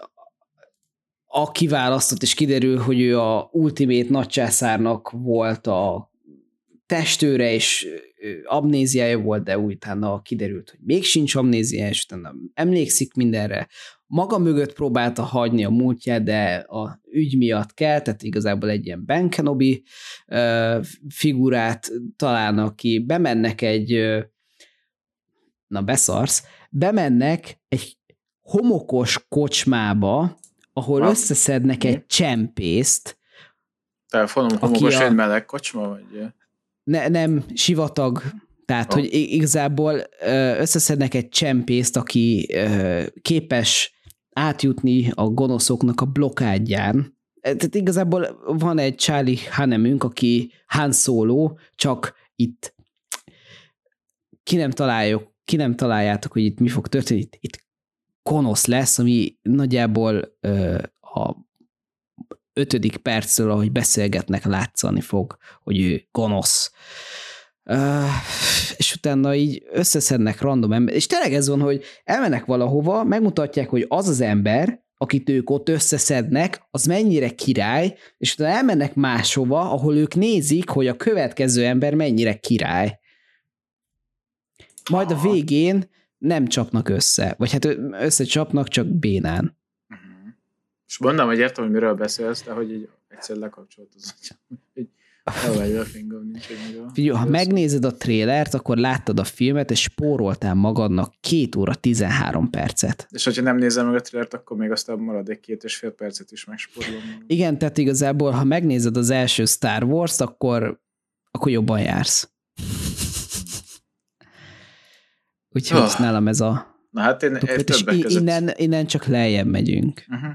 a kiválasztott, és kiderül, hogy ő a Ultimate nagycsászárnak volt a testőre, és amnéziája volt, de utána kiderült, hogy még sincs amnéziája, és utána emlékszik mindenre. Maga mögött próbálta hagyni a múltját, de a ügy miatt kell, tehát igazából egy ilyen Ben Kenobi figurát találnak ki, bemennek egy na beszarsz, bemennek egy homokos kocsmába, ahol ha. összeszednek egy csempészt. Telefonom homokos a... egy meleg kocsma, vagy? Ne, nem, sivatag, tehát, oh. hogy igazából összeszednek egy csempészt, aki képes átjutni a gonoszoknak a blokádján. E, tehát igazából van egy Charlie Hanemünk, aki Han Solo, csak itt ki nem találjuk, ki nem találjátok, hogy itt mi fog történni. Itt, itt gonosz lesz, ami nagyjából a ötödik percről, ahogy beszélgetnek, látszani fog, hogy ő gonosz. Uh, és utána így összeszednek random ember, és tényleg ez van, hogy elmennek valahova, megmutatják, hogy az az ember, akit ők ott összeszednek, az mennyire király, és utána elmennek máshova, ahol ők nézik, hogy a következő ember mennyire király. Majd a végén nem csapnak össze, vagy hát összecsapnak, csak bénán. És mondom, hogy értem, hogy miről beszélsz, de hogy így egyszer lekapcsolt az agyam, Figyelj, ha megnézed a trélert, akkor láttad a filmet, és spóroltál magadnak két óra 13 percet. És hogyha nem nézem meg a trélert, akkor még aztán marad egy két és fél percet is megspórolom. Igen, tehát igazából, ha megnézed az első Star Wars-t, akkor, akkor jobban jársz. Úgyhogy oh. nálam ez a... Na hát én, én többek között... Innen, innen csak lejjebb megyünk. Uh-huh.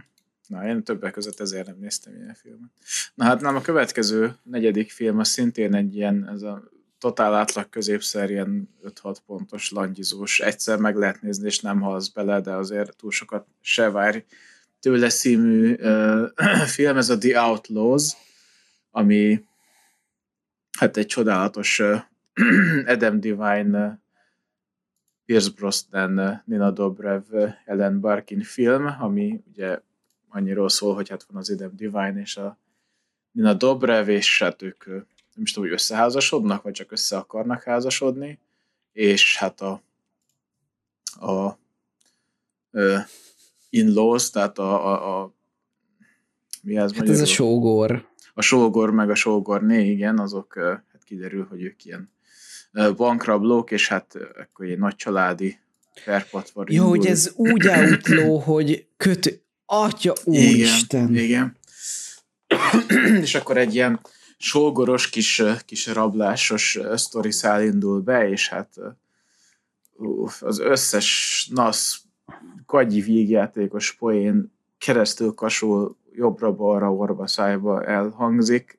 Na, én többek között ezért nem néztem ilyen filmet. Na hát nem, a következő, negyedik film az szintén egy ilyen, ez a totál átlag középszer ilyen 5-6 pontos langyizós. Egyszer meg lehet nézni, és nem halsz bele, de azért túl sokat se várj tőle szímű uh, film, ez a The Outlaws, ami hát egy csodálatos uh, Adam Divine uh, Pierce Brosnan, Nina Dobrev, Ellen Barkin film, ami ugye annyiról szól, hogy hát van az Adam Divine és a Nina Dobrev, és hát ők nem is tudom, hogy összeházasodnak, vagy csak össze akarnak házasodni, és hát a, a, a in-laws, tehát a, a, a mi ez hát ez a sógor. A sógor, meg a sógorné, igen, azok hát kiderül, hogy ők ilyen bankrablók, és hát akkor egy nagy családi perpatvar Jó, hogy ez úgy outló, hogy kötő, atya úristen. Igen, igen. és akkor egy ilyen sógoros kis, kis rablásos sztori szál indul be, és hát uf, az összes nasz kagyi vígjátékos poén keresztül kasul jobbra-balra, orva szájba elhangzik,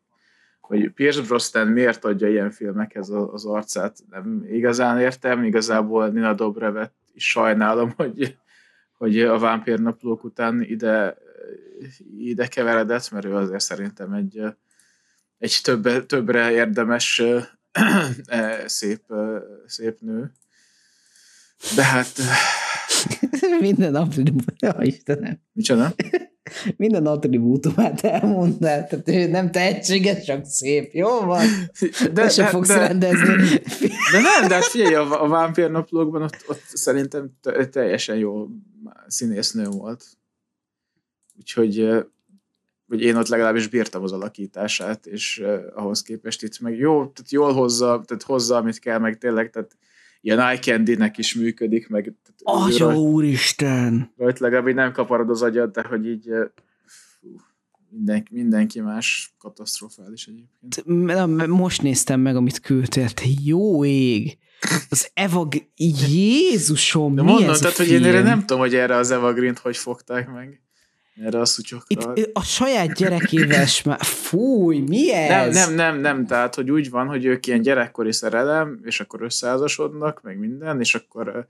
hogy Pierce Brosnan miért adja ilyen filmekhez az arcát, nem igazán értem, igazából Nina Dobrevet is sajnálom, hogy, hogy a vámpírnaplók után ide, ide keveredett, mert ő azért szerintem egy, egy többre, többre érdemes szép, szép nő. De hát... Minden apró... Istenem. Micsoda? minden attribútumát elmondtál, tehát ő nem tehetséges, csak szép, jó van? De, de se de, fogsz de, rendezni. De nem, de hát figyelj, a, a vámpírnaplókban ott, ott szerintem teljesen jó színésznő volt. Úgyhogy vagy én ott legalábbis bírtam az alakítását, és ahhoz képest itt meg jó, tehát jól hozza, tehát hozza, amit kell, meg tényleg, tehát ilyen eye candy-nek is működik, meg... Atya úristen! Rajt legalább így nem kaparod az agyad, de hogy így fú, mindenki, mindenki más katasztrofális egyébként. Most néztem meg, amit küldtél, te jó ég! Az Eva... Jézusom, de mi mondom, ez tehát, hogy én erre nem tudom, hogy erre az Eva Green-t hogy fogták meg. Erre a szutyokra. Itt a saját gyerekével már, fúj, mi ez? Nem, nem, nem, nem, tehát, hogy úgy van, hogy ők ilyen gyerekkori szerelem, és akkor összeházasodnak, meg minden, és akkor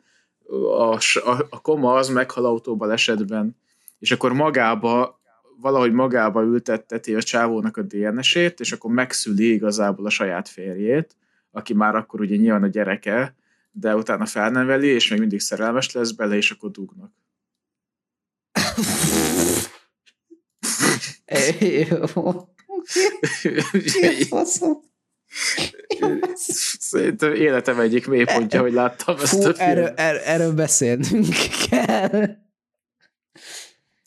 a, a, a koma az meghal autóba esetben, és akkor magába, valahogy magába ültetteti a csávónak a DNS-ét, és akkor megszüli igazából a saját férjét, aki már akkor ugye nyilván a gyereke, de utána felneveli, és még mindig szerelmes lesz bele, és akkor dugnak. Szerintem életem egyik mélypontja, hogy láttam ezt a filmet. Erről, er, erről beszélnünk kell.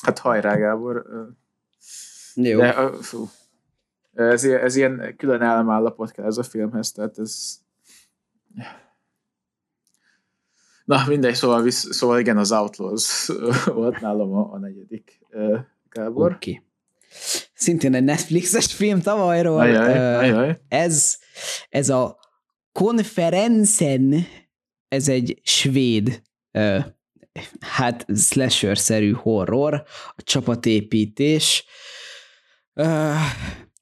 Hát hajrá, Gábor. Jó. De, fú. Ez, ez ilyen külön ellemállapot kell ez a filmhez, tehát ez... Na, mindegy, szóval, visz, szóval igen, az Outlaws volt nálam a, a negyedik, Gábor. Oké. Okay szintén egy Netflixes film tavalyról. Ajaj, ajaj. Ez, ez a Konferencen, ez egy svéd hát slasher-szerű horror, a csapatépítés,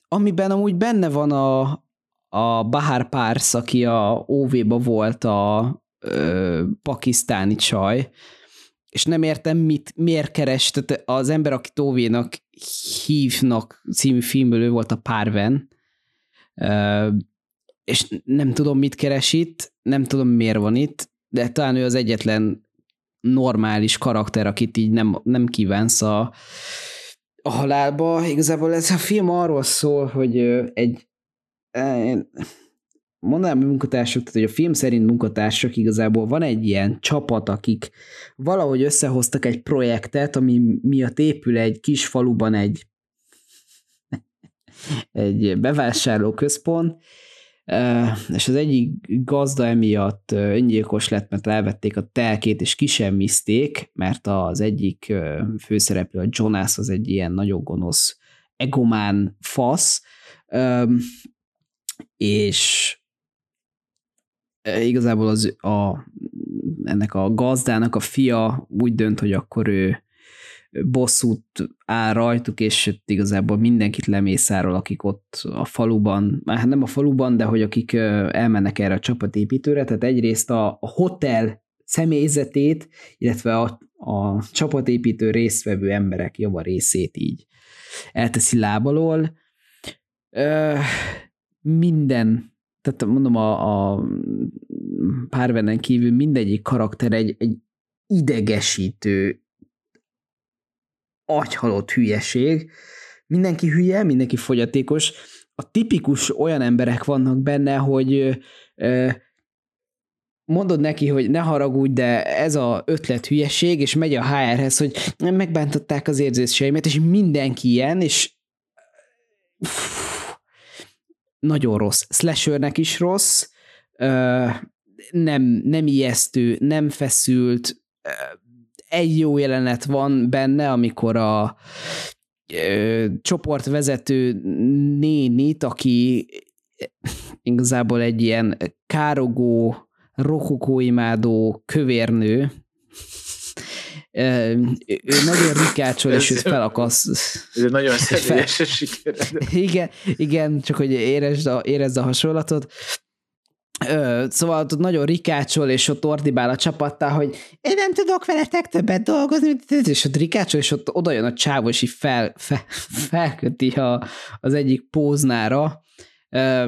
amiben amúgy benne van a, a Bahar Pars, aki a OV-ba volt a ö, pakisztáni csaj, és nem értem, mit, miért keres, tehát az ember, aki Tóvénak hívnak című filmből, ő volt a Párven, és nem tudom, mit keres itt, nem tudom, miért van itt, de talán ő az egyetlen normális karakter, akit így nem, nem kívánsz a, a halálba. Igazából ez a film arról szól, hogy egy mondanám munkatársak, tehát hogy a film szerint munkatársak igazából van egy ilyen csapat, akik valahogy összehoztak egy projektet, ami miatt épül egy kis faluban egy egy bevásárló központ, és az egyik gazda emiatt öngyilkos lett, mert elvették a telkét, és kisemmizték, mert az egyik főszereplő, a Jonas, az egy ilyen nagyon gonosz egomán fasz, és igazából az a, ennek a gazdának a fia úgy dönt, hogy akkor ő bosszút áll rajtuk, és igazából mindenkit lemészárol, akik ott a faluban, hát nem a faluban, de hogy akik elmennek erre a csapatépítőre, tehát egyrészt a, a hotel személyzetét, illetve a, a csapatépítő résztvevő emberek java részét így elteszi lábalól. Minden, tehát mondom, a, a párvenen kívül mindegyik karakter egy, egy idegesítő, agyhalott hülyeség. Mindenki hülye, mindenki fogyatékos. A tipikus olyan emberek vannak benne, hogy mondod neki, hogy ne haragudj, de ez a ötlet hülyeség, és megy a HR-hez, hogy megbántották az érzéseimet, és mindenki ilyen, és nagyon rossz. Slashernek is rossz, nem, nem ijesztő, nem feszült, egy jó jelenet van benne, amikor a csoportvezető nénit, aki igazából egy ilyen károgó, rokokóimádó kövérnő, ő nagyon rikácsol, és őt felakasz. Ez nagyon személyes siker. Igen, igen, csak hogy érezd a, érezd a hasonlatot. Ö, szóval ott nagyon rikácsol, és ott ordibál a csapattá, hogy én nem tudok veletek többet dolgozni, és ott rikácsol, és ott oda jön a csávó, és így fel, fel, felköti a, az egyik póznára. Ö,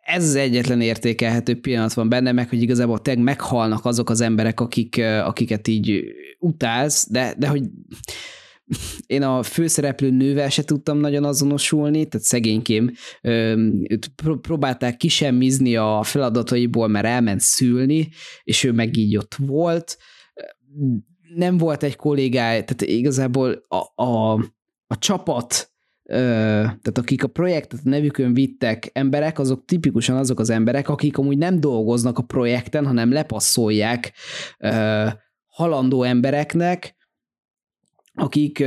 ez az egyetlen értékelhető pillanat van benne, meg hogy igazából tényleg meghalnak azok az emberek, akik, akiket így utálsz, de, de hogy én a főszereplő nővel se tudtam nagyon azonosulni, tehát szegénykém őt próbálták kisemmizni a feladataiból, mert elment szülni, és ő meg így ott volt. Nem volt egy kollégája, tehát igazából a, a, a csapat tehát akik a projektet a nevükön vittek emberek, azok tipikusan azok az emberek, akik amúgy nem dolgoznak a projekten, hanem lepasszolják halandó embereknek, akik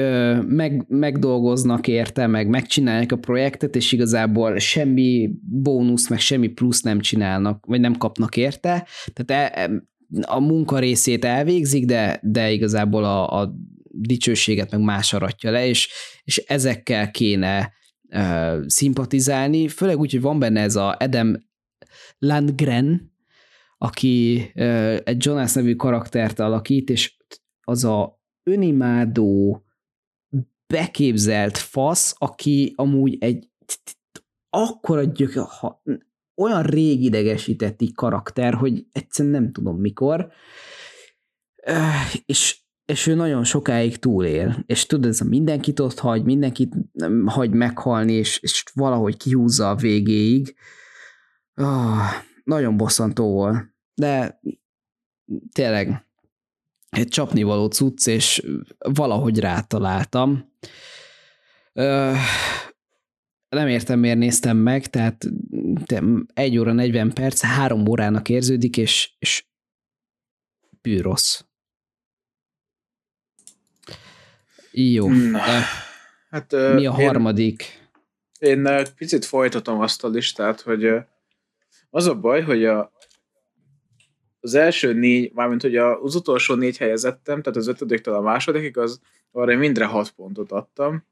meg, megdolgoznak érte, meg megcsinálják a projektet, és igazából semmi bónusz, meg semmi plusz nem csinálnak, vagy nem kapnak érte. Tehát e, a munka részét elvégzik, de, de igazából a, a dicsőséget meg más aratja le, és, és ezekkel kéne uh, szimpatizálni, főleg úgy, hogy van benne ez a Adam Landgren, aki uh, egy Jonas nevű karaktert alakít, és az a önimádó, beképzelt fasz, aki amúgy egy akkora gyök, olyan rég idegesítetti karakter, hogy egyszerűen nem tudom mikor, és és ő nagyon sokáig túlél, és tudod, ez a mindenkit ott hagy, mindenkit hagy meghalni, és, és valahogy kihúzza a végéig. Oh, nagyon bosszantó volt, de tényleg egy csapnivaló cucc, és valahogy rátaláltam. Ö, nem értem, miért néztem meg, tehát egy óra 40 perc, három órának érződik, és, és bűrossz. Jó. Hát, Mi a harmadik? Én, én picit folytatom azt a listát, hogy az a baj, hogy a, az első négy, mármint hogy az utolsó négy helyezettem, tehát az ötödiktől a másodikig, az arra mindre hat pontot adtam,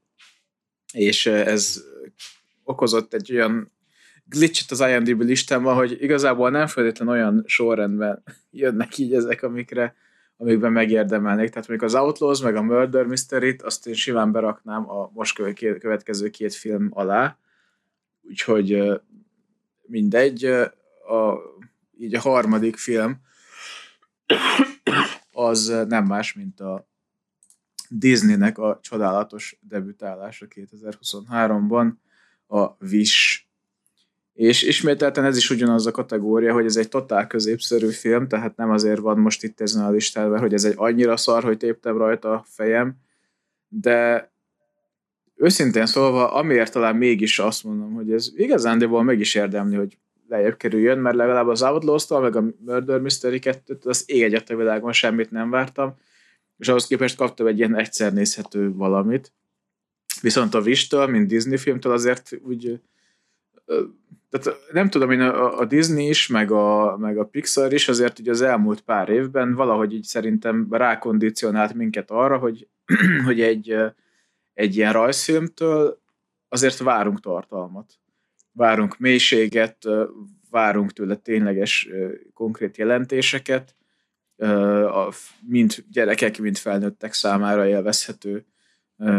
és ez okozott egy olyan glitchet az IMDb listámban, hogy igazából nem feltétlen olyan sorrendben jönnek így ezek, amikre amikben megérdemelnék. Tehát mondjuk az Outlaws, meg a Murder Mystery-t, azt én simán beraknám a most következő két film alá. Úgyhogy mindegy. A, így a harmadik film az nem más, mint a Disneynek a csodálatos debütálása 2023-ban, a Wish. És ismételten ez is ugyanaz a kategória, hogy ez egy totál középszerű film, tehát nem azért van most itt ezen a listán, hogy ez egy annyira szar, hogy téptem rajta a fejem, de őszintén szólva, amiért talán mégis azt mondom, hogy ez igazándiból meg is érdemli, hogy lejjebb kerüljön, mert legalább az outlaws meg a Murder Mystery 2 az ég egyet a világon semmit nem vártam, és ahhoz képest kaptam egy ilyen egyszer nézhető valamit. Viszont a Wish-től, mint Disney filmtől azért úgy tehát nem tudom, én a, a Disney is, meg a, meg a Pixar is azért ugye az elmúlt pár évben valahogy így szerintem rákondicionált minket arra, hogy, hogy egy, egy ilyen rajzfilmtől azért várunk tartalmat. Várunk mélységet, várunk tőle tényleges konkrét jelentéseket, mint gyerekek, mint felnőttek számára élvezhető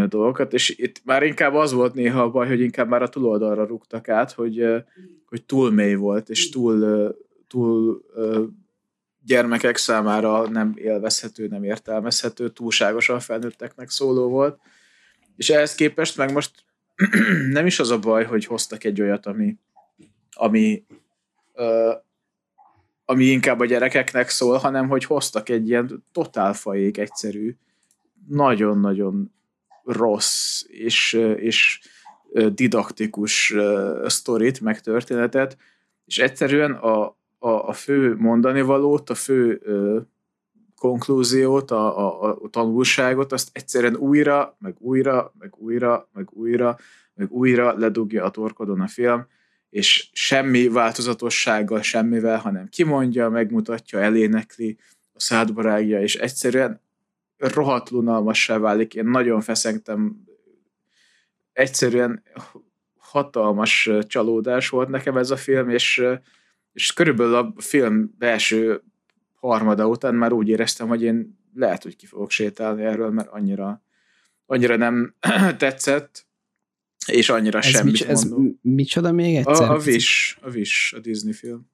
dolgokat, és itt már inkább az volt néha a baj, hogy inkább már a túloldalra rúgtak át, hogy, hogy túl mély volt, és túl, túl gyermekek számára nem élvezhető, nem értelmezhető, túlságosan felnőtteknek szóló volt. És ehhez képest meg most nem is az a baj, hogy hoztak egy olyat, ami, ami, ami inkább a gyerekeknek szól, hanem hogy hoztak egy ilyen totál fajék egyszerű, nagyon-nagyon rossz és, és didaktikus sztorit, meg történetet, és egyszerűen a, a, a fő mondani valót, a fő ö, konklúziót, a, a, a tanulságot, azt egyszerűen újra, meg újra, meg újra, meg újra, meg újra ledugja a torkodon a film, és semmi változatossággal, semmivel, hanem kimondja, megmutatja, elénekli, a szádbarágja, és egyszerűen rohadt lunalmassá válik. Én nagyon feszengtem. Egyszerűen hatalmas csalódás volt nekem ez a film, és, és körülbelül a film első harmada után már úgy éreztem, hogy én lehet, hogy ki fogok sétálni erről, mert annyira, annyira nem tetszett, és annyira ez semmit mics- ez micsoda még egyszer? A, a Wish, a Wish, a Disney film.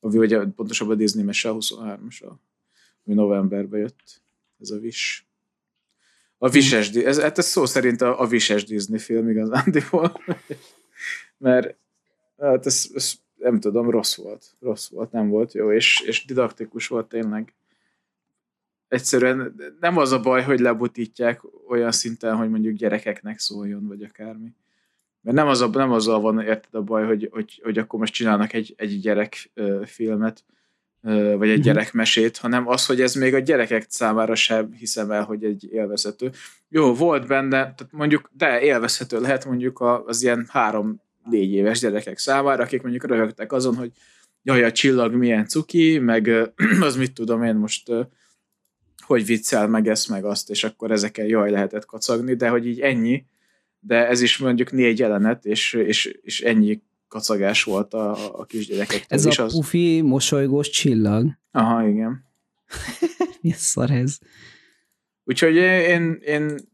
A, vagy pontosabban a Disney mese, a 23-as ami novemberbe jött, ez a Wish. A Wish ez, hát ez szó szerint a, a Wish Disney film igazándiból. Mert hát ez, ez, nem tudom, rossz volt. Rossz volt, nem volt jó, és, és didaktikus volt tényleg. Egyszerűen nem az a baj, hogy lebutítják olyan szinten, hogy mondjuk gyerekeknek szóljon, vagy akármi. Mert nem, az a, nem azzal van, érted a baj, hogy, hogy, hogy akkor most csinálnak egy, egy gyerek filmet, vagy egy mhm. gyerekmesét, hanem az, hogy ez még a gyerekek számára sem hiszem el, hogy egy élvezhető. Jó, volt benne, tehát mondjuk, de élvezhető lehet mondjuk az ilyen három-négy éves gyerekek számára, akik mondjuk röhögtek azon, hogy jaj, a csillag milyen cuki, meg az mit tudom én most, hogy viccel meg ezt, meg azt, és akkor ezeken jaj lehetett kacagni, de hogy így ennyi, de ez is mondjuk négy jelenet, és, és, és ennyi kacagás volt a, a kisgyerekek. Ez is a az... pufi, mosolygós csillag. Aha, igen. Mi szar ez? Úgyhogy én, én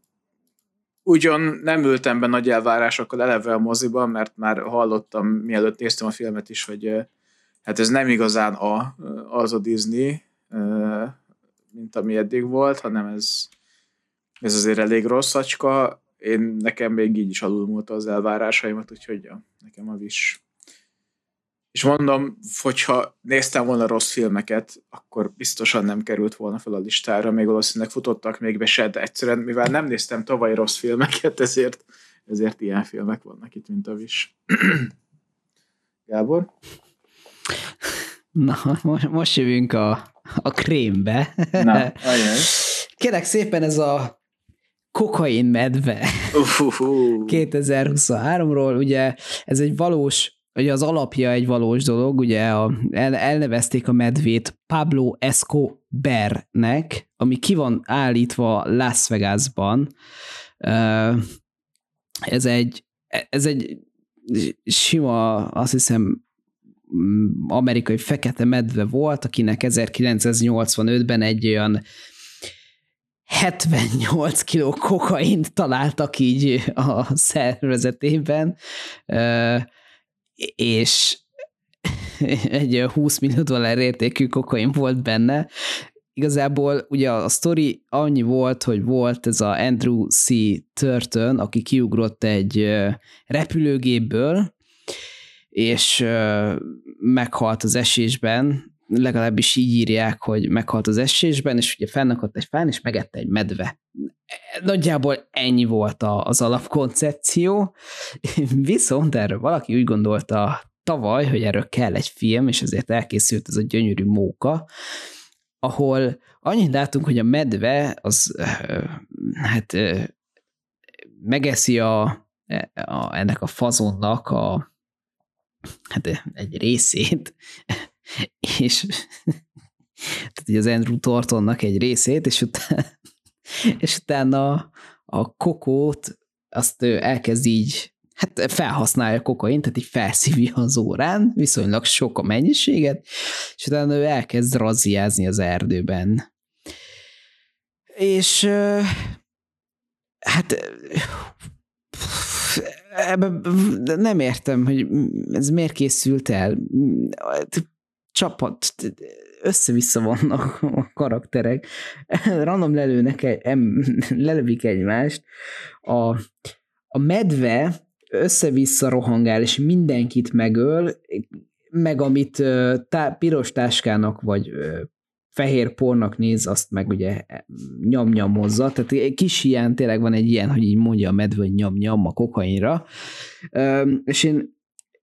ugyan nem ültem be nagy elvárásokkal eleve a moziban, mert már hallottam, mielőtt néztem a filmet is, hogy hát ez nem igazán a, az a Disney, mint ami eddig volt, hanem ez, ez azért elég rossz acska én nekem még így is alulmúlta az elvárásaimat, úgyhogy ja, nekem az is. És mondom, hogyha néztem volna rossz filmeket, akkor biztosan nem került volna fel a listára, még valószínűleg futottak még be se, de egyszerűen, mivel nem néztem tavaly rossz filmeket, ezért, ezért ilyen filmek vannak itt, mint a vis. Gábor? Na, most, most jövünk a, a krémbe. Na, ajaj. Kérek szépen ez a kokain medve 2023-ról, ugye ez egy valós, ugye az alapja egy valós dolog, ugye a, el, elnevezték a medvét Pablo Escobarnek, ami ki van állítva Las Vegasban. Ez egy, ez egy sima, azt hiszem, amerikai fekete medve volt, akinek 1985-ben egy olyan 78 kiló kokaint találtak így a szervezetében, és egy 20 millió dollár értékű kokain volt benne. Igazából ugye a sztori annyi volt, hogy volt ez a Andrew C. Turton, aki kiugrott egy repülőgépből, és meghalt az esésben, legalábbis így írják, hogy meghalt az esésben, és ugye fennakadt egy fán, és megette egy medve. Nagyjából ennyi volt az alapkoncepció, viszont erről valaki úgy gondolta tavaly, hogy erről kell egy film, és ezért elkészült ez a gyönyörű móka, ahol annyit látunk, hogy a medve az hát megeszi a, a, ennek a fazonnak a, hát egy részét, és tehát az Andrew Thorntonnak egy részét, és utána, és utána a kokót azt elkezd így, hát felhasználja a kokain, tehát így felszívja az órán, viszonylag sok a mennyiséget, és utána ő elkezd razziázni az erdőben. És hát ebben nem értem, hogy ez miért készült el. Csapat, össze-vissza vannak a karakterek. Random lelőnek, egy, lelövik egymást. A, a medve össze-vissza rohangál, és mindenkit megöl, meg amit tá, piros táskának, vagy fehér pornak néz, azt meg ugye nyomnyomozza, tehát kis ilyen tényleg van egy ilyen, hogy így mondja a medve, hogy nyom-nyom a kokainra, és én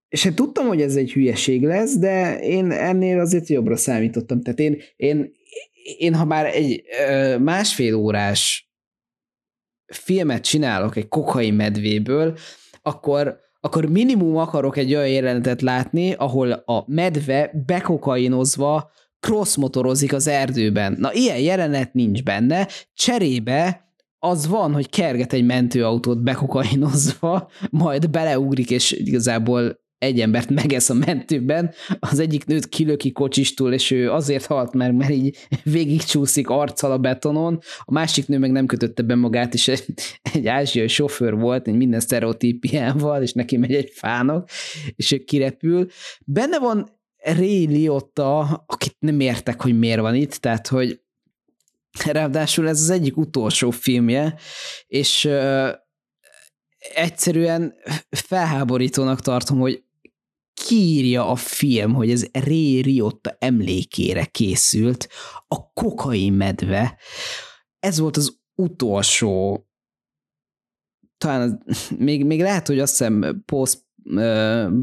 és én tudtam, hogy ez egy hülyeség lesz, de én ennél azért jobbra számítottam. Tehát én, én, én ha már egy másfél órás filmet csinálok egy kokai medvéből, akkor, akkor minimum akarok egy olyan jelenetet látni, ahol a medve bekokainozva crossmotorozik az erdőben. Na, ilyen jelenet nincs benne, cserébe az van, hogy kerget egy mentőautót bekokainozva, majd beleugrik, és igazából egy embert megesz a mentőben, az egyik nőt kilöki kocsistól, és ő azért halt meg, mert így végigcsúszik arccal a betonon, a másik nő meg nem kötötte be magát, és egy, egy ázsiai sofőr volt, egy minden sztereotípiával, és neki megy egy fának, és ő kirepül. Benne van Ray Liotta, akit nem értek, hogy miért van itt, tehát, hogy ráadásul ez az egyik utolsó filmje, és egyszerűen felháborítónak tartom, hogy kiírja a film, hogy ez Ray Liotta emlékére készült, a kokain medve. Ez volt az utolsó talán még, még lehet, hogy azt hiszem post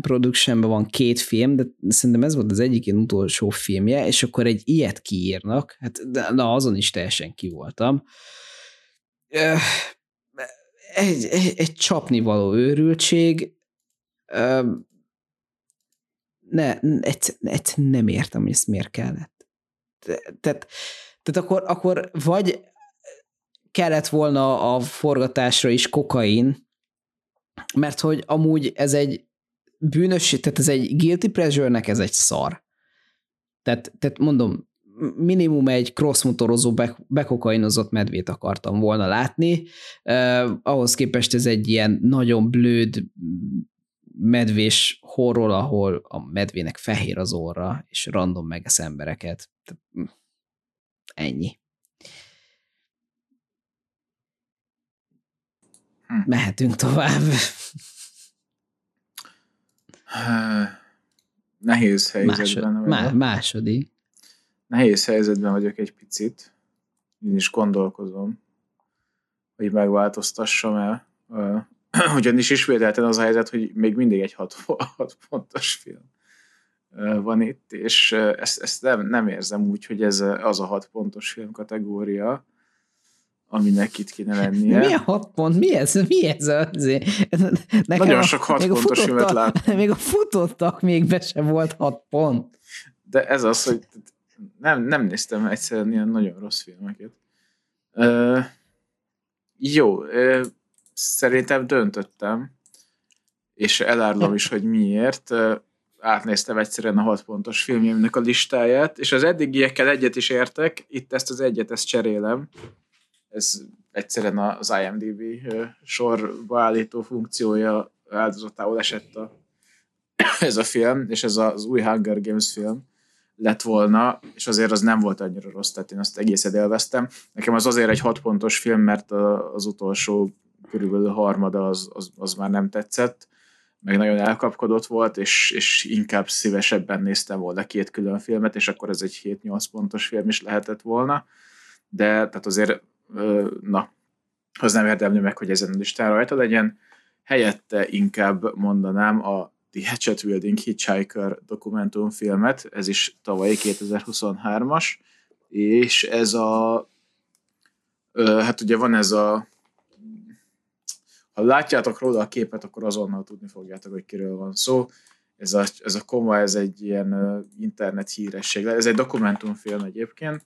productionben van két film, de szerintem ez volt az egyik ilyen utolsó filmje, és akkor egy ilyet kiírnak, hát de, na azon is teljesen ki voltam. Egy, egy, egy csapnivaló őrültség, ne, egy, egy, nem értem, hogy ezt miért kellett. Tehát, tehát akkor, akkor vagy kellett volna a forgatásra is kokain, mert hogy amúgy ez egy bűnös, tehát ez egy guilty pleasure-nek ez egy szar. Tehát, tehát mondom, minimum egy crossmotorozó, bekokainozott medvét akartam volna látni, uh, ahhoz képest ez egy ilyen nagyon blőd medvés horror, ahol a medvének fehér az orra, és random megesz embereket. Hm, ennyi. Hm. Mehetünk tovább. Nehéz helyzetben Másod, vagyok. második. Nehéz helyzetben vagyok egy picit. Én is gondolkozom, hogy megváltoztassam el. Ugyanis ismételten az a helyzet, hogy még mindig egy hat, hat pontos film van itt, és ezt, ezt nem, nem érzem úgy, hogy ez az a hat pontos film kategória, aminek itt kéne lennie. Mi a hat pont? Mi ez? Mi ez? Nekem Nagyon sok hat pontos filmet lát. Még a futottak még be sem volt hat pont. De ez az, hogy nem, nem néztem egyszerűen ilyen nagyon rossz filmeket. Uh, jó, uh, szerintem döntöttem, és elárulom is, hogy miért. Átnéztem egyszerűen a hat pontos filmjémnek a listáját, és az eddigiekkel egyet is értek, itt ezt az egyet, ezt cserélem, ez egyszerűen az IMDb sorba állító funkciója áldozatául esett a, ez a film, és ez az új Hunger Games film lett volna, és azért az nem volt annyira rossz, tehát én azt egészet élveztem. Nekem az azért egy hat pontos film, mert az utolsó körülbelül harmada az, az, az már nem tetszett, meg nagyon elkapkodott volt, és, és inkább szívesebben néztem volna két külön filmet, és akkor ez egy 7-8 pontos film is lehetett volna. De tehát azért na, az nem érdemli meg, hogy ezen a listán rajta legyen. Helyette inkább mondanám a The Hatchet Wielding Hitchhiker dokumentumfilmet, ez is tavalyi 2023-as, és ez a hát ugye van ez a ha látjátok róla a képet, akkor azonnal tudni fogjátok, hogy kiről van szó. Ez a, ez a koma, ez egy ilyen internet híresség. Ez egy dokumentumfilm egyébként,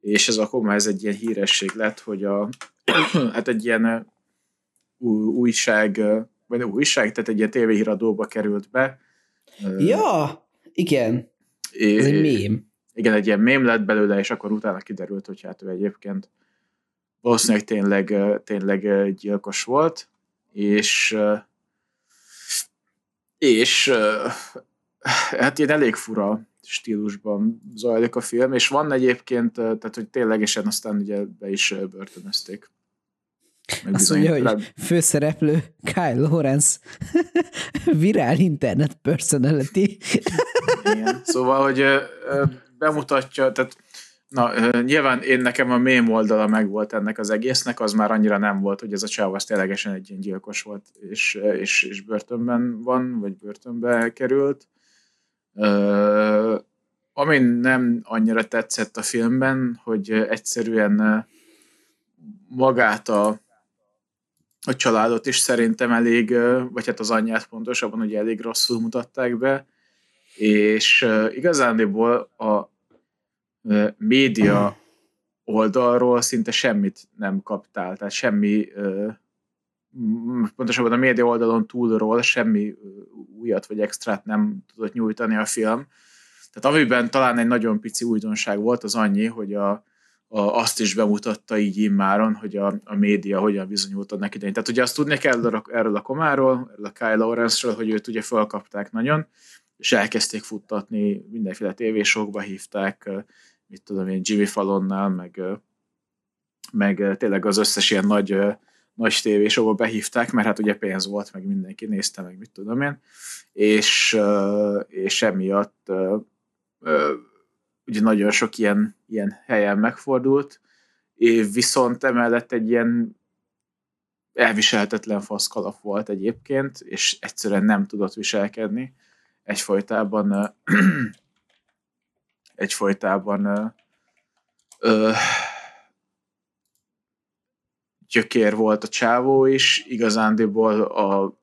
és ez a koma, ez egy ilyen híresség lett, hogy a, hát egy ilyen újság, vagy újság, tehát egy ilyen tévéhíradóba került be. Ja, igen. Ez egy mém. Igen, egy ilyen mém lett belőle, és akkor utána kiderült, hogy hát ő egyébként valószínűleg tényleg, tényleg gyilkos volt, és és hát ilyen elég fura stílusban zajlik a film, és van egyébként, tehát hogy ténylegesen aztán ugye be is börtönözték. Meg Azt mondja, hogy rá... főszereplő Kyle Lawrence virál internet personality. Igen. Szóval, hogy bemutatja, tehát Na, nyilván én nekem a mém oldala meg volt ennek az egésznek, az már annyira nem volt, hogy ez a csáv az ténylegesen egy ilyen gyilkos volt, és, és, és börtönben van, vagy börtönbe került. Uh, ami nem annyira tetszett a filmben, hogy egyszerűen magát a, a családot is szerintem elég, vagy hát az anyját pontosabban, hogy elég rosszul mutatták be, és igazándiból a, média oldalról szinte semmit nem kaptál, tehát semmi, pontosabban a média oldalon túlról semmi újat vagy extrát nem tudott nyújtani a film. Tehát amiben talán egy nagyon pici újdonság volt, az annyi, hogy a, a, azt is bemutatta így immáron, hogy a, a média hogyan bizonyult annak idején. Tehát ugye azt tudni kell erről a komáról, erről a Kyle Lawrence-ről, hogy őt ugye felkapták nagyon, és elkezdték futtatni, mindenféle tévésokba hívták, mit tudom én, Jimmy Fallonnál, meg, meg tényleg az összes ilyen nagy, nagy tévésokba behívták, mert hát ugye pénz volt, meg mindenki nézte, meg mit tudom én, és, és emiatt ugye nagyon sok ilyen, ilyen helyen megfordult, és viszont emellett egy ilyen elviselhetetlen faszkalap volt egyébként, és egyszerűen nem tudott viselkedni. Egyfolytában egyfolytában ö, ö, gyökér volt a csávó is, igazándiból a,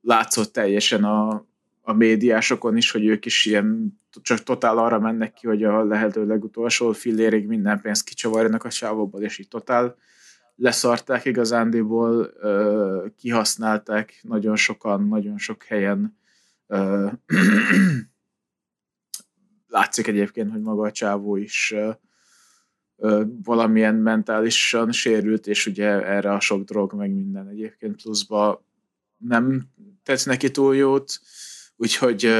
látszott teljesen a, a médiásokon is, hogy ők is ilyen csak totál arra mennek ki, hogy a lehető legutolsó fillérig minden pénzt kicsavarjanak a csávóból, és így totál leszarták igazándiból, kihasználták nagyon sokan, nagyon sok helyen látszik egyébként, hogy maga a csávó is valamilyen mentálisan sérült, és ugye erre a sok drog, meg minden egyébként pluszba nem tett neki túl jót, úgyhogy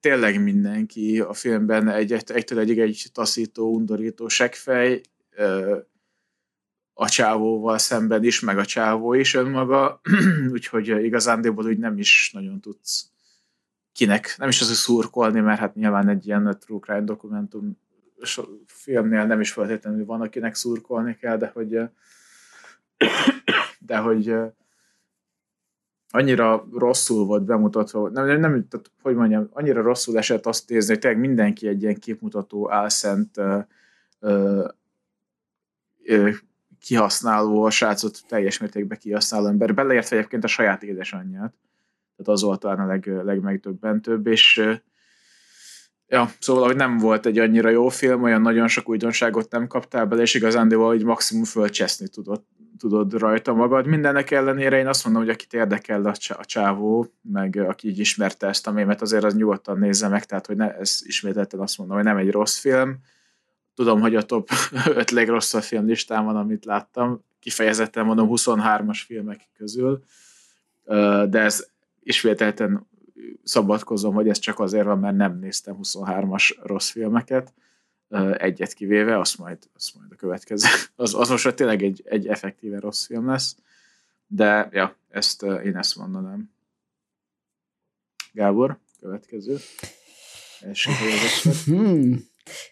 tényleg mindenki a filmben egy, egy, egytől egyig egy taszító, undorító seggfej, a csávóval szemben is, meg a csávó is önmaga, úgyhogy igazándiból úgy nem is nagyon tudsz kinek, nem is az, hogy szurkolni, mert hát nyilván egy ilyen true crime dokumentum filmnél nem is feltétlenül van, akinek szurkolni kell, de hogy de hogy annyira rosszul volt bemutatva, nem, nem, nem tehát, hogy mondjam, annyira rosszul esett azt nézni, hogy tényleg mindenki egy ilyen képmutató, álszent kihasználó, a srácot teljes mértékben kihasználó ember, beleértve egyébként a saját édesanyját tehát az volt talán a leg, legmegdöbbentőbb, és ja, szóval, hogy nem volt egy annyira jó film, olyan nagyon sok újdonságot nem kaptál bele, és igazán, de hogy maximum fölcseszni tudod, tudod rajta magad. Mindennek ellenére én azt mondom, hogy akit érdekel a csávó, meg aki így ismerte ezt a mémet, azért az nyugodtan nézze meg, tehát hogy ne, ez ismételten azt mondom, hogy nem egy rossz film. Tudom, hogy a top 5 legrosszabb film listán van, amit láttam, kifejezetten mondom 23-as filmek közül, de ez ismételten szabadkozom, hogy ez csak azért van, mert nem néztem 23-as rossz filmeket, egyet kivéve, azt majd, azt majd a következő. Az, az most tényleg egy, egy effektíve rossz film lesz, de ja, ezt én ezt mondanám. Gábor, következő. Első hmm.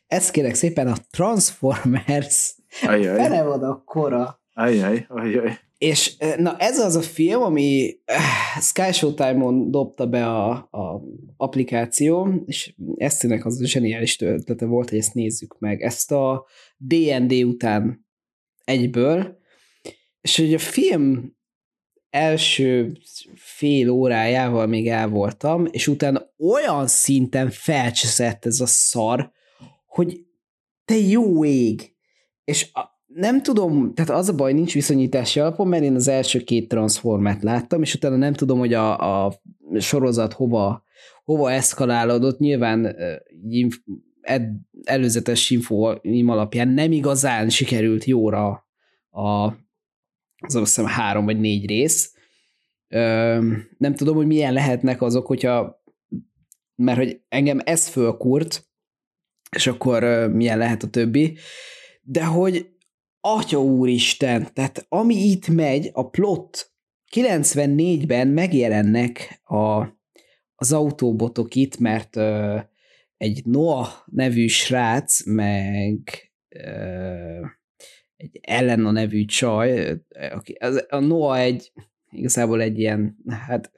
Ezt kérek szépen a Transformers. Ajaj. Bele van a kora Ajjaj, ajjaj. És na ez az a film, ami Sky Showtime-on dobta be a, a applikáció, és Esztinek az zseniális ötlete volt, hogy ezt nézzük meg. Ezt a D&D után egyből, és hogy a film első fél órájával még el voltam, és utána olyan szinten felcseszett ez a szar, hogy te jó ég! És nem tudom, tehát az a baj, nincs viszonyítási alapon, mert én az első két transformát láttam, és utána nem tudom, hogy a, a sorozat hova, hova eszkalálódott. Nyilván ed, előzetes infóim alapján nem igazán sikerült jóra a, az azt hiszem három vagy négy rész. Nem tudom, hogy milyen lehetnek azok, hogyha mert hogy engem ez fölkurt, és akkor milyen lehet a többi, de hogy Atya úristen, tehát ami itt megy, a plot 94-ben megjelennek a, az autóbotok itt, mert ö, egy Noah nevű srác, meg ö, egy Elena nevű csaj, aki, az, a Noah egy, igazából egy ilyen, hát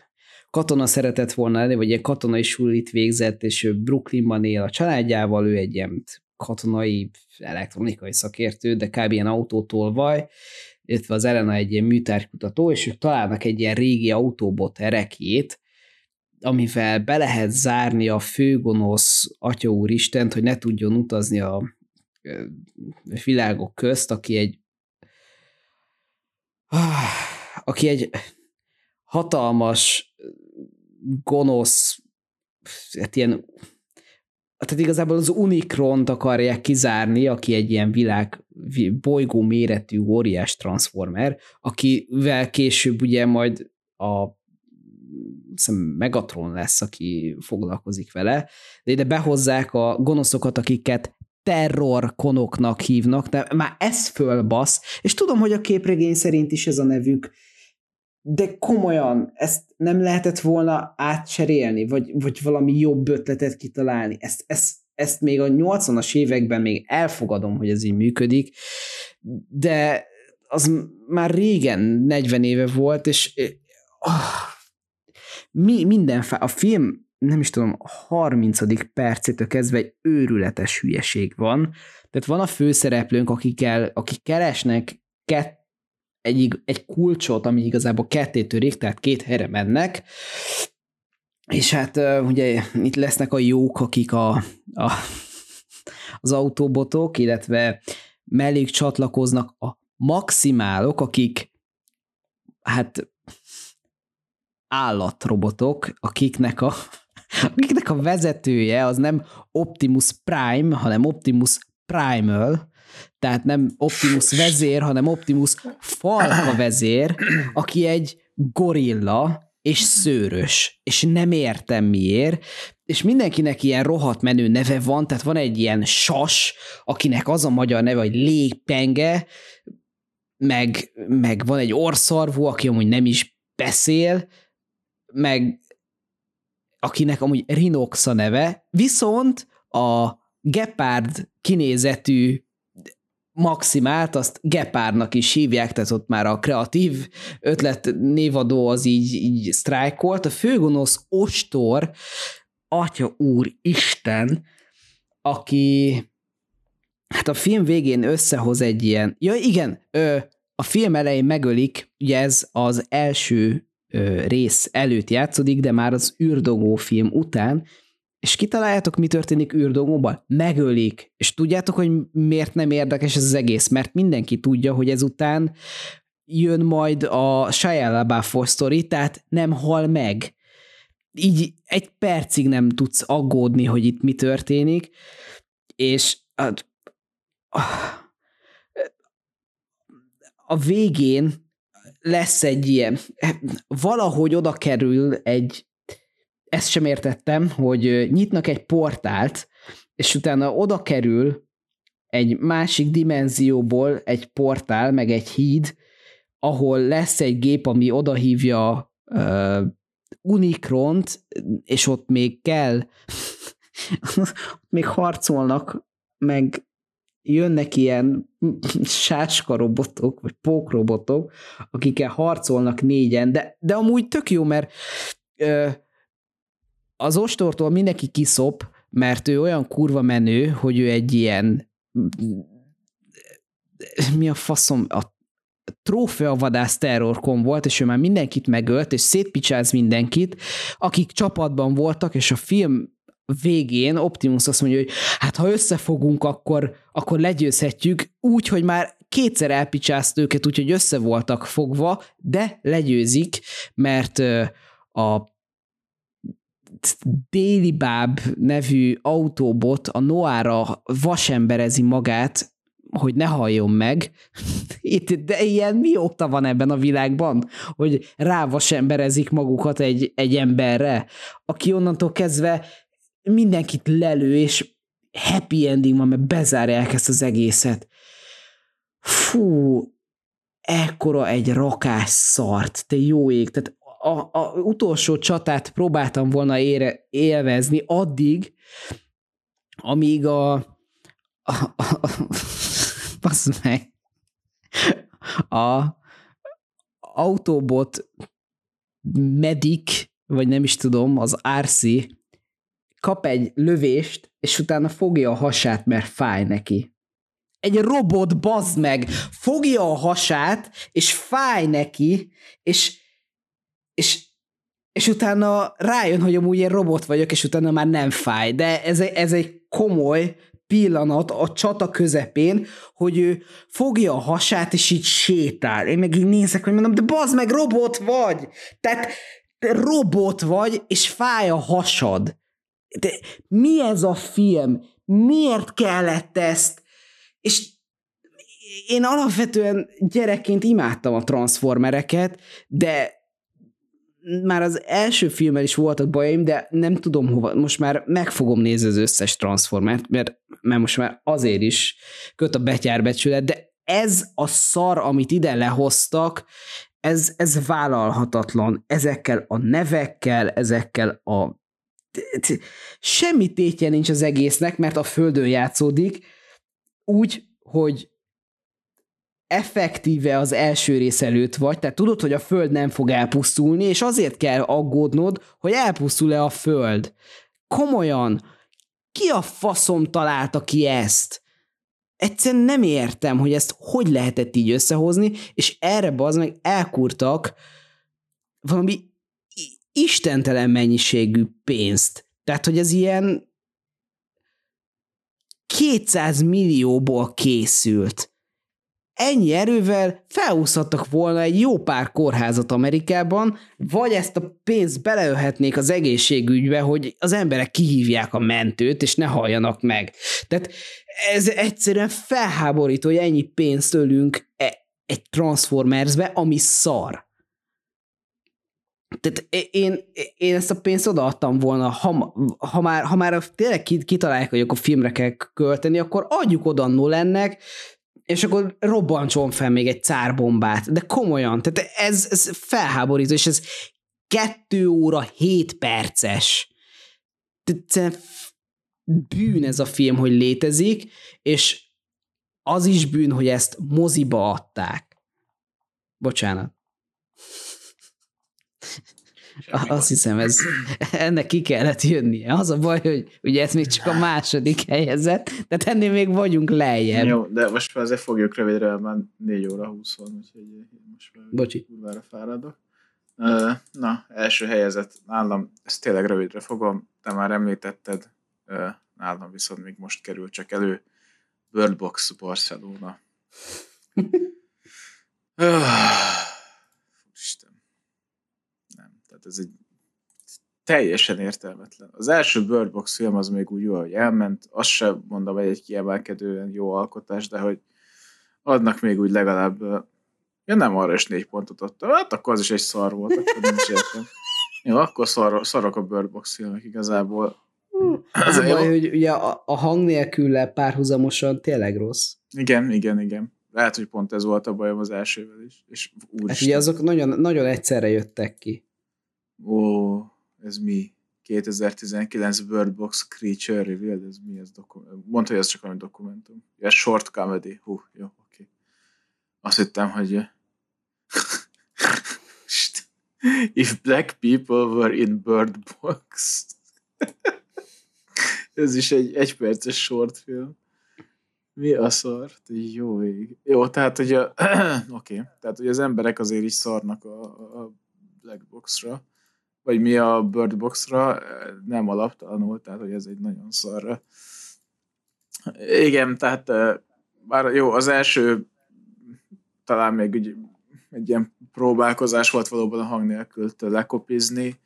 katona szeretett volna lenni, vagy egy katonai sulit végzett, és ő Brooklynban él a családjával, ő egy ilyen katonai elektronikai szakértő, de kb. ilyen autótolvaj, illetve az Elena egy ilyen műtárkutató, és ők találnak egy ilyen régi autóbot erekjét, amivel be lehet zárni a főgonosz Atya Úristent, hogy ne tudjon utazni a világok közt, aki egy aki egy hatalmas, gonosz, hát ilyen tehát igazából az Unikront akarják kizárni, aki egy ilyen világ bolygó méretű óriás transformer, akivel később ugye majd a hiszem Megatron lesz, aki foglalkozik vele, de ide behozzák a gonoszokat, akiket terrorkonoknak hívnak, de már ez fölbasz, és tudom, hogy a képregény szerint is ez a nevük, de komolyan, ezt nem lehetett volna átcserélni, vagy, vagy valami jobb ötletet kitalálni. Ezt, ezt, ezt még a 80-as években még elfogadom, hogy ez így működik, de az már régen 40 éve volt, és oh, mi, minden, a film nem is tudom, 30. percétől kezdve egy őrületes hülyeség van. Tehát van a főszereplőnk, akikkel, akik keresnek kett, egy, egy kulcsot, ami igazából ketté törik, tehát két helyre mennek, és hát ugye itt lesznek a jók, akik a, a, az autóbotok, illetve mellék csatlakoznak a maximálok, akik hát állatrobotok, akiknek a, akiknek a vezetője az nem Optimus Prime, hanem Optimus Primal, tehát nem Optimus vezér, hanem Optimus falka vezér, aki egy gorilla, és szőrös, és nem értem miért, és mindenkinek ilyen rohadt menő neve van, tehát van egy ilyen sas, akinek az a magyar neve, hogy légpenge, meg, meg van egy orszarvú, aki amúgy nem is beszél, meg akinek amúgy Rinox a neve, viszont a Gepard kinézetű maximált, azt Gepárnak is hívják, tehát ott már a kreatív ötlet névadó az így, így sztrájkolt. A főgonosz Ostor, atya úr Isten, aki hát a film végén összehoz egy ilyen, ja igen, ö, a film elején megölik, ugye ez az első ö, rész előtt játszódik, de már az űrdogó film után, és kitaláljátok, mi történik űrdogóban? Megölik. És tudjátok, hogy miért nem érdekes ez az egész? Mert mindenki tudja, hogy ezután jön majd a Shia LaBeouf sztori, tehát nem hal meg. Így egy percig nem tudsz aggódni, hogy itt mi történik, és a, a végén lesz egy ilyen, valahogy oda kerül egy ezt sem értettem, hogy nyitnak egy portált, és utána oda kerül egy másik dimenzióból egy portál, meg egy híd, ahol lesz egy gép, ami odahívja uh, Unikront, és ott még kell, még harcolnak, meg jönnek ilyen sáska robotok, vagy pókrobotok, akikkel harcolnak négyen, de, de amúgy tök jó, mert ö, az ostortól mindenki kiszop, mert ő olyan kurva menő, hogy ő egy ilyen mi a faszom, a trófeavadász terrorkon volt, és ő már mindenkit megölt, és szétpicsáz mindenkit, akik csapatban voltak, és a film végén Optimus azt mondja, hogy hát ha összefogunk, akkor, akkor legyőzhetjük, úgy, hogy már kétszer elpicsázt őket, úgyhogy össze voltak fogva, de legyőzik, mert a Déli Báb nevű autóbot a Noára vasemberezi magát, hogy ne halljon meg. Itt, de ilyen mióta van ebben a világban, hogy rávasemberezik magukat egy, egy emberre, aki onnantól kezdve mindenkit lelő, és happy ending van, mert bezárják ezt az egészet. Fú, ekkora egy rakás szart, te jó ég. Tehát a, a utolsó csatát próbáltam volna ére, élvezni addig, amíg a, a, a, a meg, a Autobot Medic, vagy nem is tudom, az RC kap egy lövést, és utána fogja a hasát, mert fáj neki. Egy robot, bazd meg, fogja a hasát, és fáj neki, és, és, és utána rájön, hogy amúgy egy robot vagyok, és utána már nem fáj. De ez, ez egy komoly pillanat a csata közepén, hogy ő fogja a hasát, és így sétál. Én meg így nézek, hogy mondom, de bazd meg, robot vagy! Tehát te robot vagy, és fáj a hasad. De mi ez a film? Miért kellett ezt? És én alapvetően gyerekként imádtam a transformereket, de már az első filmmel is voltak bajaim, de nem tudom hova, most már meg fogom nézni az összes Transformert, mert, mert most már azért is köt a betyárbecsület, de ez a szar, amit ide lehoztak, ez, ez vállalhatatlan. Ezekkel a nevekkel, ezekkel a semmi tétje nincs az egésznek, mert a földön játszódik, úgy, hogy effektíve az első rész előtt vagy, tehát tudod, hogy a föld nem fog elpusztulni, és azért kell aggódnod, hogy elpusztul-e a föld. Komolyan, ki a faszom találta ki ezt? Egyszerűen nem értem, hogy ezt hogy lehetett így összehozni, és erre az meg elkurtak valami istentelen mennyiségű pénzt. Tehát, hogy ez ilyen 200 millióból készült ennyi erővel felhúzhattak volna egy jó pár kórházat Amerikában, vagy ezt a pénzt beleölhetnék az egészségügybe, hogy az emberek kihívják a mentőt, és ne halljanak meg. Tehát ez egyszerűen felháborító, hogy ennyi pénzt ölünk e- egy Transformersbe, ami szar. Tehát én, én ezt a pénzt odaadtam volna, ha, ha, már, ha már tényleg kitalálják, hogy akkor filmre kell költeni, akkor adjuk oda Nolannek, és akkor robbantson fel még egy cárbombát, de komolyan, tehát ez, ez felháborító, és ez kettő óra hét perces. Tehát bűn ez a film, hogy létezik, és az is bűn, hogy ezt moziba adták. Bocsánat. Azt hiszem, ez, ennek ki kellett jönnie. Az a baj, hogy ugye ez még csak a második helyezett, tehát ennél még vagyunk lejjebb. Jó, de most már azért fogjuk rövidre, már 4 óra 20 van, úgyhogy most már Bocsi. kurvára fáradok. Na, első helyezett nálam, ezt tényleg rövidre fogom, te már említetted, nálam viszont még most kerül csak elő, World Box Barcelona. Tehát ez egy teljesen értelmetlen. Az első Bird Box film az még úgy jó, hogy elment, azt sem mondom, hogy egy kiemelkedően jó alkotás, de hogy adnak még úgy legalább ja nem arra is négy pontot adtam, hát akkor az is egy szar volt, akkor nem is értem. Jó, akkor szar, szarok a Bird Box filmek igazából. Az a baj, hogy ugye a, a hang nélkül párhuzamosan tényleg rossz. Igen, igen, igen. Lehet, hogy pont ez volt a bajom az elsővel is. És hát ugye azok nagyon, nagyon egyszerre jöttek ki ó, ez mi? 2019 Bird Box Creature Revealed, ez mi ez dokumentum? Mondta, hogy ez csak valami dokumentum. Ez short comedy. Hú, jó, oké. Okay. Azt hittem, hogy If black people were in Bird Box. ez is egy egyperces short film. Mi a szar? Jó vég. Jó, tehát hogy a, oké, okay. tehát hogy az emberek azért is szarnak a, a Black Boxra, vagy mi a Bird Boxra, nem alaptalanul, tehát hogy ez egy nagyon szarra. Igen, tehát bár jó, az első talán még egy, egy ilyen próbálkozás volt valóban a hang nélkül lekopizni,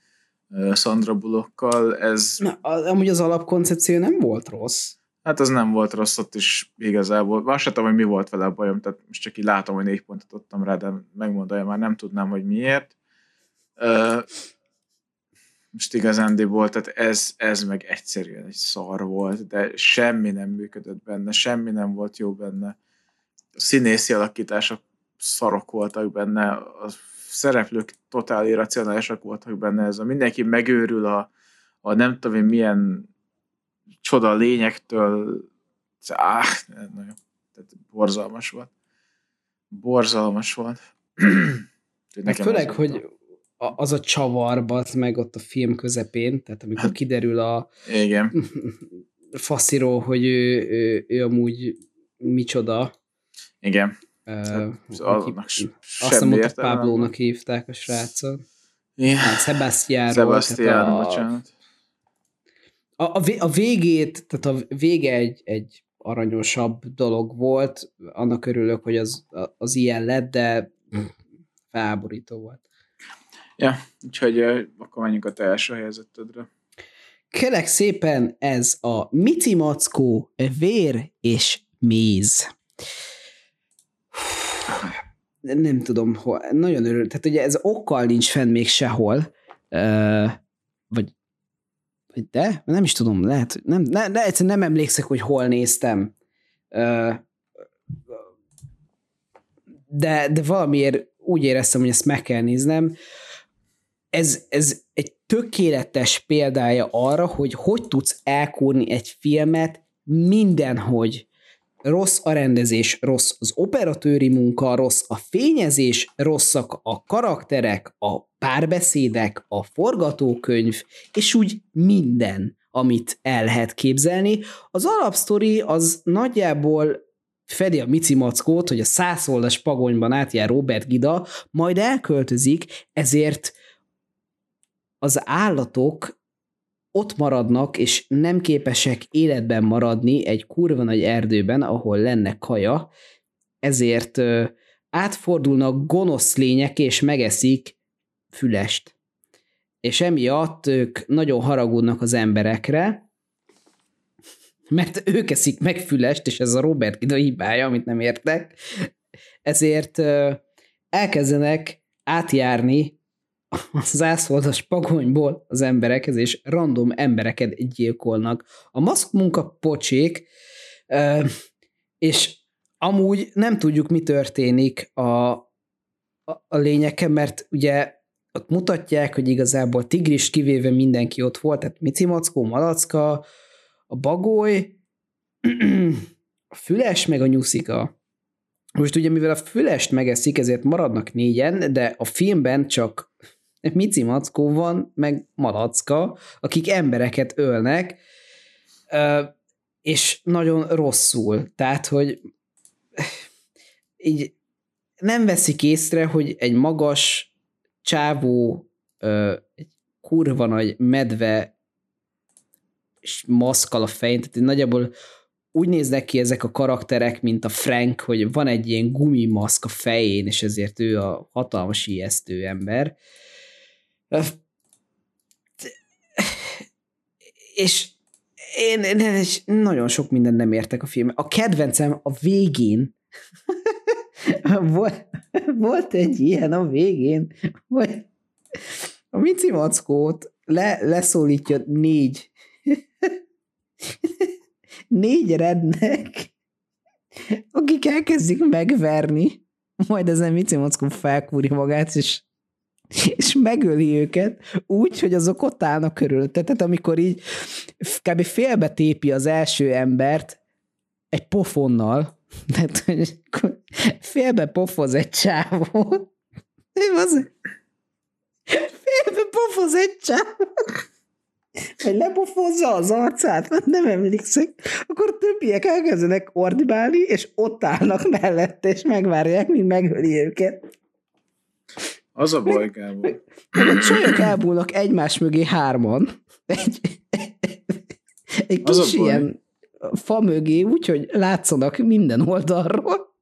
Sandra Bullockkal, ez... Na, amúgy az alapkoncepció nem volt rossz. Hát az nem volt rossz, ott is igazából. Sem tudom, hogy mi volt vele a bajom, tehát most csak így látom, hogy négy pontot adtam rá, de megmondom, már nem tudnám, hogy miért. Most igazándiból, tehát ez, ez meg egyszerűen egy szar volt, de semmi nem működött benne, semmi nem volt jó benne. A színészi alakítások szarok voltak benne, a szereplők totál irracionálisak voltak benne, ez a mindenki megőrül a, a nem tudom én milyen csoda lényektől, áh, nagyon, tehát borzalmas volt. Borzalmas volt. Nekem főleg, hogy az a csavar, meg ott a film közepén, tehát amikor hát, kiderül a igen. fasziró, hogy ő, ő, ő amúgy micsoda. Igen. Uh, aki, azt hiszem ott a Pablo-nak hívták a srácot. Igen. Hát. Sebastian, a, bocsánat. A, a, a végét, tehát a vége egy, egy aranyosabb dolog volt, annak örülök, hogy az, az ilyen lett, de felborító volt. Ja, úgyhogy akkor menjünk a te első helyezettedre. Kérlek szépen, ez a Mici Mackó, vér és méz. Nem tudom, hol, nagyon örül. Tehát ugye ez okkal nincs fenn még sehol, vagy, de? Nem is tudom, lehet, nem, ne, ne, egyszerűen nem emlékszek, hogy hol néztem. De, de valamiért úgy éreztem, hogy ezt meg kell néznem ez, ez egy tökéletes példája arra, hogy hogy tudsz elkúrni egy filmet mindenhogy. Rossz a rendezés, rossz az operatőri munka, rossz a fényezés, rosszak a karakterek, a párbeszédek, a forgatókönyv, és úgy minden, amit el lehet képzelni. Az alapsztori az nagyjából fedi a Mici Mackót, hogy a százoldas pagonyban átjár Robert Gida, majd elköltözik, ezért az állatok ott maradnak, és nem képesek életben maradni egy kurva nagy erdőben, ahol lenne kaja, ezért átfordulnak gonosz lények, és megeszik fülest. És emiatt ők nagyon haragudnak az emberekre, mert ők eszik meg fülest, és ez a Robert Gida hibája, amit nem értek, ezért elkezdenek átjárni a zászlódas pagonyból az emberekhez, és random embereket gyilkolnak. A maszk munka pocsék, és amúgy nem tudjuk, mi történik a, a, a lényeken, mert ugye ott mutatják, hogy igazából tigris kivéve mindenki ott volt, tehát Mici Mackó, Malacka, a bagoly, a füles, meg a nyuszika. Most ugye, mivel a fülest megeszik, ezért maradnak négyen, de a filmben csak Mici Mackó van, meg Malacka, akik embereket ölnek, és nagyon rosszul. Tehát, hogy így nem veszik észre, hogy egy magas csávó, egy kurva nagy medve és maszkal a fején, tehát nagyjából úgy néznek ki ezek a karakterek, mint a Frank, hogy van egy ilyen gumimaszk a fején, és ezért ő a hatalmas ijesztő ember. És én, én nagyon sok mindent nem értek a film. A kedvencem a végén, volt, volt egy ilyen a végén, hogy a Mici Mackót le, leszólítja négy négy rednek, akik elkezdik megverni, majd ezen Mici Mackó felkúri magát, és és megöli őket úgy, hogy azok ott állnak körülötte. Tehát amikor így kb. félbe tépi az első embert egy pofonnal, tehát félbe pofoz egy csávó, az félbe pofoz egy csávó, vagy lepofozza az arcát, nem emlékszek, akkor többiek elkezdenek ordibálni, és ott állnak mellette, és megvárják, míg megöli őket. Az a baj, Gábor. Csajok elbúlnak egymás mögé hárman. Egy, egy kis az ilyen fa mögé, úgyhogy látszanak minden oldalról,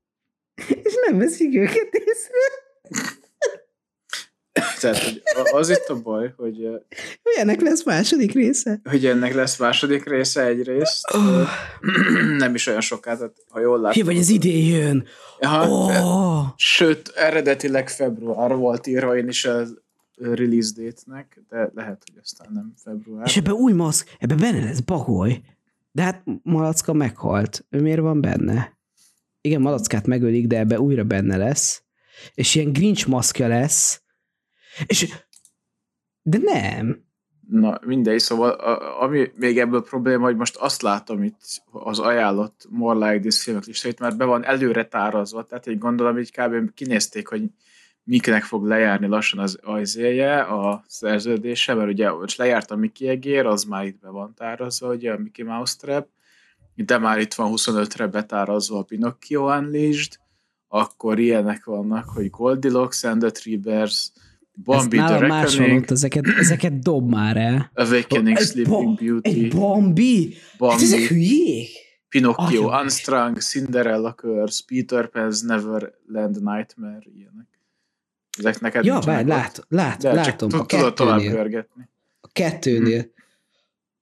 és nem veszik őket észre. Tehát, hogy az itt a baj, hogy... Hogy ennek lesz második része? Hogy ennek lesz második része egyrészt. Oh. Nem is olyan soká, tehát ha jól látom. Vagy ez idén jön. Aha, oh. Sőt, eredetileg február volt írva én is a release date-nek, de lehet, hogy aztán nem február. És ebbe új maszk, ebbe benne lesz bagoly. De hát Malacka meghalt. Ő miért van benne? Igen, Malackát megölik, de ebbe újra benne lesz. És ilyen Grinch maszkja lesz, és de nem. Na, mindegy, szóval a, ami még ebből probléma, hogy most azt látom itt az ajánlott More Like This filmek listáit, mert be van előre tárazva, tehát egy gondolom, így kb. kinézték, hogy miknek fog lejárni lassan az ajzéje, a szerződése, mert ugye most lejárt a Mickey Egér, az már itt be van tárazva, ugye a Mickey Mouse Trap, de már itt van 25-re betárazva a Pinocchio Unleashed, akkor ilyenek vannak, hogy Goldilocks and the Three Bears, Bambi Ez the Reckoning. Ott, ezeket, ezeket dob már el. Awakening Sleeping Beauty. Egy Bambi? Bambi. Hát ezek hülyék? Pinocchio, Atya. Unstrung, Cinderella Curse, Peter Pan's Neverland Nightmare, ilyenek. Ezek neked Ja, bár, lát, lát, De látom. Csak tudod tovább görgetni. A kettőnél. Hmm.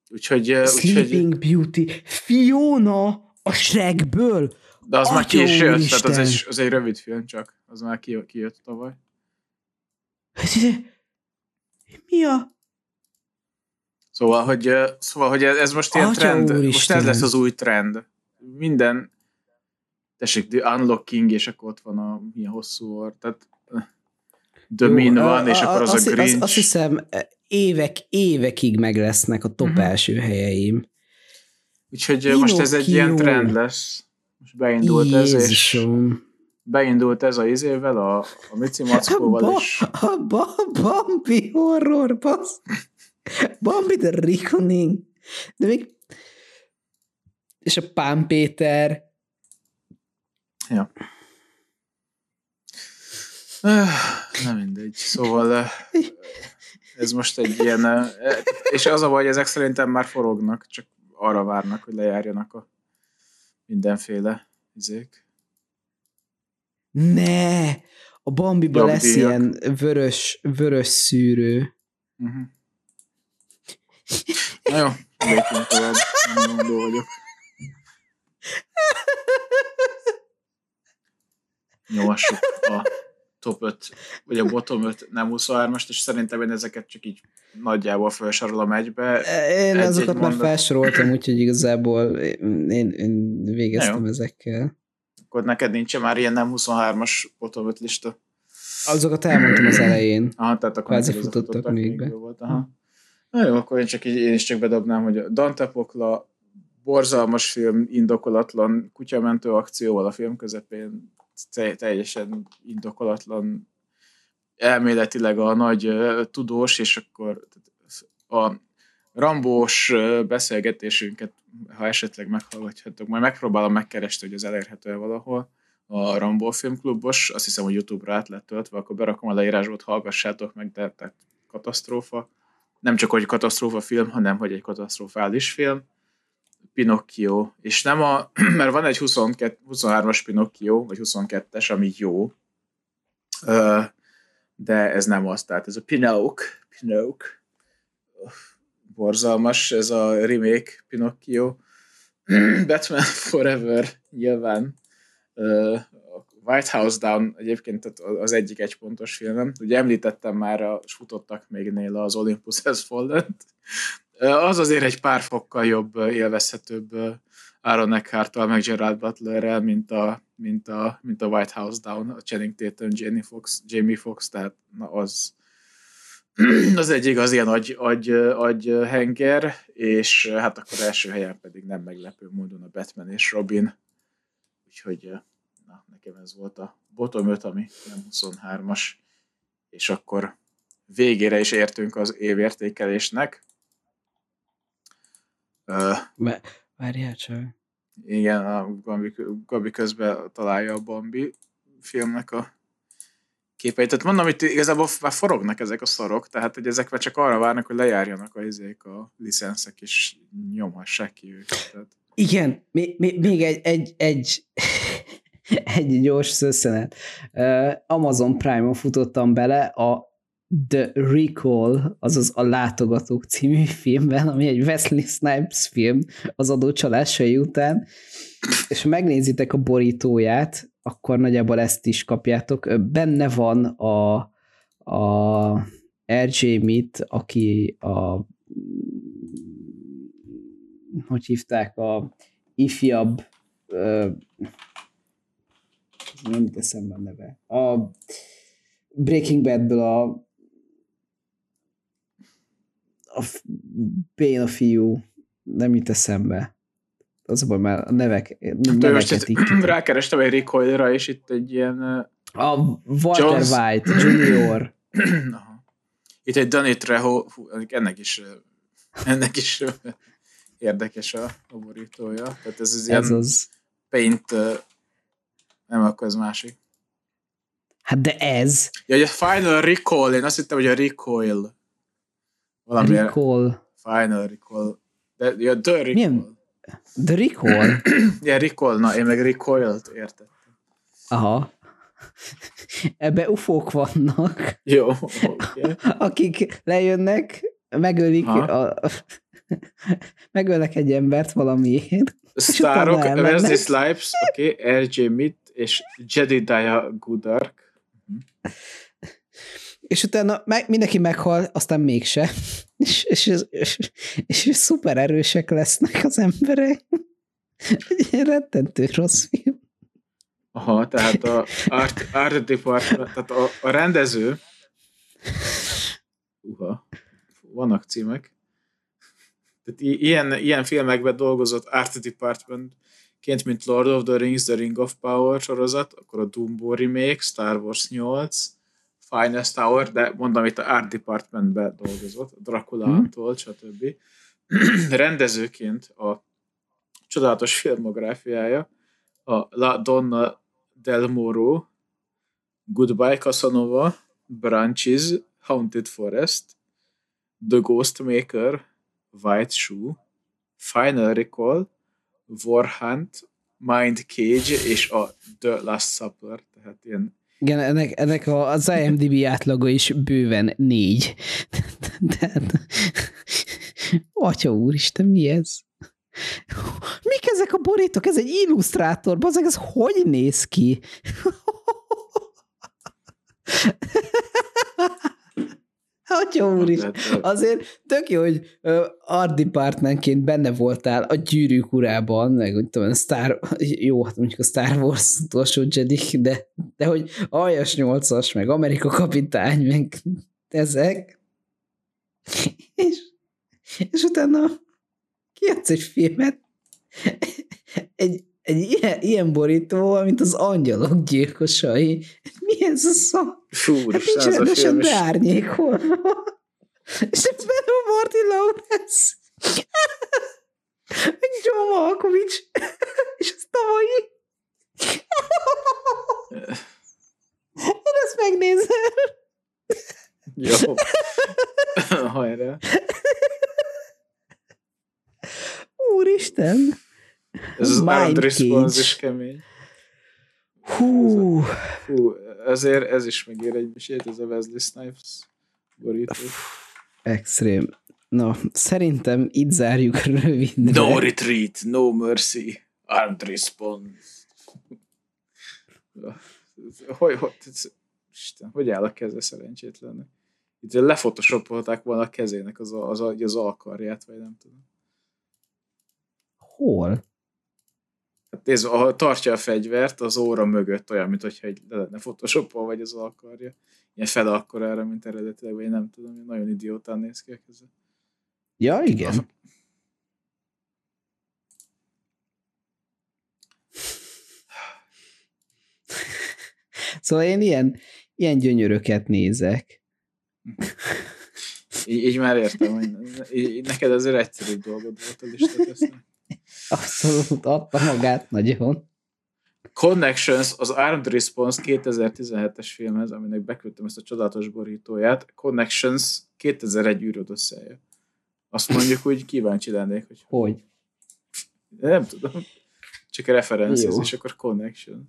Úgyhogy, Sleeping úgyhogy... Beauty. Fiona a Shrekből. De az Atya már késő, tehát az egy, az egy rövid film csak. Az már kijött tavaly. Mi a... Szóval, hogy, szóval, hogy ez most ilyen Atya trend, úristen. most ez lesz az új trend. Minden, tessék, The Unlocking, és akkor ott van a milyen hosszú or, tehát The Jó, Min van, a, és akkor az a, a Grinch. Azt, azt hiszem, évek, évekig meg lesznek a top uh-huh. első helyeim. Úgyhogy Pinocchio. most ez egy ilyen trend lesz. Most beindult Jézusom. ez, és beindult ez a izével, a, a Mici Mackóval ba, is. A ba, Bambi horror, basz. Bambi the Reckoning. De még... És a Pán Péter. Ja. Nem mindegy. Szóval ez most egy ilyen... És az a baj, hogy ezek szerintem már forognak, csak arra várnak, hogy lejárjanak a mindenféle izék. Ne! A Bambiba Jobb lesz ilyen vörös, vörös szűrő. Uh-huh. Na jó, lépjünk tovább. Mondó vagyok. Nyomassuk a top 5, vagy a bottom 5 nem 23-ast, és szerintem én ezeket csak így nagyjából felsorolom egybe. Én egy, azokat egy már felsoroltam, úgyhogy igazából én, én végeztem ezekkel akkor neked nincs már ilyen nem 23-as bottom 5 lista? Azokat elmondtam az elején. Aha, tehát akkor Kvázi futottak még be. Volt, aha. Na jó, akkor én csak így, én is csak bedobnám, hogy a Dante Pokla borzalmas film, indokolatlan kutyamentő akcióval a film közepén teljesen indokolatlan elméletileg a nagy uh, tudós, és akkor a rambós beszélgetésünket ha esetleg meghallgathatok, majd megpróbálom megkeresni, hogy az elérhető valahol a Rambo filmklubos, azt hiszem, hogy YouTube-ra át lett töltve, akkor berakom a leírásba, hallgassátok meg, de tehát katasztrófa. Nem csak, hogy katasztrófa film, hanem, hogy egy katasztrofális film. Pinocchio, és nem a, mert van egy 22, 23-as Pinocchio, vagy 22-es, ami jó, de ez nem az, tehát ez a Pinoc, Pinoc, borzalmas ez a remake Pinocchio. Batman Forever nyilván White House Down egyébként az egyik egypontos filmem. Ugye említettem már, a, futottak még néla az Olympus Has fallen Az azért egy pár fokkal jobb, élvezhetőbb Aaron Eckhart-tal, meg Gerard Butlerrel, mint a, mint, a, mint a White House Down, a Channing Tatum, Jamie Fox, Jamie Fox, tehát na az, az egyik az ilyen agy, agy, agy henger, és hát akkor első helyen pedig nem meglepő módon a Batman és Robin. Úgyhogy na, nekem ez volt a bottom 5, ami nem 23-as, és akkor végére is értünk az évértékelésnek. Várjál csak. Igen, a Gabi, Gabi közben találja a Bambi filmnek a képeit. Tehát mondom, hogy igazából már forognak ezek a szarok, tehát hogy ezek már csak arra várnak, hogy lejárjanak a, izék, a licenszek, és nyomhassák ki őket. Tehát. Igen, még, egy, egy, egy, egy gyors szösszenet. Amazon Prime-on futottam bele a The Recall, azaz a Látogatók című filmben, ami egy Wesley Snipes film az adócsalásai után, és megnézitek a borítóját, akkor nagyjából ezt is kapjátok. Benne van a, a RJ Mit, aki a hogy hívták a ifjabb nem teszem a neve. A Breaking Badből a a Bane a fiú, nem jut eszembe. Az a baj, már a nevek, hát, neveket így Rákerestem egy recoil és itt egy ilyen... A Walter Jones... White Junior. itt egy Danny Trejo, ennek is ennek is érdekes a, a borítója. Tehát ez, az ez ilyen az. paint, nem, akkor ez másik. Hát de ez. Ja, a Final Recall, én azt hittem, hogy a Recoil. Valami recall. Final recall. De, ja, the recall. Milyen? The recall? ja, recall, na, én meg recoilt értettem. Aha. Ebbe ufók vannak. Jó, okay. Akik lejönnek, megölik a, megölnek egy embert valamiért. Sztárok, Wesley Snipes, oké, okay, R.J. Mitt és Jedediah Goodark. És utána meg, mindenki meghal, aztán mégse. És, és, és, és, és szuper erősek lesznek az emberek. Egy rettentő rossz film. Aha, tehát a art, art department, tehát a, a rendező uha, vannak címek. Tehát ilyen, ilyen filmekben dolgozott art departmentként, mint Lord of the Rings, The Ring of Power sorozat, akkor a Dumbo remake, Star Wars 8, Finest Tower, de mondom, itt a Art Departmentben dolgozott, Dracula-tól, hmm. stb. Rendezőként a csodálatos filmográfiája, a La Donna del Moro, Goodbye Casanova, Branches, Haunted Forest, The Ghost Maker, White Shoe, Final Recall, Warhunt, Mind Cage és a The Last Supper, tehát ilyen igen, ennek, ennek az IMDb átlaga is bőven négy. Tehát, atya úristen, mi ez? Mik ezek a borítók? Ez egy illusztrátor, bazeg, ez hogy néz ki? Atya úr is. Azért tök jó, hogy art departmentként benne voltál a gyűrűk urában, meg úgy tudom, Star, jó, hát mondjuk a Star Wars utolsó Jedi, de, de hogy Aljas 8-as, meg Amerika kapitány, meg ezek. És, és utána kiadsz egy filmet, egy, egy ilyen, ilyen borító, mint az angyalok gyilkosai. Mi ez a szó? Fú, hát nincs rendesen beárnyékolva. És ebben a Martin Lawrence. John Malkovich. És az tavalyi. Én ezt megnézem. Jó. Hajrá. Úristen. Ez az Mind Response is kemény. Hú. Hú, ezért ez is megér egy misét, ez a Wesley Snipes borító. Extrém. Na, szerintem itt zárjuk rövidre. No retreat, no mercy, armed response. Hogy, hogy, Isten, hogy áll a keze szerencsétlennek? Itt lefotoshopolták volna a kezének az, az, az, az alkarját, vagy nem tudom. Hol? Nézd, ahol tartja a fegyvert, az óra mögött olyan, mint hogyha egy le lenne photoshopol, vagy az alkarja. Ilyen fel akkor erre, mint eredetileg, vagy nem tudom, nagyon idiótán néz ki a keze. Ja, igen. A... Szóval én ilyen, ilyen gyönyöröket nézek. így, így már értem, hogy neked azért egyszerű dolgod volt a listát Abszolút adta magát nagyon. Connections, az Armed Response 2017-es filmhez, aminek beküldtem ezt a csodálatos borítóját, Connections 2001 űrod összeje. Azt mondjuk úgy kíváncsi lennék, hogy... Hogy? Nem tudom. Csak a referenciáz, és akkor Connections.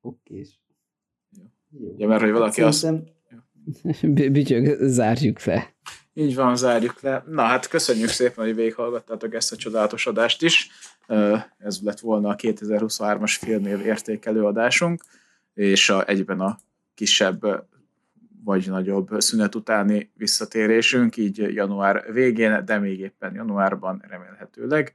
Oké. Jó. Ja, mert hogy valaki hát azt... Bütyög, zárjuk le. Így van, zárjuk le. Na hát köszönjük szépen, hogy végighallgattátok ezt a csodálatos adást is. Ez lett volna a 2023-as filmév értékelő adásunk, és a, egyben a kisebb vagy nagyobb szünet utáni visszatérésünk, így január végén, de még éppen januárban remélhetőleg,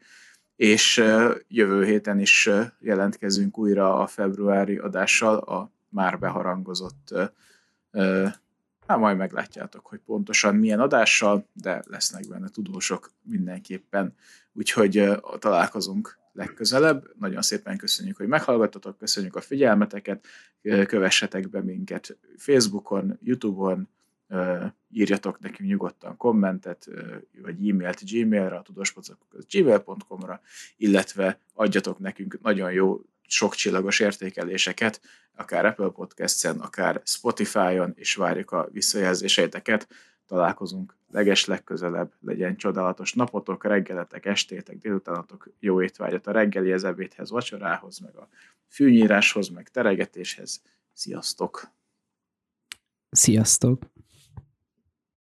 és jövő héten is jelentkezünk újra a februári adással a már beharangozott Hát majd meglátjátok, hogy pontosan milyen adással, de lesznek benne tudósok mindenképpen. Úgyhogy találkozunk legközelebb. Nagyon szépen köszönjük, hogy meghallgattatok, köszönjük a figyelmeteket, kövessetek be minket Facebookon, Youtube-on, írjatok nekünk nyugodtan kommentet, vagy e-mailt gmailra, a gmail.com-ra, illetve adjatok nekünk nagyon jó sok csillagos értékeléseket, akár Apple Podcast-en, akár Spotify-on, és várjuk a visszajelzéseiteket. Találkozunk leges legközelebb, legyen csodálatos napotok, reggeletek, estétek, délutánatok, jó étvágyat a reggeli az ebédhez, vacsorához, meg a fűnyíráshoz, meg teregetéshez. Sziasztok! Sziasztok!